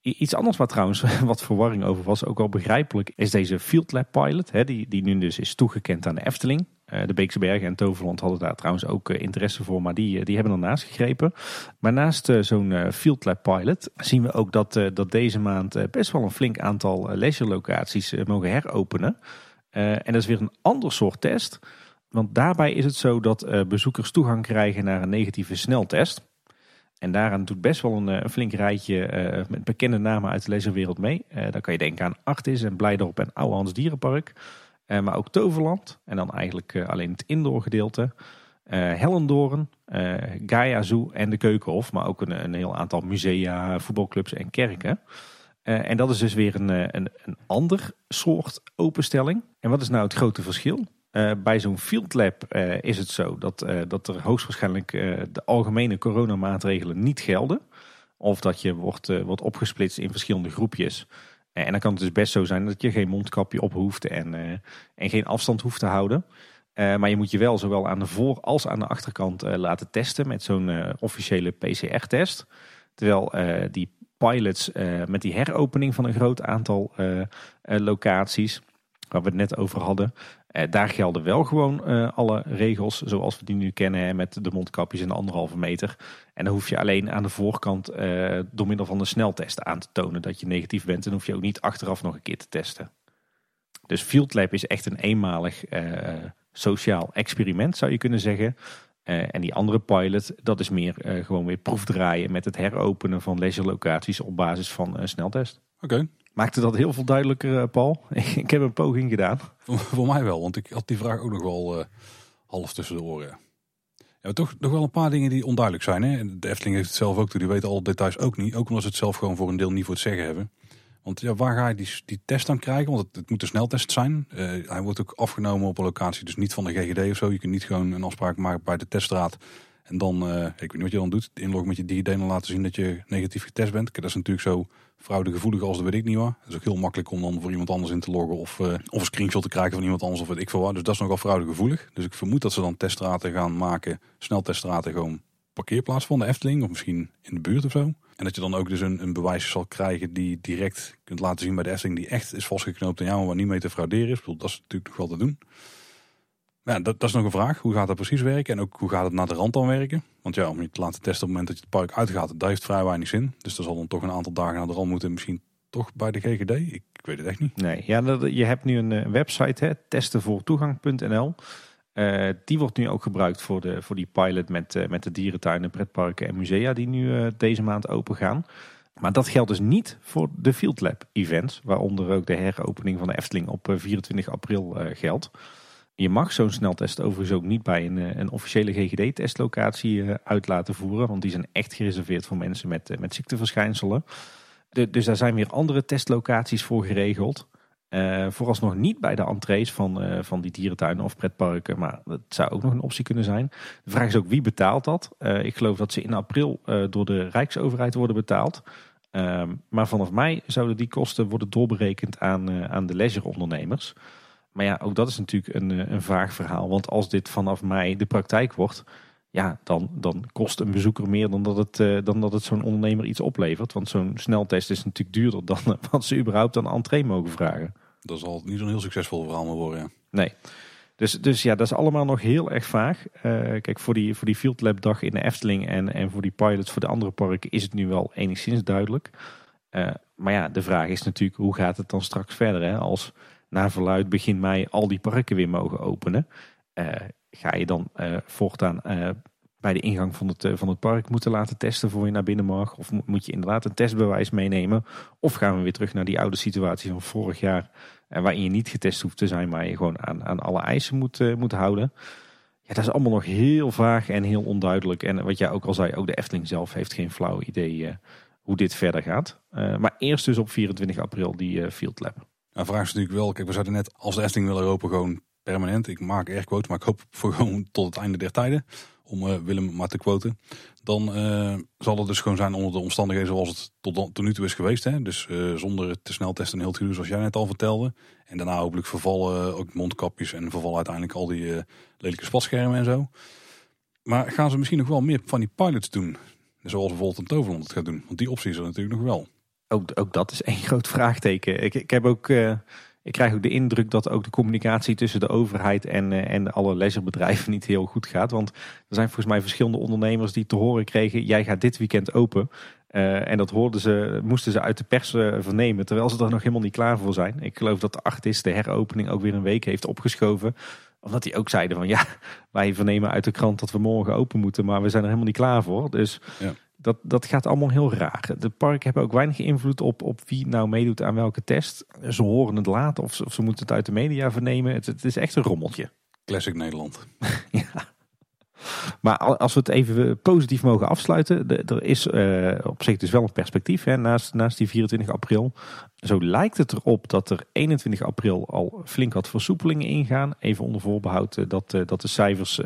Iets anders wat trouwens wat verwarring over was, ook wel begrijpelijk, is deze Field Lab Pilot. Hè, die, die nu dus is toegekend aan de Efteling. Uh, de Beekse Bergen en Toverland hadden daar trouwens ook uh, interesse voor, maar die, uh, die hebben ernaast gegrepen. Maar naast zo'n Field Lab Pilot zien we ook dat, dat deze maand best wel een flink aantal leisure locaties mogen heropenen. en dat is weer een ander soort test. Want daarbij is het zo dat bezoekers toegang krijgen naar een negatieve sneltest. En daaraan doet best wel een, eh, flink rijtje uh, met bekende namen uit de leeswereld mee. Uh, dan kan je denken aan Artis en Blijdorp en Ouwehands Dierenpark. Uh, maar ook Toverland. En dan eigenlijk alleen het indoor gedeelte. Hellendoorn, Gaia Zoo en de Keukenhof. Maar ook een, een heel aantal musea, voetbalclubs en kerken. en dat is dus weer een, een, een ander soort openstelling. En wat is nou het grote verschil? Uh, bij zo'n field lab uh, is het zo dat, uh, dat er hoogstwaarschijnlijk de algemene coronamaatregelen niet gelden. Of dat je wordt, wordt opgesplitst in verschillende groepjes. en dan kan het dus best zo zijn dat je geen mondkapje op hoeft en, en geen afstand hoeft te houden. maar je moet je wel zowel aan de voor- als aan de achterkant laten testen met zo'n officiële PCR-test. Terwijl die pilots met die heropening van een groot aantal locaties, waar we het net over hadden, eh, daar gelden wel gewoon uh, alle regels zoals we die nu kennen met de mondkapjes en de anderhalve meter. En dan hoef je alleen aan de voorkant uh, door middel van een sneltest aan te tonen dat je negatief bent. En hoef je ook niet achteraf nog een keer te testen. Dus Field Lab is echt een eenmalig sociaal experiment zou je kunnen zeggen. en die andere pilot, dat is meer gewoon weer proefdraaien met het heropenen van leisurelocaties op basis van een sneltest. Oké. Maakte dat heel veel duidelijker, eh, Paul? ik heb een poging gedaan. Voor, mij wel, want ik had die vraag ook nog wel uh, half tussen de oren. Toch nog wel een paar dingen die onduidelijk zijn. Hè? De Efteling heeft het zelf ook toe. Die weten alle details ook niet. Ook omdat ze het zelf gewoon voor een deel niet voor het zeggen hebben. Want ja, waar ga je die, die test dan krijgen? Want het, het moet een sneltest zijn. Uh, hij wordt ook afgenomen op een locatie, dus niet van de GGD of zo. Je kunt niet gewoon een afspraak maken bij de teststraat. En dan, ik weet niet wat je dan doet, inloggen met je DigiD en laten zien dat je negatief getest bent. Dat is natuurlijk zo fraudegevoelig als de weet ik niet wat. Het is ook heel makkelijk om dan voor iemand anders in te loggen of, uh, of een screenshot te krijgen van iemand anders of weet ik veel wat. Dus dat is nogal fraudegevoelig. Dus ik vermoed dat ze dan teststraten gaan maken, snelteststraten gewoon parkeerplaats van de Efteling of misschien in de buurt of zo. En dat je dan ook dus een, een bewijs zal krijgen die direct kunt laten zien bij de Efteling die echt is vastgeknoopt en jou, maar waar niet mee te frauderen is. Ik dat is natuurlijk nog wel te doen. Ja, dat, dat, is nog een vraag. Hoe gaat dat precies werken? En ook hoe gaat het naar de rand dan werken? Want ja, om je te laten testen op het moment dat je het park uitgaat, dat heeft vrij weinig zin. Dus er zal dan toch een aantal dagen naar de rand moeten. Misschien toch bij de GGD? Ik, weet het echt niet. Nee, ja, je hebt nu een eh, website, hè, testenvoortoegang.nl. Uh, die wordt nu ook gebruikt voor, de, voor die pilot met, uh, met de dierentuinen, pretparken en musea die nu deze maand open gaan. Maar dat geldt dus niet voor de Field Lab events, waaronder ook de heropening van de Efteling op 24 april geldt. Je mag zo'n sneltest overigens ook niet bij een, eh, een officiële GGD-testlocatie eh, uit laten voeren. Want die zijn echt gereserveerd voor mensen met, eh, met ziekteverschijnselen. Dus daar zijn weer andere testlocaties voor geregeld. Uh, vooralsnog niet bij de entrees van, van die dierentuinen of pretparken. Maar dat zou ook nog een optie kunnen zijn. De vraag is ook wie betaalt dat? Ik geloof dat ze in april door de Rijksoverheid worden betaald. Ehm, maar vanaf mei zouden die kosten worden doorberekend aan, aan de leisureondernemers. Maar ja, ook dat is natuurlijk een, eh, een vaag verhaal. Want als dit vanaf mei de praktijk wordt, ja, dan, dan kost een bezoeker meer dan dat het, uh, dan dat het zo'n ondernemer iets oplevert. Want zo'n sneltest is natuurlijk duurder dan wat ze überhaupt aan entree mogen vragen. Dat zal niet zo'n heel succesvol verhaal meer worden. Ja. Nee. Dus, dus ja, dat is allemaal nog heel erg vaag. Uh, kijk, voor die, voor die Field Lab dag in de Efteling en, en voor die pilots voor de andere parken is het nu wel enigszins duidelijk. Uh, maar ja, de vraag is natuurlijk, hoe gaat het dan straks verder? Hè? Als naar verluid begin mei al die parken weer mogen openen. Uh, ga je dan uh, voortaan uh, bij de ingang van het, van het park moeten laten testen voor je naar binnen mag? Of moet je inderdaad een testbewijs meenemen? Of gaan we weer terug naar die oude situatie van vorig jaar, waarin je niet getest hoeft te zijn, maar je gewoon aan, aan alle eisen moet, moet houden? Ja, dat is allemaal nog heel vaag en heel onduidelijk. En wat jij ook al zei, ook de Efteling zelf heeft geen flauw idee hoe dit verder gaat. maar eerst dus op 24 april die Field Lab. Nou, vraag is natuurlijk wel, kijk, we zeiden net, als de Efteling willen open gewoon permanent. Ik maak erg quote, maar ik hoop voor gewoon tot het einde der tijden. Om uh, Willem maar te quoten. Dan uh, zal het dus gewoon zijn onder de omstandigheden zoals het tot, dan, tot nu toe is geweest. Hè? Dus uh, zonder te snel testen en heel het zoals jij net al vertelde. En daarna hopelijk vervallen ook mondkapjes en vervallen uiteindelijk al die lelijke spatschermen en zo. Maar gaan ze misschien nog wel meer van die pilots doen? Zoals bijvoorbeeld een Toverland het gaat doen. Want die optie is er natuurlijk nog wel ook, ook dat is één groot vraagteken. Ik, ik heb ook. Uh, ik krijg ook de indruk dat ook de communicatie tussen de overheid en, uh, en alle leisurebedrijven niet heel goed gaat. Want er zijn volgens mij verschillende ondernemers die te horen kregen: jij gaat dit weekend open. Uh, en dat hoorden ze, moesten ze uit de pers vernemen, terwijl ze er nog helemaal niet klaar voor zijn. Ik geloof dat de artist de heropening ook weer een week heeft opgeschoven. Omdat die ook zeiden van ja, wij vernemen uit de krant dat we morgen open moeten, maar we zijn er helemaal niet klaar voor. Dus ja dat, dat gaat allemaal heel raar. De parken hebben ook weinig invloed op, op wie nou meedoet aan welke test. Ze horen het later of ze, of ze moeten het uit de media vernemen. Het, het is echt een rommeltje. Classic Nederland. ja. Maar als we het even positief mogen afsluiten. Er is op zich dus wel een perspectief hè, naast, naast die 24 april. Zo lijkt het erop dat er 21 april al flink wat versoepelingen ingaan. Even onder voorbehoud dat, dat de cijfers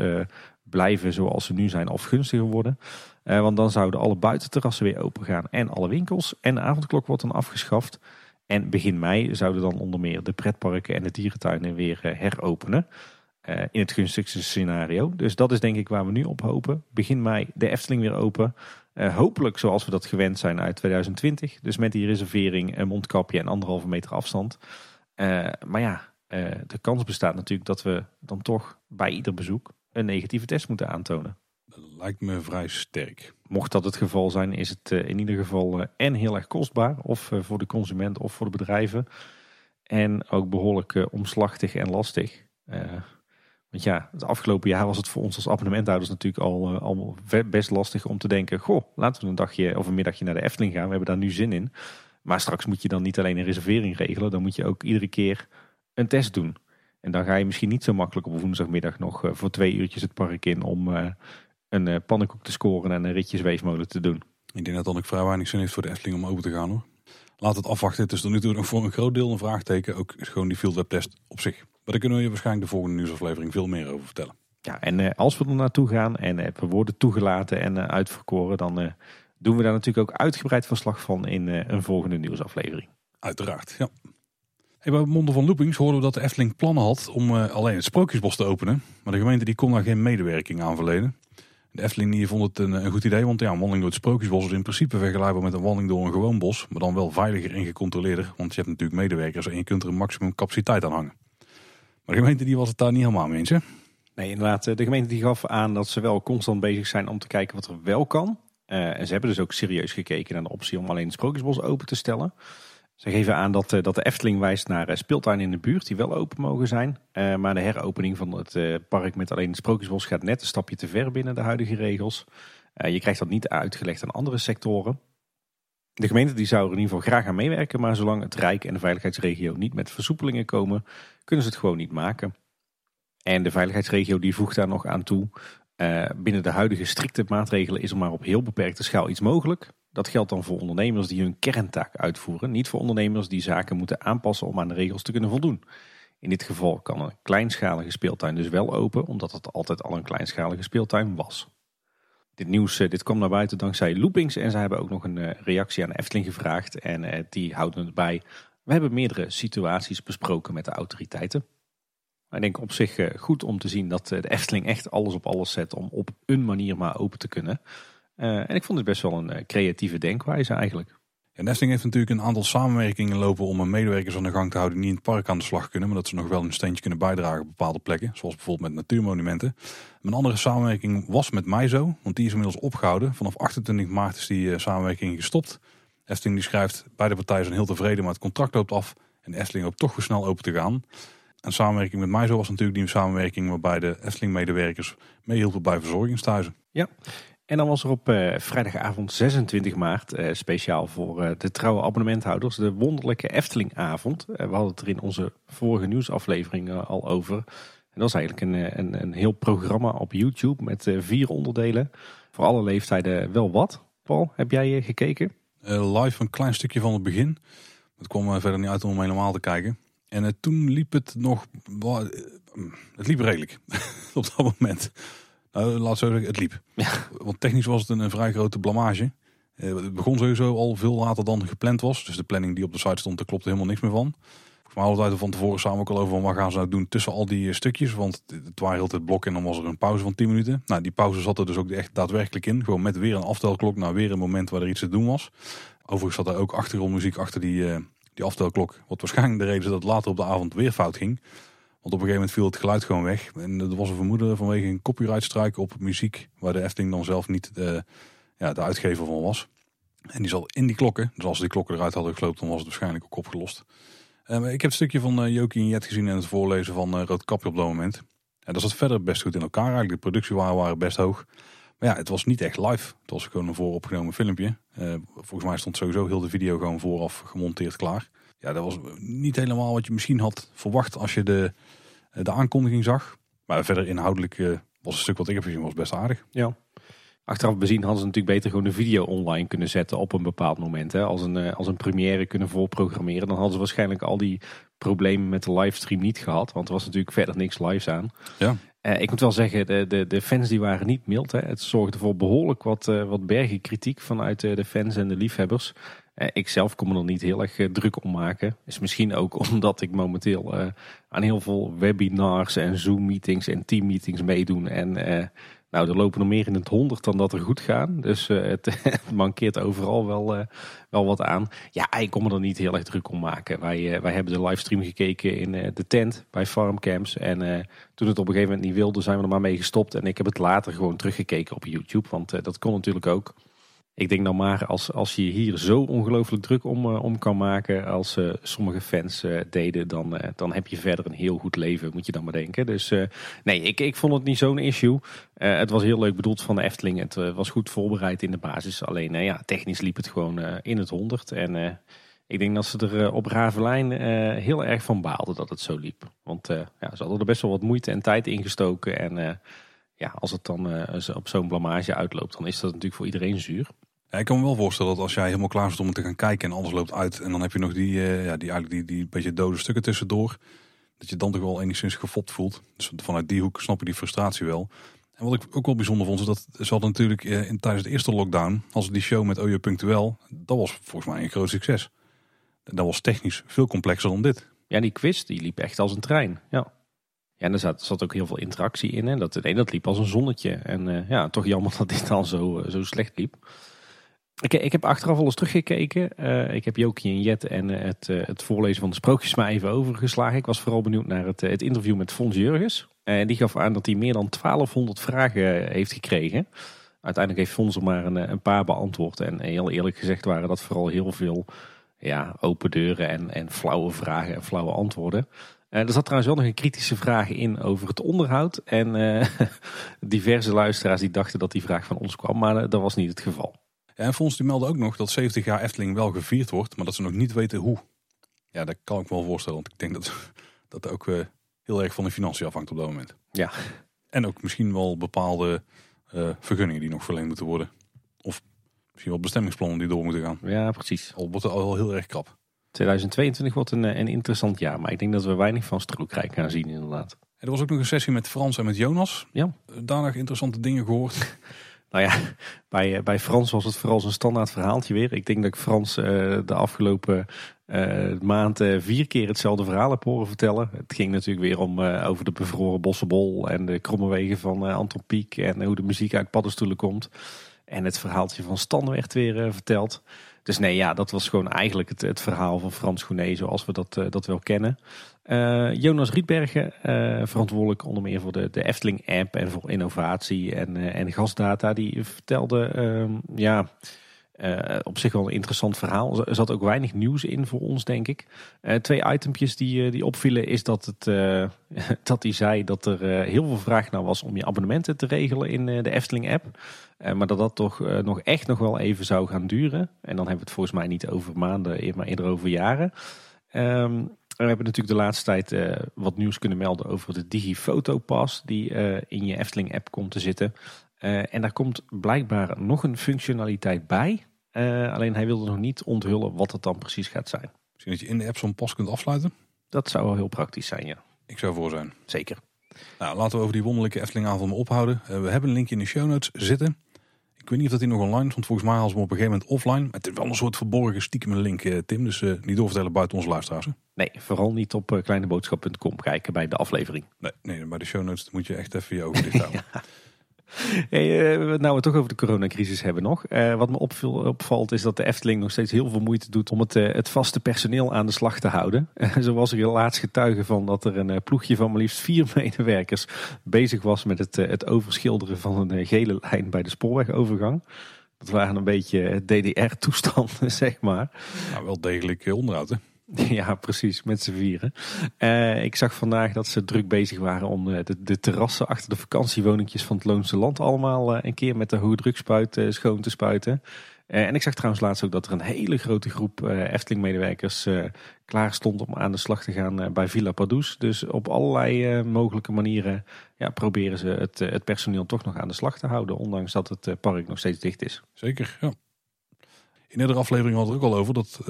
blijven zoals ze nu zijn of gunstiger worden. Want dan zouden alle buitenterrassen weer open gaan en alle winkels. En de avondklok wordt dan afgeschaft. En begin mei zouden dan onder meer de pretparken en de dierentuinen weer heropenen. Uh, in het gunstigste scenario. Dus dat is denk ik waar we nu op hopen. Begin mei de Efteling weer open. Hopelijk zoals we dat gewend zijn uit 2020. Dus met die reservering, een mondkapje en anderhalve meter afstand. Maar ja, de kans bestaat natuurlijk dat we dan toch bij ieder bezoek een negatieve test moeten aantonen. Lijkt me vrij sterk. Mocht dat het geval zijn, is het in ieder geval en heel erg kostbaar. Of voor de consument of voor de bedrijven. En ook behoorlijk omslachtig en lastig. Want ja, het afgelopen jaar was het voor ons als abonnementhouders natuurlijk al, al best lastig om te denken: goh, laten we een dagje of een middagje naar de Efteling gaan. We hebben daar nu zin in. Maar straks moet je dan niet alleen een reservering regelen, dan moet je ook iedere keer een test doen. En dan ga je misschien niet zo makkelijk op woensdagmiddag nog voor twee uurtjes het park in om een pannenkoek te scoren en een ritje zweefmolen te doen. Ik denk dat dan ook vrij weinig zin heeft voor de Efteling om open te gaan hoor. Laat het afwachten. Het is tot nu toe nog voor een groot deel een vraagteken. Ook gewoon die field web test op zich. Maar daar kunnen we je waarschijnlijk de volgende nieuwsaflevering veel meer over vertellen. Ja, en uh, als we er naartoe gaan en uh, we worden toegelaten en uitverkoren, dan doen we daar natuurlijk ook uitgebreid verslag van in een volgende nieuwsaflevering. Uiteraard, ja. Hey, bij Monden van Loopings hoorden we dat de Efteling plannen had om alleen het Sprookjesbos te openen. Maar de gemeente die kon daar geen medewerking aan verlenen. De Efteling vond het een, een, goed idee, want ja, een wandeling door het Sprookjesbos is in principe vergelijkbaar met een wandeling door een gewoon bos. Maar dan wel veiliger en gecontroleerder, want je hebt natuurlijk medewerkers en je kunt er een maximum capaciteit aan hangen. Maar de gemeente die was het daar niet helemaal mee eens. Hè? Nee, inderdaad. De gemeente die gaf aan dat ze wel constant bezig zijn om te kijken wat er wel kan. Uh, en ze hebben dus ook serieus gekeken naar de optie om alleen het Sprookjesbos open te stellen. Ze geven aan dat, eh, dat de Efteling wijst naar eh, speeltuinen in de buurt die wel open mogen zijn. maar de heropening van het park met alleen het Sprookjesbos gaat net een stapje te ver binnen de huidige regels. je krijgt dat niet uitgelegd aan andere sectoren. De gemeente die zou er in ieder geval graag aan meewerken, maar zolang het Rijk en de veiligheidsregio niet met versoepelingen komen, kunnen ze het gewoon niet maken. En de veiligheidsregio die voegt daar nog aan toe. Binnen de huidige strikte maatregelen is er maar op heel beperkte schaal iets mogelijk. Dat geldt dan voor ondernemers die hun kerntaak uitvoeren, niet voor ondernemers die zaken moeten aanpassen om aan de regels te kunnen voldoen. In dit geval kan een kleinschalige speeltuin dus wel open, omdat het altijd al een kleinschalige speeltuin was. Dit nieuws eh, dit kwam naar buiten dankzij Loopings en zij hebben ook nog een eh, reactie aan Efteling gevraagd en die houden het bij we hebben meerdere situaties besproken met de autoriteiten. Ik denk op zich eh, goed om te zien dat eh, de Efteling echt alles op alles zet om op een manier maar open te kunnen. Eh, en ik vond het best wel een creatieve denkwijze eigenlijk. En Efteling heeft natuurlijk een aantal samenwerkingen lopen om medewerkers aan de gang te houden die in het park aan de slag kunnen. Maar dat ze nog wel een steentje kunnen bijdragen op bepaalde plekken. Zoals bijvoorbeeld met natuurmonumenten. Een andere samenwerking was met Maizo. Want die is inmiddels opgehouden. Vanaf 28 maart is die samenwerking gestopt. Efteling die schrijft, beide partijen zijn heel tevreden, maar het contract loopt af. En Efteling hoopt toch weer snel open te gaan. En samenwerking met Maizo was natuurlijk die samenwerking waarbij de Efteling-medewerkers meehielpen bij verzorgingsthuizen. Ja, en dan was er op uh, vrijdagavond 26 maart, uh, speciaal voor uh, de trouwe abonnementhouders, de wonderlijke Eftelingavond. we hadden het er in onze vorige nieuwsaflevering al over. En dat was eigenlijk een, een, een heel programma op YouTube met vier onderdelen. Voor alle leeftijden wel wat. Paul, heb jij gekeken? live een klein stukje van het begin. Het kwam verder niet uit om helemaal te kijken. En toen liep het nog... het liep redelijk op dat moment. Nou, laat zo zeggen, het liep. Ja. Want technisch was het een, een vrij grote blamage. het begon sowieso al veel later dan gepland was. Dus de planning die op de site stond, daar klopte helemaal niks meer van. We hadden het van tevoren samen ook al over wat gaan ze nou doen tussen al die stukjes. Want het waren heel het blok en dan was er een pauze van 10 minuten. Nou, die pauze zat er dus ook echt daadwerkelijk in. Gewoon met weer een aftelklok naar weer een moment waar er iets te doen was. Overigens zat er ook achtergrondmuziek achter die, uh, die aftelklok. Wat waarschijnlijk de reden is dat het later op de avond weer fout ging. Want op een gegeven moment viel het geluid gewoon weg. En er was een vermoeden vanwege een copyright strike op muziek. Waar de Efteling dan zelf niet de, ja, de uitgever van was. En die zat in die klokken. Dus als die klokken eruit hadden gesloopt, dan was het waarschijnlijk ook opgelost. Uh, ik heb een stukje van uh, en Jet gezien in het voorlezen van uh, Rood Kapje op dat moment. En dat zat verder best goed in elkaar eigenlijk. De productiewaarden waren best hoog. Maar ja, het was niet echt live. Het was gewoon een vooropgenomen filmpje. volgens mij stond sowieso heel de video gewoon vooraf gemonteerd klaar. Ja, dat was niet helemaal wat je misschien had verwacht als je de, de aankondiging zag. Maar verder inhoudelijk Was een stuk wat ik heb gezien, was best aardig. Ja. Achteraf bezien hadden ze natuurlijk beter gewoon een video online kunnen zetten op een bepaald moment. Hè. Als, een, als een première kunnen voorprogrammeren. Dan hadden ze waarschijnlijk al die problemen met de livestream niet gehad. Want er was natuurlijk verder niks lives aan. Ja. Uh, ik moet wel zeggen, de, de, de, fans die waren niet mild. Hè. Het zorgde voor behoorlijk wat, uh, wat bergen kritiek vanuit uh, de fans en de liefhebbers. Ik zelf kon me er niet heel erg druk om maken. Is misschien ook omdat ik momenteel aan heel veel webinars en Zoom meetings en team meetings meedoen. En nou, er lopen er meer in het honderd dan dat er goed gaan. Dus het, mankeert overal wel, wel wat aan. Ja, ik kon me er niet heel erg druk om maken. Wij, wij hebben de livestream gekeken in de tent bij Farmcamps. En toen het op een gegeven moment niet wilde, zijn we er maar mee gestopt. En ik heb het later gewoon teruggekeken op YouTube. Want dat kon natuurlijk ook. Ik denk dan maar als, als je hier zo ongelooflijk druk om, uh, om kan maken als uh, sommige fans uh, deden, dan, dan heb je verder een heel goed leven, moet je dan maar denken. Dus nee, ik, ik vond het niet zo'n issue. het was heel leuk bedoeld van de Efteling. Het was goed voorbereid in de basis. Alleen ja, technisch liep het gewoon in het honderd. En ik denk dat ze er op Ravelijn heel erg van baalden dat het zo liep. Want ja, ze hadden er best wel wat moeite en tijd in gestoken. En ja, als het dan op zo'n blamage uitloopt, dan is dat natuurlijk voor iedereen zuur. Ja, ik kan me wel voorstellen dat als jij helemaal klaar zit om te gaan kijken en alles loopt uit en dan heb je nog die, uh, ja, die, eigenlijk die, die beetje dode stukken tussendoor, dat je dan toch wel enigszings gefopt voelt. Dus vanuit die hoek snap je die frustratie wel. En wat ik ook wel bijzonder vond, is dat ze hadden natuurlijk uh, in, tijdens de eerste lockdown, als die show met Ojo Punctueel, dat was volgens mij een groot succes. Dat was technisch veel complexer dan dit. Ja, die quiz die liep echt als een trein. Ja. En er zat, zat ook heel veel interactie in. Hè. Dat, nee, dat liep als een zonnetje. En uh, ja, toch jammer dat dit dan zo, zo slecht liep. Ik, ik heb achteraf al eens teruggekeken. Ik heb Jokie en Jet en het, het voorlezen van de sprookjes maar even overgeslagen. Ik was vooral benieuwd naar het, het interview met Fons Jurgens. En die gaf aan dat hij meer dan 1200 vragen heeft gekregen. Uiteindelijk heeft Fons er maar een, een, paar beantwoord. En heel eerlijk gezegd waren dat vooral heel veel ja, open deuren en, en flauwe vragen en flauwe antwoorden. Er zat trouwens wel nog een kritische vraag in over het onderhoud. En diverse luisteraars die dachten dat die vraag van ons kwam, maar dat was niet het geval. Ja, en Fons die meldde ook nog dat 70 jaar Efteling wel gevierd wordt, maar dat ze nog niet weten hoe. Ja, dat kan ik me wel voorstellen, want ik denk dat dat ook uh, heel erg van de financiën afhangt op dat moment. Ja. En ook misschien wel bepaalde uh, vergunningen die nog verleend moeten worden. Of misschien wel bestemmingsplannen die door moeten gaan. Ja, precies. Al wordt het al heel erg krap. 2022 wordt een, een interessant jaar, maar ik denk dat we weinig van Stroekrijk gaan zien inderdaad. er was ook nog een sessie met Frans en met Jonas. Ja. Daarna interessante dingen gehoord. Nou ja, bij, eh, bij Frans was het vooral zo'n standaard verhaaltje weer. Ik denk dat ik Frans uh, de afgelopen uh, maand uh, vier keer hetzelfde verhaal heb horen vertellen. Het ging natuurlijk weer om over de bevroren bossenbol en de kromme wegen van Anton Pieck en hoe de muziek uit paddenstoelen komt. En het verhaaltje van Stan werd weer verteld. Dus nee, ja, dat was gewoon eigenlijk het, het verhaal van Frans Goené zoals we dat, dat wel kennen. Uh, Jonas Rietbergen, uh, verantwoordelijk onder meer voor de, de Efteling-app en voor innovatie en, en gasdata, die vertelde ehm, ja, op zich wel een interessant verhaal. Er zat ook weinig nieuws in voor ons, denk ik. twee itempjes die, die opvielen is dat, het, dat hij zei dat er heel veel vraag naar was om je abonnementen te regelen in de Efteling-app. maar dat dat toch nog echt nog wel even zou gaan duren. En dan hebben we het volgens mij niet over maanden, maar eerder over jaren. Um, we hebben natuurlijk de laatste tijd wat nieuws kunnen melden over de DigiFotoPass die in je Efteling-app komt te zitten. Uh, en daar komt blijkbaar nog een functionaliteit bij. alleen hij wilde nog niet onthullen wat het dan precies gaat zijn. Misschien dat je in de app zo'n pas kunt afsluiten? Dat zou wel heel praktisch zijn, ja. Ik zou voor zijn. Zeker. Nou, laten we over die wonderlijke Efteling-avond ophouden. we hebben een linkje in de show notes zitten. Ik weet niet of dat hij nog online is, want volgens mij hadden ze hem op een gegeven moment offline. Maar het is wel een soort verborgen stiekem link, eh, Tim. Dus uh, niet doorvertellen buiten onze luisteraars. Nee, vooral niet op kleineboodschap.com kijken bij de aflevering. Nee, nee, bij de show notes moet je echt even je ogen dicht houden. ja. Hey, uh, nou we toch over de coronacrisis hebben nog. Uh, wat me opviel, opvalt is dat de Efteling nog steeds heel veel moeite doet om het, uh, het vaste personeel aan de slag te houden. zo was er laatst getuige van dat er een ploegje van maar liefst vier medewerkers bezig was met het, het overschilderen van een gele lijn bij de spoorwegovergang. Dat waren een beetje DDR-toestanden, zeg maar. Nou, wel degelijk onderhoud, hè? Ja, precies, met z'n vieren. Uh, ik zag vandaag dat ze druk bezig waren om de, de terrassen achter de vakantiewoningjes van het Loonse Land allemaal uh, een keer met de hoge drukspuit uh, schoon te spuiten. en ik zag trouwens laatst ook dat er een hele grote groep Efteling-medewerkers klaar stond om aan de slag te gaan bij Villa Padus. Dus op allerlei mogelijke manieren ja, proberen ze het, het personeel toch nog aan de slag te houden, ondanks dat het park nog steeds dicht is. Zeker, ja. In eerdere aflevering hadden we het ook al over dat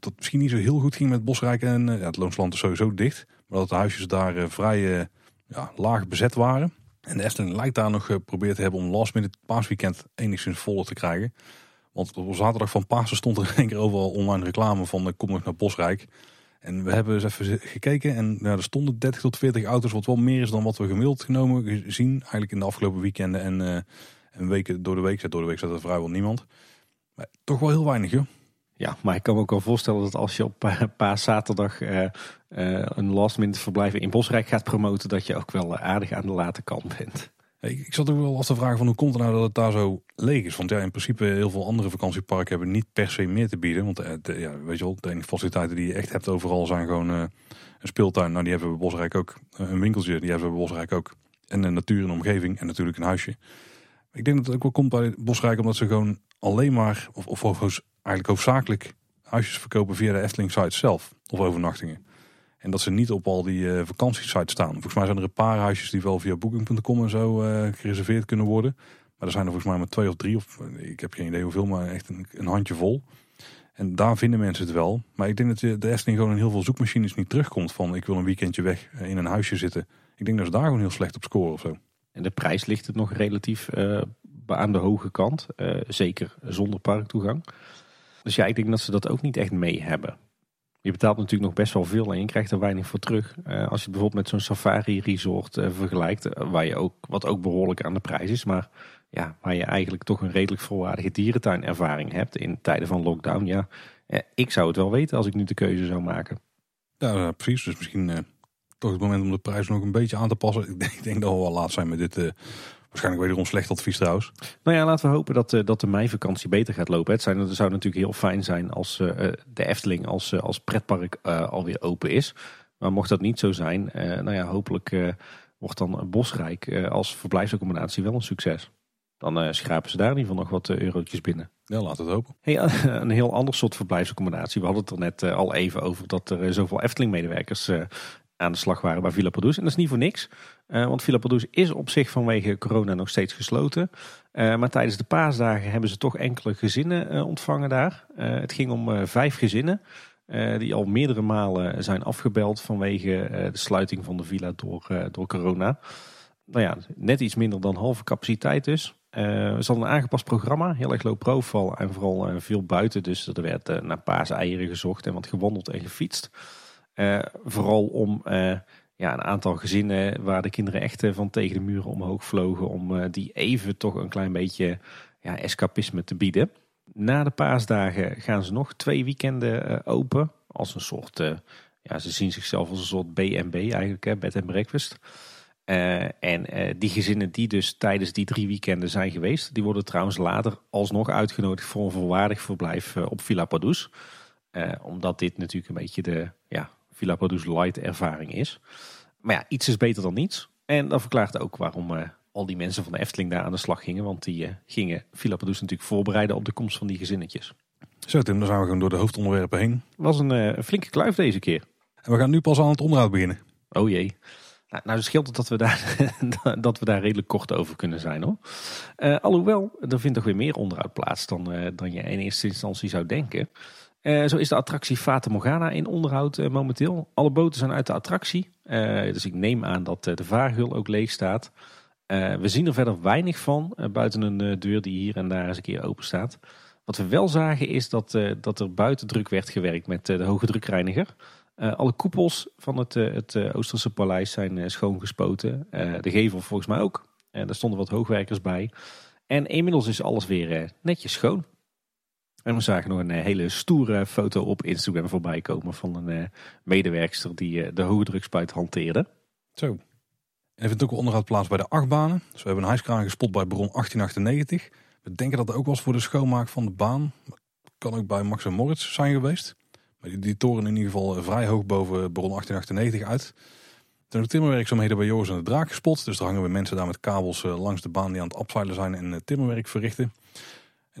dat misschien niet zo heel goed ging met Bosrijk en ja, het Loonsland is sowieso dicht. Maar dat de huisjes daar vrij ja, laag bezet waren. En de Efteling lijkt daar nog geprobeerd te hebben om last minute paasweekend enigszins voller te krijgen. Want op zaterdag van Pasen stond er één keer overal online reclame van eh, kom nog naar Bosrijk. En we hebben eens even gekeken en nou, er stonden 30 tot 40 auto's, wat wel meer is dan wat we gemiddeld genomen gezien. Eigenlijk in de afgelopen weekenden en, uh, en weken door de week. Door de week zat er vrijwel niemand. Maar toch wel heel weinig joh. Ja, maar ik kan me ook wel voorstellen dat als je op uh, paaszaterdag uh, een last minute verblijf in Bosrijk gaat promoten, dat je ook wel aardig aan de late kant bent. Ik zat ook wel af te vragen van hoe komt het nou dat het daar zo leeg is? Want ja, in principe heel veel andere vakantieparken hebben niet per se meer te bieden. Want ja, weet je wel, de enige faciliteiten die je echt hebt overal zijn gewoon een speeltuin. Nou, die hebben we Bosrijk ook. Een winkeltje, die hebben we bij Bosrijk ook. En een natuur en omgeving en natuurlijk een huisje. Ik denk dat het ook wel komt bij Bosrijk omdat ze gewoon alleen maar, of, of, eigenlijk hoofdzakelijk huisjes verkopen via de Efteling site zelf. Of overnachtingen. En dat ze niet op al die uh, vakantiesites staan. Volgens mij zijn er een paar huisjes die wel via booking.com en zo uh, gereserveerd kunnen worden. Maar er zijn er volgens mij maar twee of drie. Of ik heb geen idee hoeveel, maar echt een, een handje vol. En daar vinden mensen het wel. Maar ik denk dat de Efteling gewoon in heel veel zoekmachines niet terugkomt van ik wil een weekendje weg in een huisje zitten. Ik denk dat ze daar gewoon heel slecht op scoren of zo. En de prijs ligt het nog relatief uh, aan de hoge kant. zeker zonder parktoegang. Dus ja, ik denk dat ze dat ook niet echt mee hebben. Je betaalt natuurlijk nog best wel veel en je krijgt er weinig voor terug. Uh, als je bijvoorbeeld met zo'n safari resort vergelijkt, waar je ook, wat ook behoorlijk aan de prijs is, maar ja, waar je eigenlijk toch een redelijk volwaardige dierentuinervaring hebt in tijden van lockdown. Ja, ik zou het wel weten als ik nu de keuze zou maken. Ja, precies. Dus misschien toch het moment om de prijs nog een beetje aan te passen. Ik denk, ik denk dat we wel laat zijn met dit Waarschijnlijk wederom slecht advies trouwens. Nou ja, laten we hopen dat, uh, dat de meivakantie beter gaat lopen. Het, zijn, het zou natuurlijk heel fijn zijn als uh, de Efteling als, uh, als pretpark alweer open is. Maar mocht dat niet zo zijn, nou ja, hopelijk wordt dan Bosrijk als verblijfsaccommodatie wel een succes. Dan schrapen ze daar in ieder geval nog wat eurotjes binnen. Ja, laat het hopen. Hey, een heel ander soort verblijfsaccommodatie. We hadden het er net al even over dat er zoveel Efteling-medewerkers aan de slag waren bij Villa Padus. En dat is niet voor niks, uh, want Villa Padus is op zich vanwege corona nog steeds gesloten. Uh, maar tijdens de paasdagen hebben ze toch enkele gezinnen uh, ontvangen daar. het ging om vijf gezinnen die al meerdere malen zijn afgebeld vanwege de sluiting van de villa door, door corona. Nou ja, net iets minder dan halve capaciteit dus. Uh, ze hadden een aangepast programma, heel erg low profile en vooral veel buiten. Dus er werd naar paaseieren gezocht en wat gewandeld en gefietst. Uh, vooral om uh, ja, een aantal gezinnen waar de kinderen echt uh, van tegen de muren omhoog vlogen. Om die even toch een klein beetje ja, escapisme te bieden. Na de paasdagen gaan ze nog twee weekenden open. Als een soort, ja, ze zien zichzelf als een soort B&B eigenlijk, hè, bed and breakfast. en die gezinnen die dus tijdens die drie weekenden zijn geweest, die worden trouwens later alsnog uitgenodigd voor een volwaardig verblijf op Villa Padus. omdat dit natuurlijk een beetje de, ja, Villa Produce Light ervaring is. Maar ja, iets is beter dan niets. En dat verklaart ook waarom uh, al die mensen van de Efteling daar aan de slag gingen. Want die uh, gingen Villa Produce natuurlijk voorbereiden op de komst van die gezinnetjes. Zo Tim, dan zijn we gewoon door de hoofdonderwerpen heen. was een, uh, flinke kluif deze keer. En we gaan nu pas aan het onderhoud beginnen. Oh jee. Nou, nou scheelt het dat we, daar, dat we daar redelijk kort over kunnen zijn hoor. alhoewel, er vindt toch weer meer onderhoud plaats dan, dan je in eerste instantie zou denken. Uh, zo is de attractie Fata Morgana in onderhoud uh, momenteel. Alle boten zijn uit de attractie. Uh, dus ik neem aan dat de vaarhul ook leeg staat. we zien er verder weinig van, buiten een deur die hier en daar eens een keer open staat. Wat we wel zagen is dat, dat er buiten druk werd gewerkt met de hoge drukreiniger. alle koepels van het, het Oosterse paleis zijn schoongespoten. de gevel volgens mij ook. daar stonden wat hoogwerkers bij. En inmiddels is alles weer netjes schoon. En we zagen nog een eh, hele stoere foto op Instagram voorbij komen van een uh, medewerkster die uh, de hoogdrukspuit hanteerde. Zo. En er vindt ook onderhoud plaats bij de achtbanen. Dus we hebben een hijskraan gespot bij Bron 1898. We denken dat dat ook was voor de schoonmaak van de baan. Kan ook bij Max en Moritz zijn geweest. Maar die, toren in ieder geval vrij hoog boven Bron 1898 uit. Toen de timmerwerkzaamheden bij Joris en de Draak gespot. Dus er hangen we mensen daar met kabels langs de baan die aan het afzeilen zijn en timmerwerk verrichten.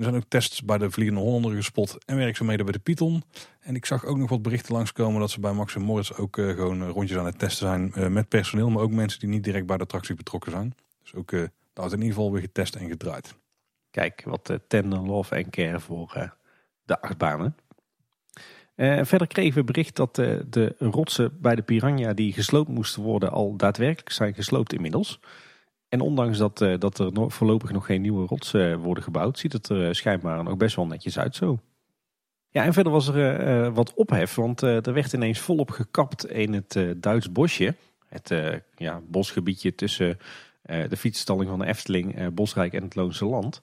Er zijn ook tests bij de Vliegende Hollander gespot en werkzaamheden bij de Python. En ik zag ook nog wat berichten langskomen dat ze bij Max Moritz ook uh, gewoon rondjes aan het testen zijn uh, met personeel. Maar ook mensen die niet direct bij de attractie betrokken zijn. Dus ook uh, is in ieder geval weer getest en gedraaid. Kijk, wat tender love en care voor de achtbanen. verder kregen we bericht dat de rotsen bij de Piranha die gesloopt moesten worden al daadwerkelijk zijn gesloopt inmiddels. En ondanks dat, uh, dat er voorlopig nog geen nieuwe rotsen worden gebouwd, ziet het er uh, schijnbaar ook best wel netjes uit zo. Ja, en verder was er wat ophef, want er werd ineens volop gekapt in het Duits bosje. Het ja, bosgebiedje tussen de fietsstalling van de Efteling, Bosrijk en het Loonse Land.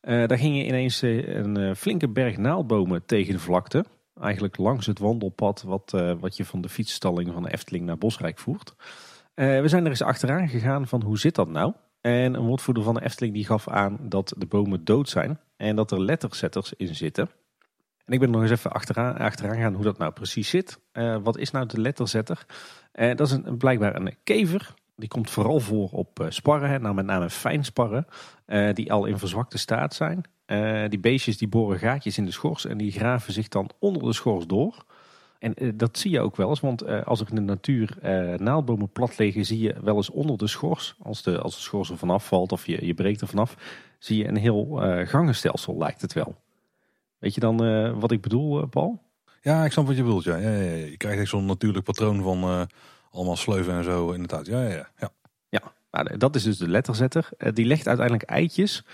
daar gingen ineens een flinke berg naaldbomen tegen de vlakte. Eigenlijk langs het wandelpad wat, wat je van de fietsstalling van de Efteling naar Bosrijk voert. Uh, we zijn er eens achteraan gegaan van hoe zit dat nou? En een woordvoerder van de Efteling die gaf aan dat de bomen dood zijn en dat er letterzetters in zitten. En ik ben nog eens even achteraan, achteraan gaan hoe dat nou precies zit. Uh, wat is nou de letterzetter? Uh, dat is een, blijkbaar een kever. Die komt vooral voor op sparren, nou met name fijnsparren, die al in verzwakte staat zijn. die beestjes die boren gaatjes in de schors en die graven zich dan onder de schors door. En eh, dat zie je ook wel eens, want eh, als er in de natuur uh, naaldbomen plat liggen, zie je wel eens onder de schors, als de, als de schors er vanaf valt of je, je breekt er vanaf, zie je een heel gangenstelsel, lijkt het wel. Weet je dan wat ik bedoel, Paul? Ja, ik snap wat je bedoelt. Ja. Ja, ja, Je krijgt echt zo'n natuurlijk patroon van allemaal sleuven en zo, inderdaad. Ja, ja, ja. ja. Nou, dat is dus de letterzetter. die legt uiteindelijk eitjes.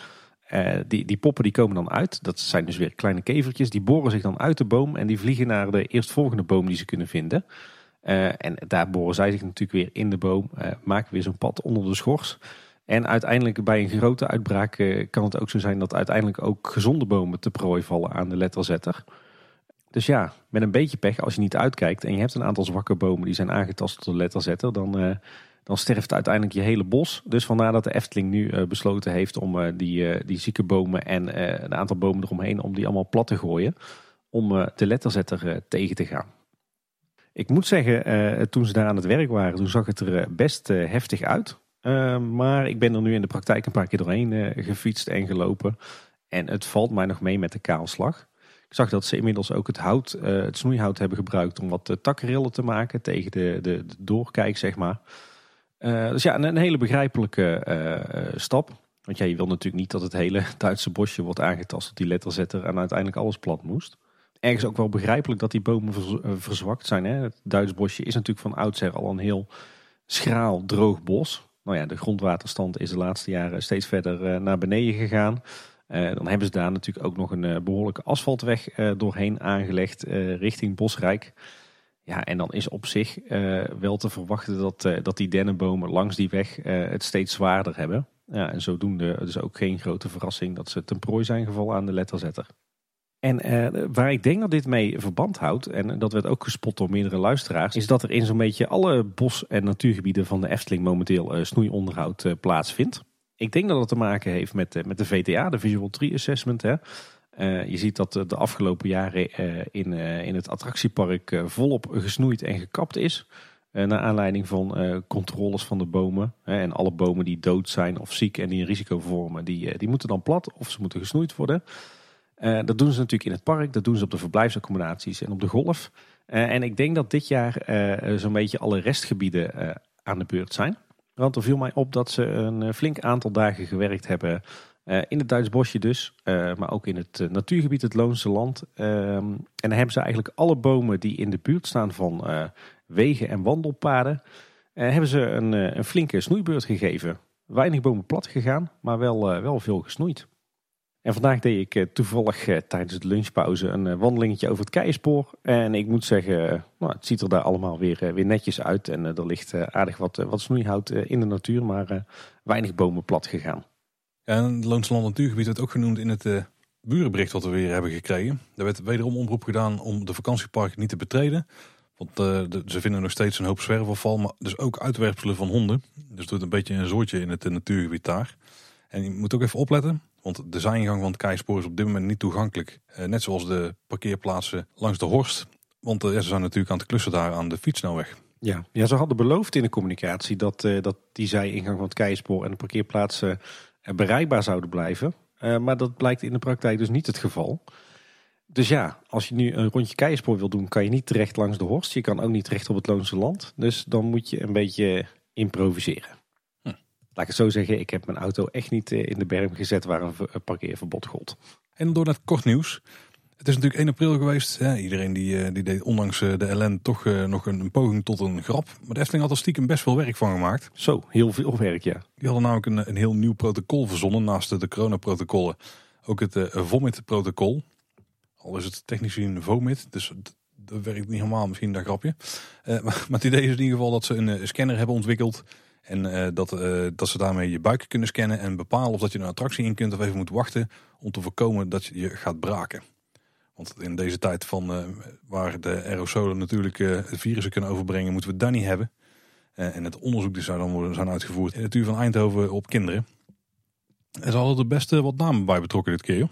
Uh, die, die poppen die komen dan uit. Dat zijn dus weer kleine kevertjes. Die boren zich dan uit de boom en die vliegen naar de eerstvolgende boom die ze kunnen vinden. Uh, en daar boren zij zich natuurlijk weer in de boom. Uh, maken weer zo'n pad onder de schors. En uiteindelijk bij een grote uitbraak kan het ook zo zijn dat uiteindelijk ook gezonde bomen te prooi vallen aan de letterzetter. Dus ja, met een beetje pech, als je niet uitkijkt en je hebt een aantal zwakke bomen die zijn aangetast door de letterzetter, dan dan sterft uiteindelijk je hele bos. Dus vandaar dat de Efteling nu uh, besloten heeft om uh, die, uh, die zieke bomen en een aantal bomen eromheen, om die allemaal plat te gooien. Om de letterzetter tegen te gaan. Ik moet zeggen, toen ze daar aan het werk waren, toen zag het er best heftig uit. maar ik ben er nu in de praktijk een paar keer doorheen gefietst en gelopen. En het valt mij nog mee met de kaalslag. Ik zag dat ze inmiddels ook het hout, het snoeihout hebben gebruikt om wat takkerillen te maken tegen de, de, de doorkijk, zeg maar. Uh, dus ja, een, hele begrijpelijke uh, stap. Want ja, je wil natuurlijk niet dat het hele Duitse bosje wordt aangetast op die letterzetter en uiteindelijk alles plat moest. Ergens ook wel begrijpelijk dat die bomen verzwakt zijn. Hè? Het Duits bosje is natuurlijk van oudsher al een heel schraal, droog bos. Nou ja, de grondwaterstand is de laatste jaren steeds verder naar beneden gegaan. Dan hebben ze daar natuurlijk ook nog een behoorlijke asfaltweg doorheen aangelegd richting Bosrijk. Ja, en dan is op zich uh, wel te verwachten dat, uh, dat die dennenbomen langs die weg uh, het steeds zwaarder hebben. Ja, en zodoende dus ook geen grote verrassing dat ze ten prooi zijn gevallen aan de letterzetter. En waar ik denk dat dit mee verband houdt, en dat werd ook gespot door meerdere luisteraars, is dat er in zo'n beetje alle bos- en natuurgebieden van de Efteling momenteel snoeionderhoud plaatsvindt. Ik denk dat het te maken heeft met, met de VTA, de Visual Tree Assessment. Hè. Uh, je ziet dat de afgelopen jaren uh, in, uh, in het attractiepark volop gesnoeid en gekapt is. naar aanleiding van controles van de bomen. en alle bomen die dood zijn of ziek en die een risico vormen, die, die moeten dan plat of ze moeten gesnoeid worden. dat doen ze natuurlijk in het park, dat doen ze op de verblijfsaccommodaties en op de golf. en ik denk dat dit jaar zo'n beetje alle restgebieden aan de beurt zijn. Want er viel mij op dat ze een flink aantal dagen gewerkt hebben uh, in het Duits bosje dus, uh, maar ook in het uh, natuurgebied het Loonse Land. Ehm, en dan hebben ze eigenlijk alle bomen die in de buurt staan van wegen en wandelpaden, hebben ze een, een, flinke snoeibeurt gegeven. Weinig bomen plat gegaan, maar wel, wel veel gesnoeid. En vandaag deed ik toevallig tijdens de lunchpauze een wandelingetje over het Keispoor. En ik moet zeggen, nou, het ziet er daar allemaal weer, weer netjes uit. En er ligt aardig wat, wat snoeihout in de natuur, maar weinig bomen plat gegaan. En het Loonse Natuurgebied werd ook genoemd in het uh, burenbericht wat we weer hebben gekregen. Er werd wederom oproep gedaan om de vakantieparken niet te betreden. Want uh, ze vinden nog steeds een hoop zwerverval, maar dus ook uitwerpselen van honden. Dus het doet een beetje een soortje in het uh, natuurgebied daar. En je moet ook even opletten, want de zijingang van het Keispoor is op dit moment niet toegankelijk. net zoals de parkeerplaatsen langs de Horst. Want ze zijn natuurlijk aan het klussen daar aan de fietsnelweg. Ja, ja ze hadden beloofd in de communicatie dat, dat die zijingang van het Keispoor en de parkeerplaatsen bereikbaar zouden blijven. Uh, maar dat blijkt in de praktijk dus niet het geval. Dus ja, als je nu een rondje keienspoor wil doen, kan je niet terecht langs de Horst. Je kan ook niet terecht op het Loonse Land. Dus dan moet je een beetje improviseren. Hm. Laat ik het zo zeggen, ik heb mijn auto echt niet eh, in de berm gezet waar een parkeerverbod gold. En door dat kort nieuws. Het is natuurlijk 1 april geweest. iedereen die, eh, die deed ondanks eh, de ellende toch nog een, een, poging tot een grap. Maar de Efteling had er stiekem best veel werk van gemaakt. Zo, heel veel werk ja. Die hadden namelijk een, een heel nieuw protocol verzonnen naast de, de coronaprotocollen. Ook het uh, vomit-protocol. Al is het technisch een vomit, dus dat werkt niet helemaal misschien dat grapje. Uh, maar, het idee is in ieder geval dat ze een, scanner hebben ontwikkeld. En uh, dat, uh, dat ze daarmee je buik kunnen scannen en bepalen of dat je een attractie in kunt of even moet wachten om te voorkomen dat je je gaat braken. Want in deze tijd van uh, waar de aerosolen natuurlijk het virussen kunnen overbrengen, moeten we dat niet hebben. en het onderzoek die zou dan worden zijn uitgevoerd in het uur van Eindhoven op kinderen. Er zal er best wat namen bij betrokken dit keer. Joh.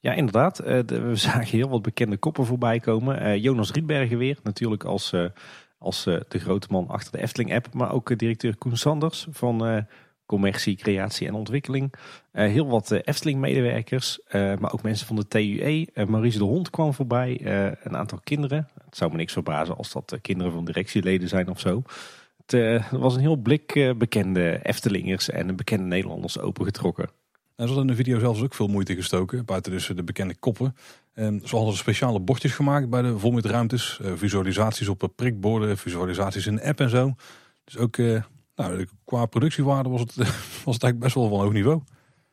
Ja, inderdaad. Eh, we zagen heel wat bekende koppen voorbij komen. Eh, Jonas Rietbergen weer, natuurlijk als, eh, als de grote man achter de Efteling-app. Maar ook directeur Koen Sanders van commercie, creatie en ontwikkeling. heel wat Efteling-medewerkers, maar ook mensen van de TUE. Maurice de Hond kwam voorbij, een aantal kinderen. Het zou me niks verbazen als dat kinderen van directieleden zijn of zo. Het was een heel blik bekende Eftelingers en bekende Nederlanders opengetrokken. En ze hadden in de video zelfs ook veel moeite gestoken, buiten dus de bekende koppen. En ze hadden speciale bordjes gemaakt bij de volmitruimtes, uh, visualisaties op prikborden, visualisaties in de app en zo. Dus ook uh, nou, qua productiewaarde was het, was het eigenlijk best wel van hoog niveau.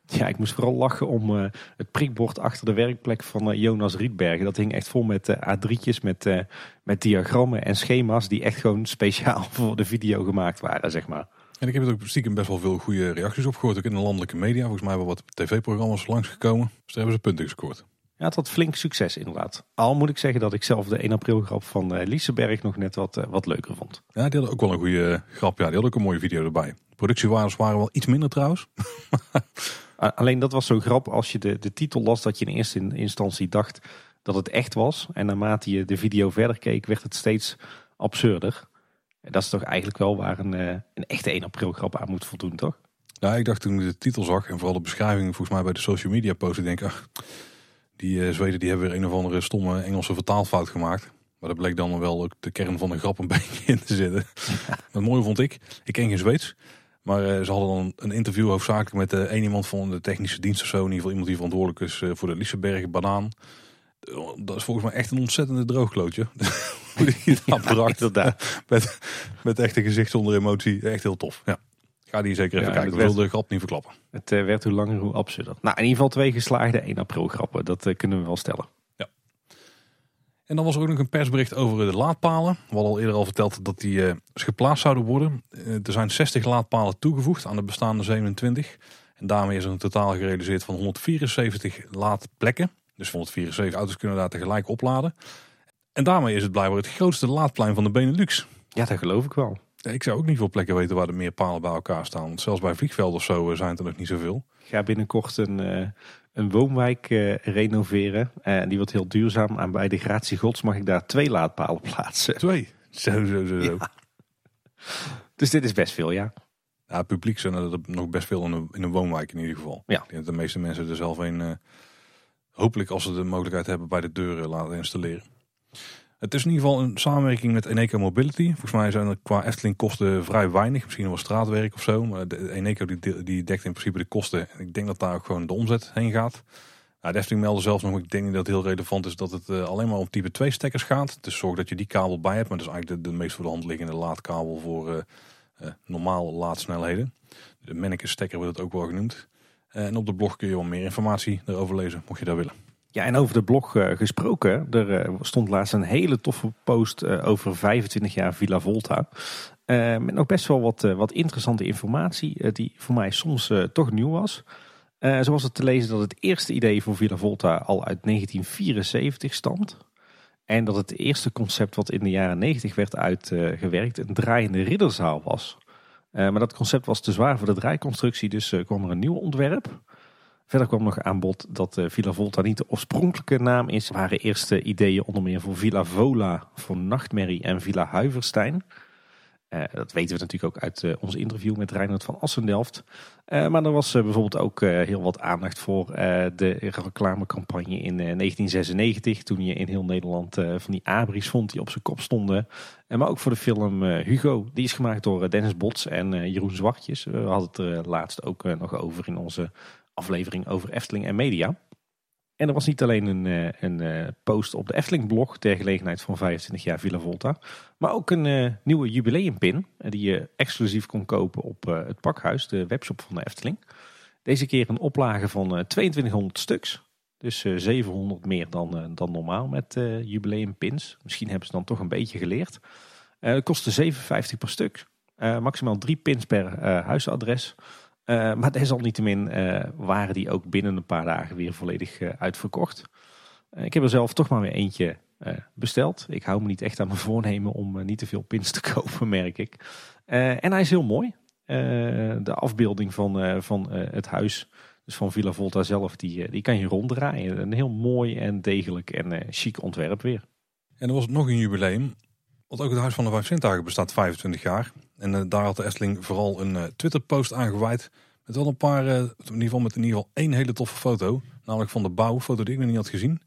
Ja, ik moest vooral lachen om uh, het prikbord achter de werkplek van Jonas Rietbergen. Dat hing echt vol met A3'tjes, met, met diagrammen en schema's die echt gewoon speciaal voor de video gemaakt waren, zeg maar. En ik heb er ook stiekem best wel veel goede reacties op gehoord. Ook in de landelijke media. Volgens mij wel wat tv-programma's langsgekomen. Dus daar hebben ze punten gescoord. Ja, het had flink succes inderdaad. Al moet ik zeggen dat ik zelf de 1 april grap van uh, Lieseberg nog net wat, uh, wat leuker vond. Ja, die had ook wel een goede eh, grap. Ja, die had ook een mooie video erbij. Productiewaardes waren wel iets minder trouwens. Alleen dat was zo grap als je de, de titel las dat je in eerste instantie dacht dat het echt was. En naarmate je de video verder keek werd het steeds absurder dat is toch eigenlijk wel waar een, eh, een echte 1 april grap aan moet voldoen, toch? Ja, ik dacht toen ik de titel zag en vooral de beschrijving volgens mij bij de social media post. Ik denk, ach, die uh, Zweden die hebben weer een of andere stomme Engelse vertaalfout gemaakt. Maar dat bleek dan wel ook de kern van de grap een beetje in te zitten. Wat mooi vond ik, ik ken geen Zweeds. Maar uh, ze hadden dan een interview hoofdzakelijk met uh, een iemand van de technische dienst of zo. In ieder geval iemand die verantwoordelijk is voor de Liseberg banaan. Dat is volgens mij echt een ontzettende droogklootje. Hoe die dat bracht. met, met echte gezicht zonder emotie. Echt heel tof. Ja. Ga die zeker even kijken. Ik wil de grap niet verklappen. Het uh, werd hoe langer hoe absurder. Nou, in ieder geval twee geslaagde 1 april grappen. Dat uh, kunnen we wel stellen. Ja. En dan was er ook nog een persbericht over de laadpalen. We hadden al eerder al verteld dat die uh, geplaatst zouden worden. er zijn 60 laadpalen toegevoegd aan de bestaande 27. En daarmee is er een totaal gerealiseerd van 174 laadplekken. Dus 174 auto's kunnen daar tegelijk opladen. En daarmee is het blijkbaar het grootste laadplein van de Benelux. Ja, dat geloof ik wel. Ik zou ook niet veel plekken weten waar er meer palen bij elkaar staan. Zelfs bij vliegvelden of zo eh, zijn er nog niet zoveel. Ik ga binnenkort een, uh, een woonwijk uh, renoveren. En die wordt heel duurzaam. En bij de Gratie Gods mag ik daar twee laadpalen plaatsen. Twee? Zo, zo, zo. zo. Dus dit is best veel, ja. Ja, publiek zijn er nog best veel in een, in een woonwijk in ieder geval. Ja. Ik denk dat de meeste mensen er zelf een hopelijk als ze de mogelijkheid hebben bij de deuren laten installeren. Het is in ieder geval een samenwerking met Eneco Mobility. Volgens mij zijn er qua Efteling kosten vrij weinig. Misschien wel straatwerk of zo. Maar de Eneco die, die dekt in principe de kosten. En ik denk dat daar ook gewoon de omzet heen gaat. Nou, de Efteling meldde zelfs nog, ik denk niet dat het heel relevant is dat het uh, alleen maar om type 2 stekkers gaat. Dus zorg dat je die kabel bij hebt. Maar dat is eigenlijk de, meest voor de hand liggende laadkabel voor uh, uh, normale laadsnelheden. De Menneke stekker wordt het ook wel genoemd. En op de blog kun je wel meer informatie erover lezen, mocht je dat willen. Ja, en over de blog uh, gesproken. Er uh, stond laatst een hele toffe post uh, over 25 jaar Villa Volta. met nog best wel wat, wat interessante informatie die voor mij soms toch nieuw was. zo was het te lezen dat het eerste idee voor Villa Volta al uit 1974 stamt. En dat het eerste concept wat in de jaren 90 werd uitgewerkt een draaiende ridderzaal was. maar dat concept was te zwaar voor de draaiconstructie, dus kwam er een nieuw ontwerp. Verder kwam nog aan bod dat uh, Villa Volta niet de oorspronkelijke naam is. Er waren eerste ideeën onder meer voor Villa Vola, voor Nachtmerrie en Villa Huiverstein. dat weten we natuurlijk ook uit ons interview met Reinhard van Assendelft. maar er was bijvoorbeeld ook heel wat aandacht voor de reclamecampagne in 1996. Toen je in heel Nederland van die abris vond die op zijn kop stonden. maar ook voor de film Hugo. Die is gemaakt door Dennis Bots en Jeroen Zwartjes. We hadden het er laatst ook nog over in onze aflevering over Efteling en media. En er was niet alleen een, eh, een eh, post op de Efteling-blog ter gelegenheid van 25 jaar Villa Volta, maar ook een uh, nieuwe jubileumpin die je exclusief kon kopen op het pakhuis, de webshop van de Efteling. Deze keer een oplage van 2200 stuks. Dus 700 meer dan, dan normaal met jubileumpins. Misschien hebben ze dan toch een beetje geleerd. het kostte 7,50 per stuk. maximaal drie pins per huisadres. Uh, maar desalniettemin uh, waren die ook binnen een paar dagen weer volledig uh, uitverkocht. ik heb er zelf toch maar weer eentje besteld. Ik hou me niet echt aan mijn voornemen om niet te veel pins te kopen, merk ik. en hij is heel mooi. de afbeelding van, van het huis, dus van Villa Volta zelf, die, die kan je ronddraaien. Een heel mooi en degelijk en chic ontwerp weer. En er was nog een jubileum. Want ook het Huis van de Vijf Zintuigen bestaat 25 jaar. En uh, daar had de Efteling vooral een uh, Twitter-post aan gewijd. Met wel een paar, uh, in ieder geval met in ieder geval één hele toffe foto. Namelijk van de bouwfoto die ik nog niet had gezien.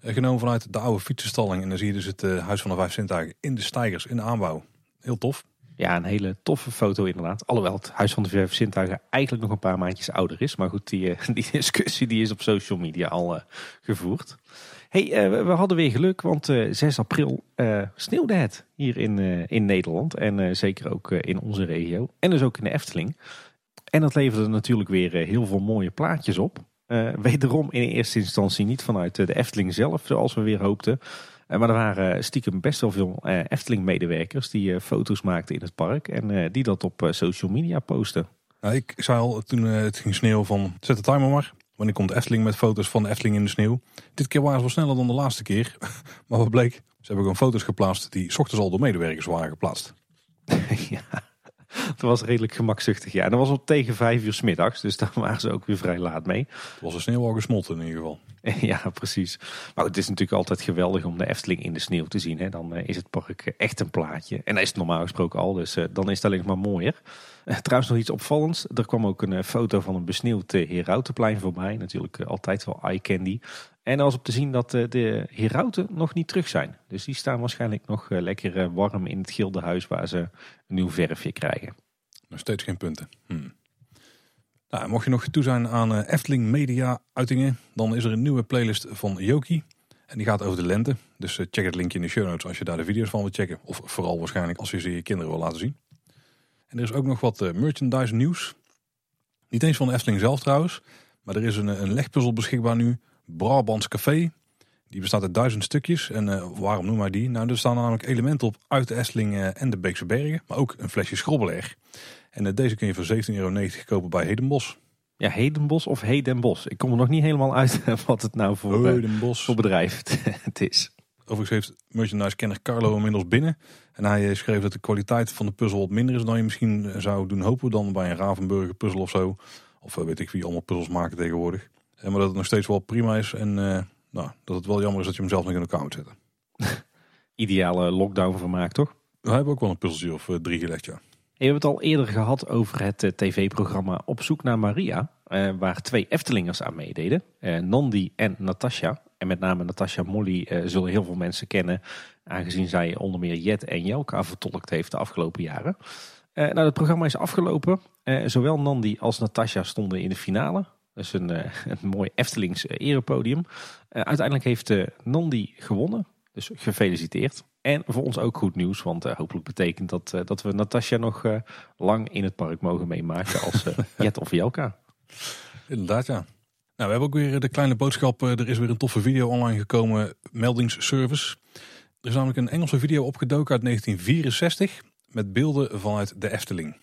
genomen vanuit de oude fietsenstalling. En dan zie je dus het Huis van de Vijf Zintuigen in de stijgers, in de aanbouw. Heel tof. Ja, een hele toffe foto inderdaad. Alhoewel het Huis van de Vijf Zintuigen eigenlijk nog een paar maandjes ouder is. Maar goed, die, die discussie die is op social media al gevoerd. Hey, uh, we hadden weer geluk, want uh, eh, 6 april uh, sneeuwde het hier in, in Nederland. En zeker ook in onze regio. En dus ook in de Efteling. En dat leverde natuurlijk weer heel veel mooie plaatjes op. wederom in eerste instantie niet vanuit de Efteling zelf, zoals we weer hoopten. maar er waren stiekem best wel veel Efteling-medewerkers die foto's maakten in het park. En die dat op social media posten. Nou, ik zei al toen het ging sneeuwen van zet de timer maar. Wanneer komt de Efteling met foto's van de Efteling in de sneeuw? Dit keer waren ze wel sneller dan de laatste keer. Maar wat bleek? Ze hebben gewoon foto's geplaatst die s ochtends al door medewerkers waren geplaatst. ja, het was redelijk gemakzuchtig. Ja, en dat was op tegen vijf uur s middags, dus daar waren ze ook weer vrij laat mee. Het was de sneeuw al gesmolten in ieder geval. ja, precies. Maar het is natuurlijk altijd geweldig om de Efteling in de sneeuw te zien. Hè. Dan eh, is het park echt een plaatje. En dat is het normaal gesproken al, dus eh, dan is het alleen maar mooier. Eh, trouwens nog iets opvallends. Er kwam ook een foto van een besneeuwd Herautenplein voorbij. Natuurlijk altijd wel eye candy. En was op te zien dat de Herauten nog niet terug zijn. Dus die staan waarschijnlijk nog lekker warm in het Gildenhuis waar ze een nieuw verfje krijgen. Nog steeds geen punten. Hmm. Nou, mocht je nog toe zijn aan Efteling Media uitingen, dan is er een nieuwe playlist van Yoki. En die gaat over de lente. Dus check het linkje in de show notes als je daar de video's van wilt checken. Of vooral waarschijnlijk als je ze je kinderen wil laten zien. En er is ook nog wat uh, merchandise nieuws. Niet eens van de Efteling zelf trouwens. Maar er is een, een legpuzzel beschikbaar nu. Brabants Café. Die bestaat uit duizend stukjes. En waarom noemen wij die? Nou, er staan namelijk elementen op uit de Efteling en de Beekse Bergen. Maar ook een flesje schrobbeler. En deze kun je voor 17,90 euro kopen bij Hedenbos. Ja, Hedenbos of Hedenbos. Ik kom er nog niet helemaal uit wat het nou voor, eh, voor bedrijf het is. Overigens heeft merchandise-kenner Carlo inmiddels binnen. En hij schreef dat de kwaliteit van de puzzel wat minder is dan je misschien zou doen hopen. Dan bij een Ravenburger puzzel of zo. Of eh, weet ik wie allemaal puzzels maken tegenwoordig. En maar dat het nog steeds wel prima is. En uh, nou, dat het wel jammer is dat je hem zelf nog in elkaar moet zetten. Ideale lockdown vermaak toch? We hebben ook wel een puzzeltje of drie gelegd ja. We hebben het al eerder gehad over het eh, tv-programma Op zoek naar Maria. Eh, waar twee Eftelingers aan meededen. Uh, Nandi en Natasja. En met name Natasja Molly zullen heel veel mensen kennen. Aangezien zij onder meer Jet en Jelka vertolkt heeft de afgelopen jaren. nou, het programma is afgelopen. zowel Nandi als Natasja stonden in de finale. Dus een, een mooi Eftelings erepodium. uiteindelijk heeft Nandi gewonnen. Dus gefeliciteerd. En voor ons ook goed nieuws, want hopelijk betekent dat dat we Natasja nog lang in het park mogen meemaken als Jet of Jelka. Inderdaad, ja. Nou, we hebben ook weer de kleine boodschap. Er is weer een toffe video online gekomen, meldingsservice. Er is namelijk een Engelse video opgedoken uit 1964 met beelden vanuit de Efteling.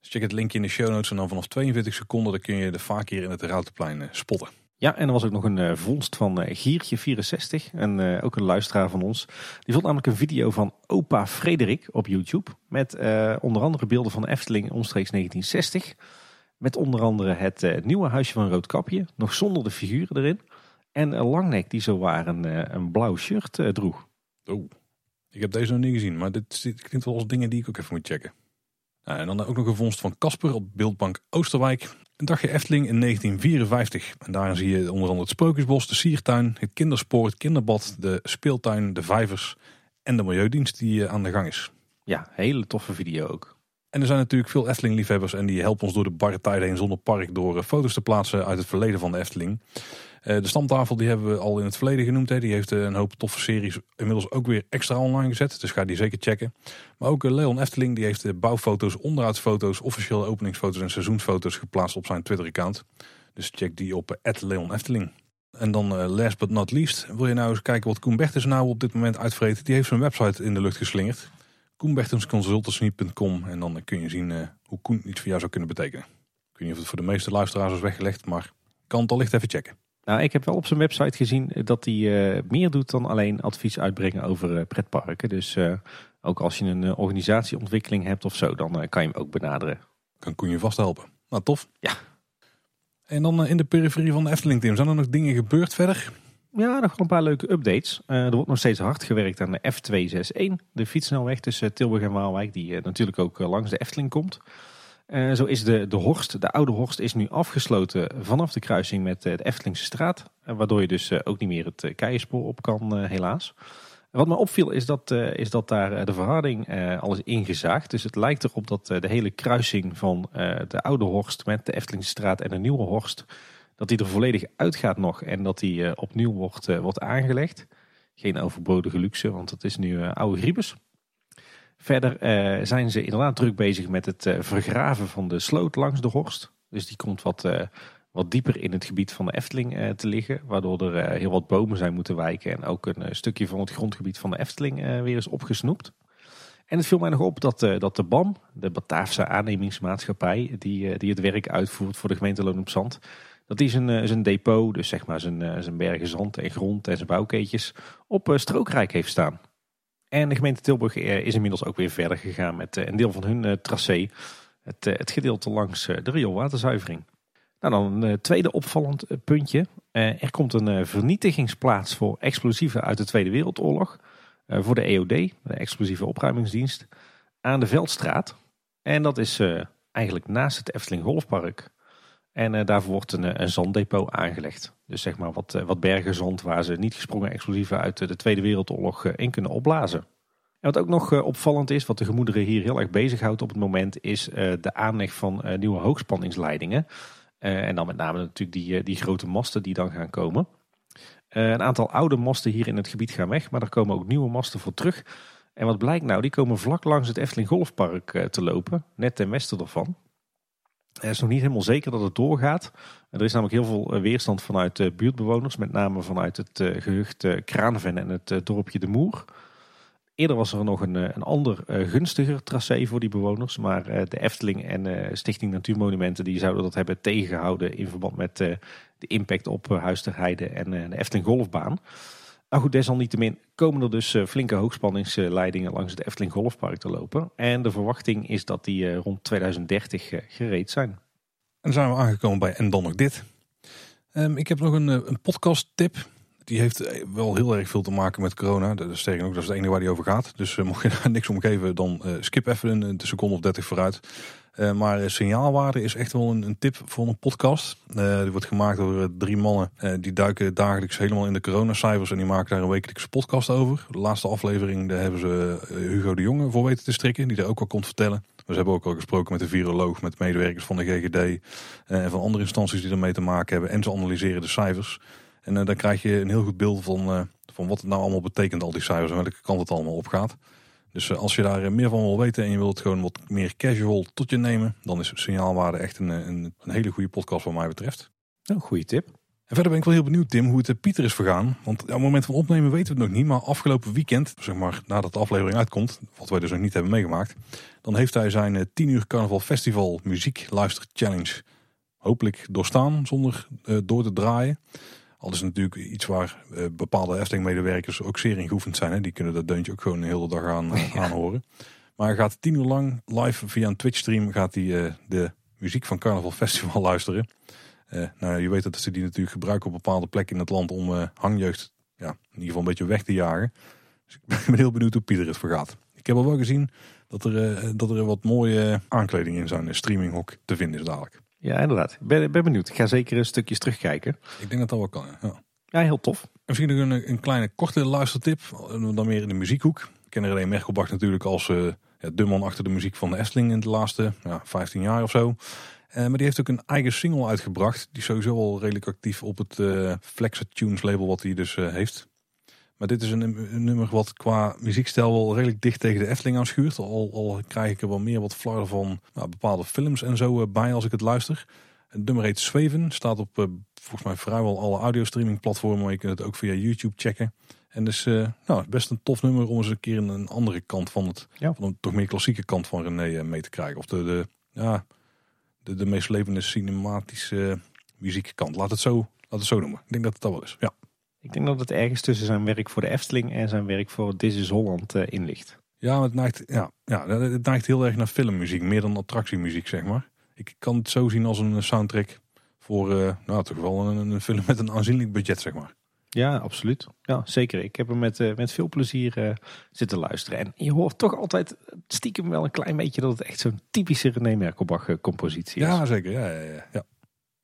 Dus check het linkje in de show notes en dan vanaf 42 seconden dan kun je de vaak hier in het Routenplein spotten. Ja, en er was ook nog een uh, vondst van uh, Giertje64, en ook een luisteraar van ons. Die vond namelijk een video van opa Frederik op YouTube. Met onder andere beelden van Efteling omstreeks 1960. Met onder andere het nieuwe huisje van Roodkapje, nog zonder de figuren erin. En een langnek die zo waar een, een blauw shirt droeg. Oh, Ik heb deze nog niet gezien, maar dit, dit klinkt wel als dingen die ik ook even moet checken. Nou, en dan ook nog een vondst van Casper op Beeldbank Oosterwijk. Een dagje Efteling in 1954. En daarin zie je onder andere het Sprookjesbos, de Siertuin, het kinderspoor, het kinderbad, de speeltuin, de vijvers en de milieudienst die eh, aan de gang is. Ja, hele toffe video ook. En er zijn natuurlijk veel Efteling-liefhebbers en die helpen ons door de barre tijden heen zonder park door eh, foto's te plaatsen uit het verleden van de Efteling. Eh, de stamtafel die hebben we al in het verleden genoemd. Hè. Die heeft een hoop toffe series inmiddels ook weer extra online gezet. Dus ga die zeker checken. Maar ook Leon Efteling die heeft bouwfoto's, onderhoudsfoto's, officiële openingsfoto's en seizoensfoto's geplaatst op zijn Twitter-account. Dus check die op Leon Efteling. En dan last but not least, wil je nou eens kijken wat Koen Bertens nou op dit moment uitvreet. Die heeft zijn website in de lucht geslingerd koenbertensconsultancy.com en dan kun je zien uh, hoe Koen iets voor jou zou kunnen betekenen. Ik weet niet of het voor de meeste luisteraars is weggelegd, maar kan het allicht even checken. Nou, ik heb wel op zijn website gezien dat hij uh, meer doet dan alleen advies uitbrengen over uh, pretparken. Dus ook als je een organisatieontwikkeling hebt of zo, dan kan je hem ook benaderen. Kan Koen je vast helpen. Nou, tof. Ja. En dan in de periferie van de Efteling, Tim, zijn er nog dingen gebeurd verder? Ja, nog wel een paar leuke updates. Uh, er wordt nog steeds hard gewerkt aan de F261, de fietsnelweg tussen Tilburg en Waalwijk, die uh, natuurlijk ook uh, langs de Efteling komt. zo is de, de Horst, de oude Horst, is nu afgesloten vanaf de kruising met de Eftelingse straat. waardoor je dus ook niet meer het Keienspoor op kan, helaas. Wat me opviel is dat, is dat daar de verharding al is ingezaagd. Dus het lijkt erop dat de hele kruising van de oude Horst met de Eftelingse straat en de nieuwe Horst dat die er volledig uitgaat nog en dat die uh, opnieuw wordt, uh, wordt aangelegd. Geen overbodige luxe, want het is nu uh, oude griebus. Verder zijn ze inderdaad druk bezig met het vergraven van de sloot langs de Horst. Dus die komt wat, wat dieper in het gebied van de Efteling te liggen. Waardoor er heel wat bomen zijn moeten wijken. En ook een stukje van het grondgebied van de Efteling weer is opgesnoept. En het viel mij nog op dat, dat de BAM, de Bataafse aannemingsmaatschappij, die, die het werk uitvoert voor de gemeente Loon op Zand, dat hij zijn, eh, zijn depot, dus zeg maar zijn, eh, zijn bergen zand en grond en zijn bouwkeetjes, op eh, strookrijk heeft staan. En de gemeente Tilburg is inmiddels ook weer verder gegaan met een deel van hun tracé. Het, het gedeelte langs de rioolwaterzuivering. Nou, dan een tweede opvallend puntje. er komt een vernietigingsplaats voor explosieven uit de Tweede Wereldoorlog. voor de EOD, de explosieve opruimingsdienst, aan de Veldstraat. En dat is eigenlijk naast het Efteling Golfpark. En uh, daarvoor wordt een, eh, een, zanddepot aangelegd. Dus zeg maar wat, uh, wat bergen zand waar ze niet gesprongen explosieven uit de Tweede Wereldoorlog in kunnen opblazen. En wat ook nog opvallend is, wat de gemoederen hier heel erg bezighoudt op het moment, is de aanleg van nieuwe hoogspanningsleidingen. en dan met name natuurlijk die, die grote masten die dan gaan komen. een aantal oude masten hier in het gebied gaan weg, maar er komen ook nieuwe masten voor terug. En wat blijkt nou, die komen vlak langs het Efteling Golfpark te lopen, net ten westen ervan. Het is nog niet helemaal zeker dat het doorgaat. Er is namelijk heel veel eh, weerstand vanuit de buurtbewoners, met name vanuit het eh, gehucht Kraanven en het eh, dorpje De Moer. Eerder was er nog een, een ander gunstiger tracé voor die bewoners, maar de Efteling en Stichting Natuurmonumenten die zouden dat hebben tegengehouden in verband met de impact op Huis ter Heide en de Efteling Golfbaan. Nou goed, desalniettemin komen er dus flinke hoogspanningsleidingen langs het Efteling Golfpark te lopen. En de verwachting is dat die rond 2030 gereed zijn. En dan zijn we aangekomen bij En dan nog dit. Um, ik heb nog een, een podcast tip. Die heeft eh, wel heel erg veel te maken met corona. Dat is tegen ook, dat is het enige waar die over gaat. Dus mocht je daar niks om geven, dan skip even een, een seconde of 30 vooruit. Uh, maar signaalwaarde is echt wel een, een tip voor een podcast. Uh, die wordt gemaakt door drie mannen. Die duiken dagelijks helemaal in de coronacijfers. En die maken daar een wekelijkse podcast over. De laatste aflevering daar hebben ze Hugo de Jonge voor weten te strikken. Die daar ook al komt vertellen. We hebben ook al gesproken met de viroloog, met medewerkers van de GGD. en van andere instanties die ermee te maken hebben. En ze analyseren de cijfers. En dan krijg je een heel goed beeld van, van wat het nou allemaal betekent, al die cijfers. En welke kant het allemaal op gaat. Dus eh, als je daar eh, meer van wil weten en je wilt het gewoon wat meer casual tot je nemen, dan is Signaalwaarde echt een, een, een hele goede podcast wat mij betreft. Een goede tip. En verder ben ik wel heel benieuwd, Tim, hoe het eh, Pieter is vergaan. Want op het moment van opnemen weten we het nog niet. Maar afgelopen weekend, zeg maar nadat de aflevering uitkomt, wat wij dus nog niet hebben meegemaakt, dan heeft hij zijn 10 uur carnaval festival muziek luister challenge hopelijk doorstaan zonder uh, door te draaien. Al is het natuurlijk iets waar uh, bepaalde Efteling-medewerkers ook zeer in geoefend zijn. Hè. Die kunnen dat deuntje ook gewoon de hele dag aan, uh, aanhoren. Maar hij gaat tien uur lang live via een Twitch-stream gaat hij, uh, de muziek van Carnaval Festival luisteren. nou, je weet dat ze die natuurlijk gebruiken op bepaalde plekken in het land om hangjeugd ja, in ieder geval een beetje weg te jagen. Dus ik ben heel benieuwd hoe Pieter het vergaat. Ik heb al wel gezien dat er, dat er wat mooie aankleding in zijn streaminghok te vinden is dadelijk. Ja, inderdaad. Ik ben, ben benieuwd. Ik ga zeker een stukjes terugkijken. Ik denk dat dat wel kan, ja. Ja, heel tof. En misschien nog een, een kleine korte luistertip, dan meer in de muziekhoek. Ik ken René Merkelbach natuurlijk als uh, ja, de man achter de muziek van de Efteling in de laatste ja, 15 jaar of zo. Uh, maar die heeft ook een eigen single uitgebracht. Die is sowieso al redelijk actief op het uh, Flexa Tunes label wat hij dus heeft. Maar dit is een, nummer wat qua muziekstijl wel redelijk dicht tegen de Efteling aanschuurt. Al, al krijg ik er wel meer wat flarden van nou, bepaalde films en zo bij als ik het luister. Het nummer heet Zweven. Staat op volgens mij vrijwel alle audiostreaming platformen. Maar je kunt het ook via YouTube checken. En dus uh, nou, best een tof nummer om eens een keer een andere kant van het, ja. van een toch meer klassieke kant van René mee te krijgen. Of de, de, ja, de, de meest levende cinematische muziekkant. Laat het, zo, laat het zo noemen. Ik denk dat het dat wel is. Ja. Ik denk dat het ergens tussen zijn werk voor de Efteling en zijn werk voor This is Holland uh, in ligt. Ja, het neigt, ja, ja, het neigt heel erg naar filmmuziek, meer dan attractiemuziek, zeg maar. Ik kan het zo zien als een soundtrack voor, uh, nou, toch wel een, een film met een aanzienlijk budget, zeg maar. Ja, absoluut. Ja, zeker. Ik heb hem met, uh, met veel plezier uh, zitten luisteren. En je hoort toch altijd stiekem wel een klein beetje dat het echt zo'n typische René Merkelbach eh, compositie is. Ja, zeker. Ja, ja, ja. ja.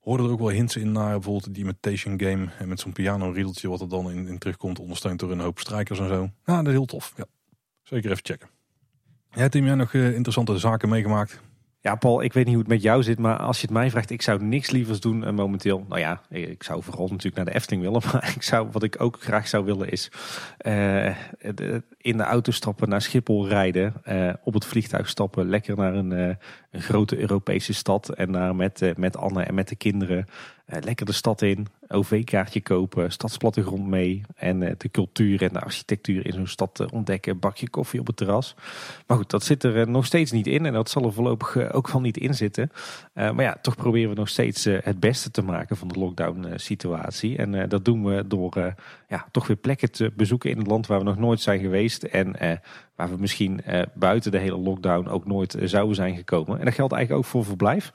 Hoorde er ook wel hints in naar bijvoorbeeld die Imitation Game. En met zo'n piano riedeltje wat er dan in, in terugkomt. Ondersteund door een hoop strijkers en zo. Ja, dat is heel tof. Ja. Zeker even checken. Ja, Tim, jij nog interessante zaken meegemaakt? Ja, Paul, ik weet niet hoe het met jou zit, maar als je het mij vraagt, ik zou niks lievers doen uh, momenteel. Nou ja, ik zou vooral natuurlijk naar de Efteling willen, maar ik zou, wat ik ook graag zou willen is uh, in de auto stappen, naar Schiphol rijden, op het vliegtuig stappen, lekker naar een, een grote Europese stad en daar met, met Anne en met de kinderen lekker de stad in, OV-kaartje kopen, stadsplattegrond mee en eh, de cultuur en de architectuur in zo'n stad eh, ontdekken, bakje koffie op het terras. Maar goed, dat zit er eh, nog steeds niet in en dat zal er voorlopig ook wel niet in zitten. maar ja, toch proberen we nog steeds het beste te maken van de lockdown-situatie. En dat doen we door ja, toch weer plekken te bezoeken in het land waar we nog nooit zijn geweest en waar we misschien buiten de hele lockdown ook nooit zouden zijn gekomen. En dat geldt eigenlijk ook voor verblijf.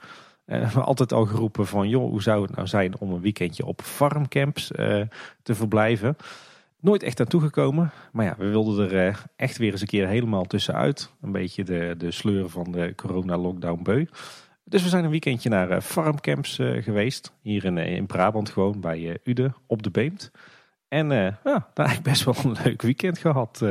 Uh, we altijd al geroepen van, joh, hoe zou het nou zijn om een weekendje op farmcamps uh, te verblijven? Nooit echt aan toegekomen. Maar ja, we wilden er echt weer eens een keer helemaal tussenuit. Een beetje de, de sleur van de corona-lockdown beu. Dus we zijn een weekendje naar farmcamps geweest. Hier in, in Brabant gewoon, bij Ude, op de Beemt. En ja, daar eigenlijk best wel een leuk weekend gehad,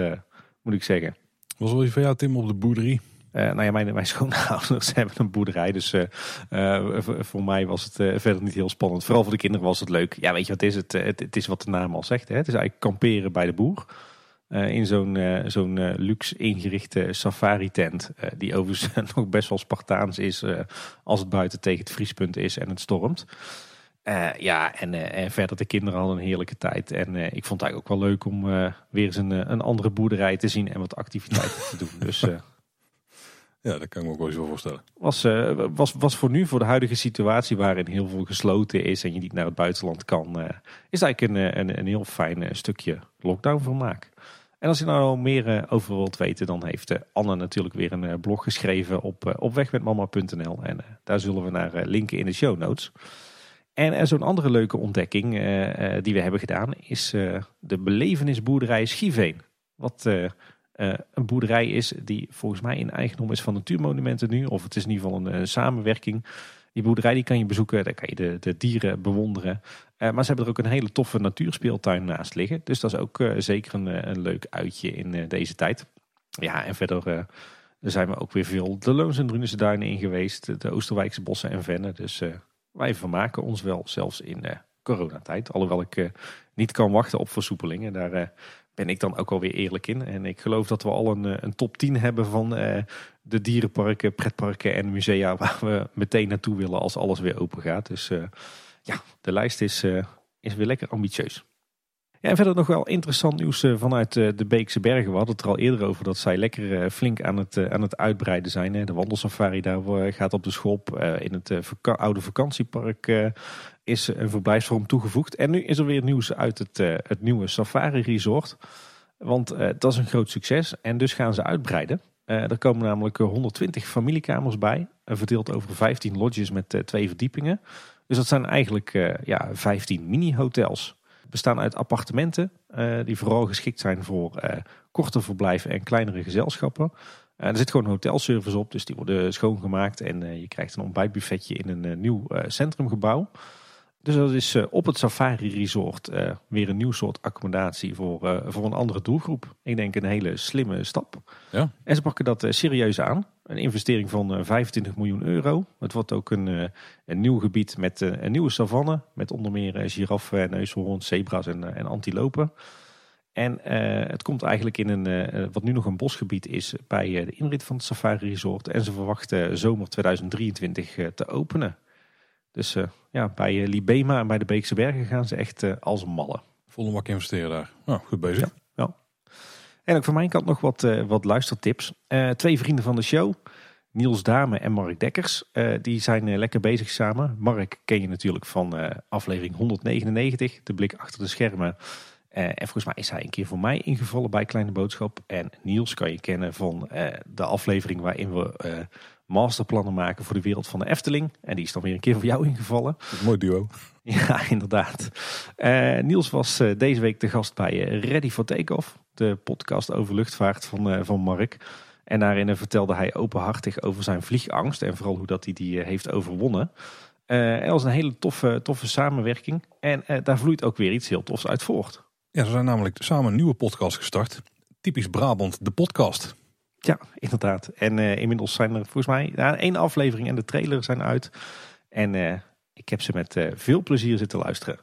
moet ik zeggen. Was wel van jou, Tim, op de boerderie? Uh, nou ja, mijn, mijn schoonouders hebben een boerderij. Dus uh, uh, voor mij was het verder niet heel spannend. Vooral voor de kinderen was het leuk. Ja, weet je wat is het? Het, het is wat de naam al zegt. Hè? Het is eigenlijk kamperen bij de boer. in zo'n zo'n luxe ingerichte safari tent. die overigens nog best wel Spartaans is. als het buiten tegen het vriespunt is en het stormt. Ja, en, en verder de kinderen hadden een heerlijke tijd. En ik vond het eigenlijk ook wel leuk om weer eens een, een andere boerderij te zien en wat activiteiten te doen. Dus ja, dat kan ik me ook wel zo voorstellen. Was, uh, was, was voor nu, voor de huidige situatie waarin heel veel gesloten is en je niet naar het buitenland kan, uh, is eigenlijk een, eh, een, een heel fijn stukje lockdown vermaak. En als je nou meer over wilt weten, dan heeft Anne natuurlijk weer een blog geschreven op, op wegmetmama.nl. En daar zullen we naar linken in de show notes. En zo'n andere leuke ontdekking die we hebben gedaan is de belevenisboerderij Schiveen. Wat een boerderij is die volgens mij in eigendom is van Natuurmonumenten nu. Of het is in ieder geval een samenwerking. Die boerderij die kan je bezoeken, daar kan je de, de dieren bewonderen. Maar ze hebben er ook een hele toffe natuurspeeltuin naast liggen. Dus dat is ook zeker een, een leuk uitje in deze tijd. Ja, en verder zijn we ook weer veel de Loons en Drunense duinen in geweest. De Oosterwijkse bossen en vennen. Dus wij vermaken ons wel, zelfs in coronatijd. Alhoewel ik niet kan wachten op versoepelingen. Daar ben ik dan ook alweer eerlijk in. En ik geloof dat we al een, eh, een top 10 hebben van de dierenparken, pretparken en musea waar we meteen naartoe willen als alles weer open gaat. Dus ja, de lijst is, is weer lekker ambitieus. En verder nog wel interessant nieuws vanuit de Beekse Bergen. We hadden het er al eerder over dat zij lekker flink aan het, aan het uitbreiden zijn. De wandelsafari daar gaat op de schop. In het oude vakantiepark is een verblijfsvorm toegevoegd. En nu is er weer nieuws uit het, het nieuwe Safari Resort. Want dat is een groot succes en dus gaan ze uitbreiden. Er komen namelijk 120 familiekamers bij, verdeeld over 15 lodges met twee verdiepingen. Dus dat zijn eigenlijk ja, 15 mini-hotels. Bestaan uit appartementen, eh, die vooral geschikt zijn voor eh, korte verblijven en kleinere gezelschappen. Eh, er zit gewoon hotelservice op, dus die worden schoongemaakt. En je krijgt een ontbijtbuffetje in een nieuw centrumgebouw. Dus dat is eh, op het Safari Resort eh, weer een nieuw soort accommodatie voor, eh, voor een andere doelgroep. Ik denk een hele slimme stap. Ja. En ze pakken dat serieus aan. Een investering van eh, 25 miljoen euro. Het wordt ook een, een nieuw gebied met een nieuwe savanne. Met onder meer giraffen, neushoorns, zebra's en, en antilopen. En het komt eigenlijk in een, wat nu nog een bosgebied is, bij de inrit van het Safari Resort. En ze verwachten zomer 2023 eh, te openen. Dus eh, ja, bij eh, Libema en bij de Beekse Bergen gaan ze echt eh, als een malle. Volle mak investeren daar. Nou, goed bezig. Ja. En ook van mijn kant nog wat, wat luistertips. Twee vrienden van de show, Niels Dame en Mark Dekkers, die zijn lekker bezig samen. Mark ken je natuurlijk van aflevering 199, de blik achter de schermen. En volgens mij is hij een keer voor mij ingevallen bij Kleine Boodschap. En Niels kan je kennen van de aflevering waarin we masterplannen maken voor de wereld van de Efteling. En die is dan weer een keer voor jou ingevallen. Mooi duo. Ja, inderdaad. Eh, Niels was eh, deze week de gast bij eh, Ready for Takeoff, de podcast over luchtvaart van, van Mark. En daarin vertelde hij openhartig over zijn vliegangst en vooral hoe dat hij die heeft overwonnen. Eh, en dat was een hele toffe, toffe samenwerking. En daar vloeit ook weer iets heel tofs uit voort. Ja, ze zijn namelijk samen een nieuwe podcast gestart. Typisch Brabant, de podcast. Ja, inderdaad. En eh, inmiddels zijn er volgens mij ja, één aflevering en de trailer zijn uit. En eh, ik heb ze met eh, veel plezier zitten luisteren.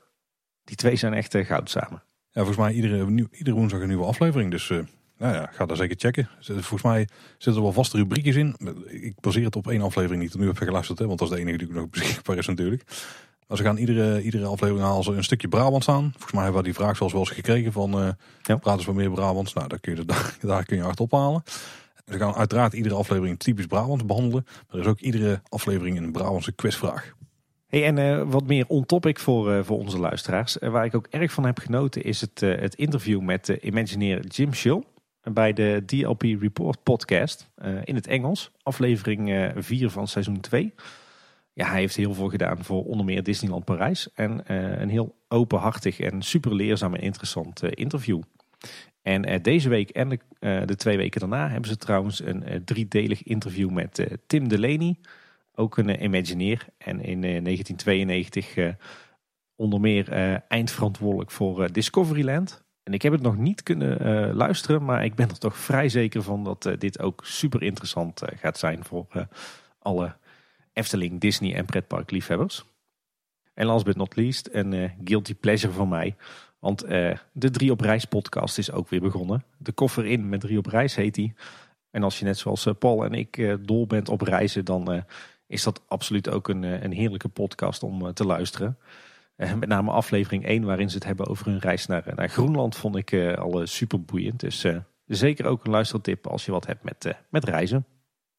Die twee zijn echt goud samen. Ja, volgens mij iedere, nieuw- iedere woensdag een nieuwe aflevering. Dus nou ja, ga daar zeker checken. Volgens mij zitten er wel vaste rubriekjes in. Ik baseer het op één aflevering die ik tot nu heb geluisterd. Hè, want dat is de enige die nog beschikbaar is natuurlijk. Maar ze gaan iedere, iedere aflevering halen ze een stukje Brabant aan. Volgens mij hebben we die vraag zelfs wel eens gekregen van... Ja. praten ze wat meer Brabants? Nou, daar kun je, daar, daar kun je hard ophalen. Ze gaan uiteraard iedere aflevering typisch Brabants behandelen. Maar er is ook iedere aflevering een Brabantse quizvraag. Hey, en eh, wat meer on-topic voor, eh, voor onze luisteraars. Eh, waar ik ook erg van heb genoten is het, het interview met de Imagineer Jim Schill. Bij de DLP Report podcast in het Engels. Aflevering 4 van seizoen 2. Ja, hij heeft heel veel gedaan voor onder meer Disneyland Parijs. En een heel openhartig en super leerzaam en interessant interview. En eh, deze week en de, eh, de twee weken daarna hebben ze trouwens een eh, driedelig interview met Tim Delaney. Ook een Imagineer. En in eh, 1992 eh, onder meer eindverantwoordelijk voor Discoveryland. En ik heb het nog niet kunnen luisteren, maar ik ben er toch vrij zeker van dat dit ook super interessant gaat zijn voor alle Efteling, Disney en pretparkliefhebbers. En last but not least, een guilty pleasure van mij. Want eh, de Drie op Reis podcast is ook weer begonnen. De koffer in met Drie op Reis heet die. En als je net zoals eh, Paul en ik eh, dol bent op reizen, dan is dat absoluut ook een, een heerlijke podcast om te luisteren. Met name aflevering 1, waarin ze het hebben over hun reis naar, naar Groenland, vond ik al super boeiend. Dus zeker ook een luistertip als je wat hebt met, met reizen.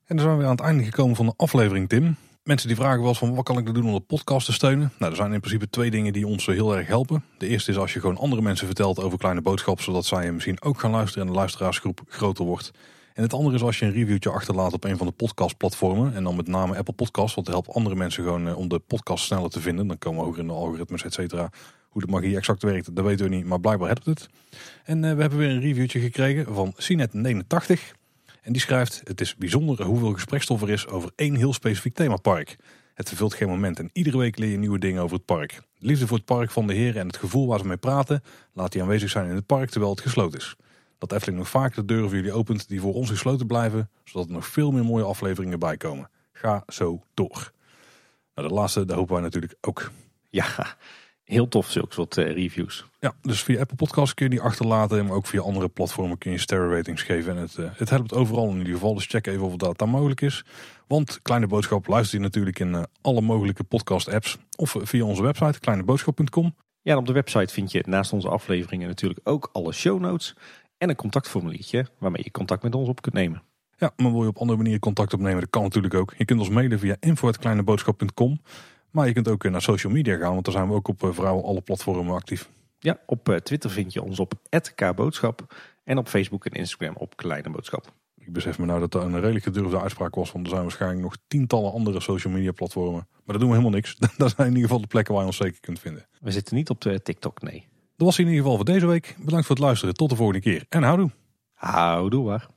En dan zijn we weer aan het einde gekomen van de aflevering, Tim. Mensen die vragen wel eens van wat kan ik doen om de podcast te steunen? Nou, er zijn in principe twee dingen die ons heel erg helpen. De eerste is als je gewoon andere mensen vertelt over kleine boodschappen, zodat zij misschien ook gaan luisteren en de luisteraarsgroep groter wordt. En het andere is als je een reviewtje achterlaat op een van de podcastplatformen. En dan met name Apple Podcasts, want dat helpt andere mensen gewoon eh, om de podcast sneller te vinden. Dan komen we hoger in de algoritmes, et cetera. Hoe de magie exact werkt, dat weten we niet, maar blijkbaar helpt het. En eh, we hebben weer een reviewtje gekregen van Cinet89. En die schrijft: Het is bijzonder hoeveel gesprekstof er is over één heel specifiek themapark. Het vervult geen moment en iedere week leer je nieuwe dingen over het park. De liefde voor het park van de heren en het gevoel waar ze mee praten, laat die aanwezig zijn in het park terwijl het gesloten is. Dat Efteling nog vaak de deuren voor jullie opent die voor ons gesloten blijven, zodat er nog veel meer mooie afleveringen bij komen. Ga zo door. Nou, de laatste, daar hopen wij natuurlijk ook. Ja, heel tof zulke soort eh, reviews. Ja, dus via Apple Podcasts kun je die achterlaten, maar ook via andere platformen kun je sterren ratings geven. En het, eh, het helpt overal in ieder geval, dus check even of dat daar mogelijk is. Want Kleine Boodschap luister je natuurlijk in eh, alle mogelijke podcast apps of via onze website kleineboodschap.com. Ja, en op de website vind je naast onze afleveringen natuurlijk ook alle show notes en een contactformuliertje waarmee je contact met ons op kunt nemen. Ja, maar wil je op andere manieren contact opnemen, dat kan natuurlijk ook. Je kunt ons mailen via info.kleineboodschap.com. Maar je kunt ook eh, naar social media gaan, want daar zijn we ook op eh, vrijwel alle platformen actief. Ja, op eh, Twitter vind je ons op @kboodschap en op Facebook en Instagram op Kleine Boodschap. Ik besef me nou dat dat een redelijk gedurfde uitspraak was, want er zijn waarschijnlijk nog tientallen andere social media platformen. Maar dat doen we helemaal niks. Dat zijn in ieder geval de plekken waar je ons zeker kunt vinden. We zitten niet op de TikTok, nee. Dat was in ieder geval voor deze week. Bedankt voor het luisteren. Tot de volgende keer. En houdoe. Houdoe waar.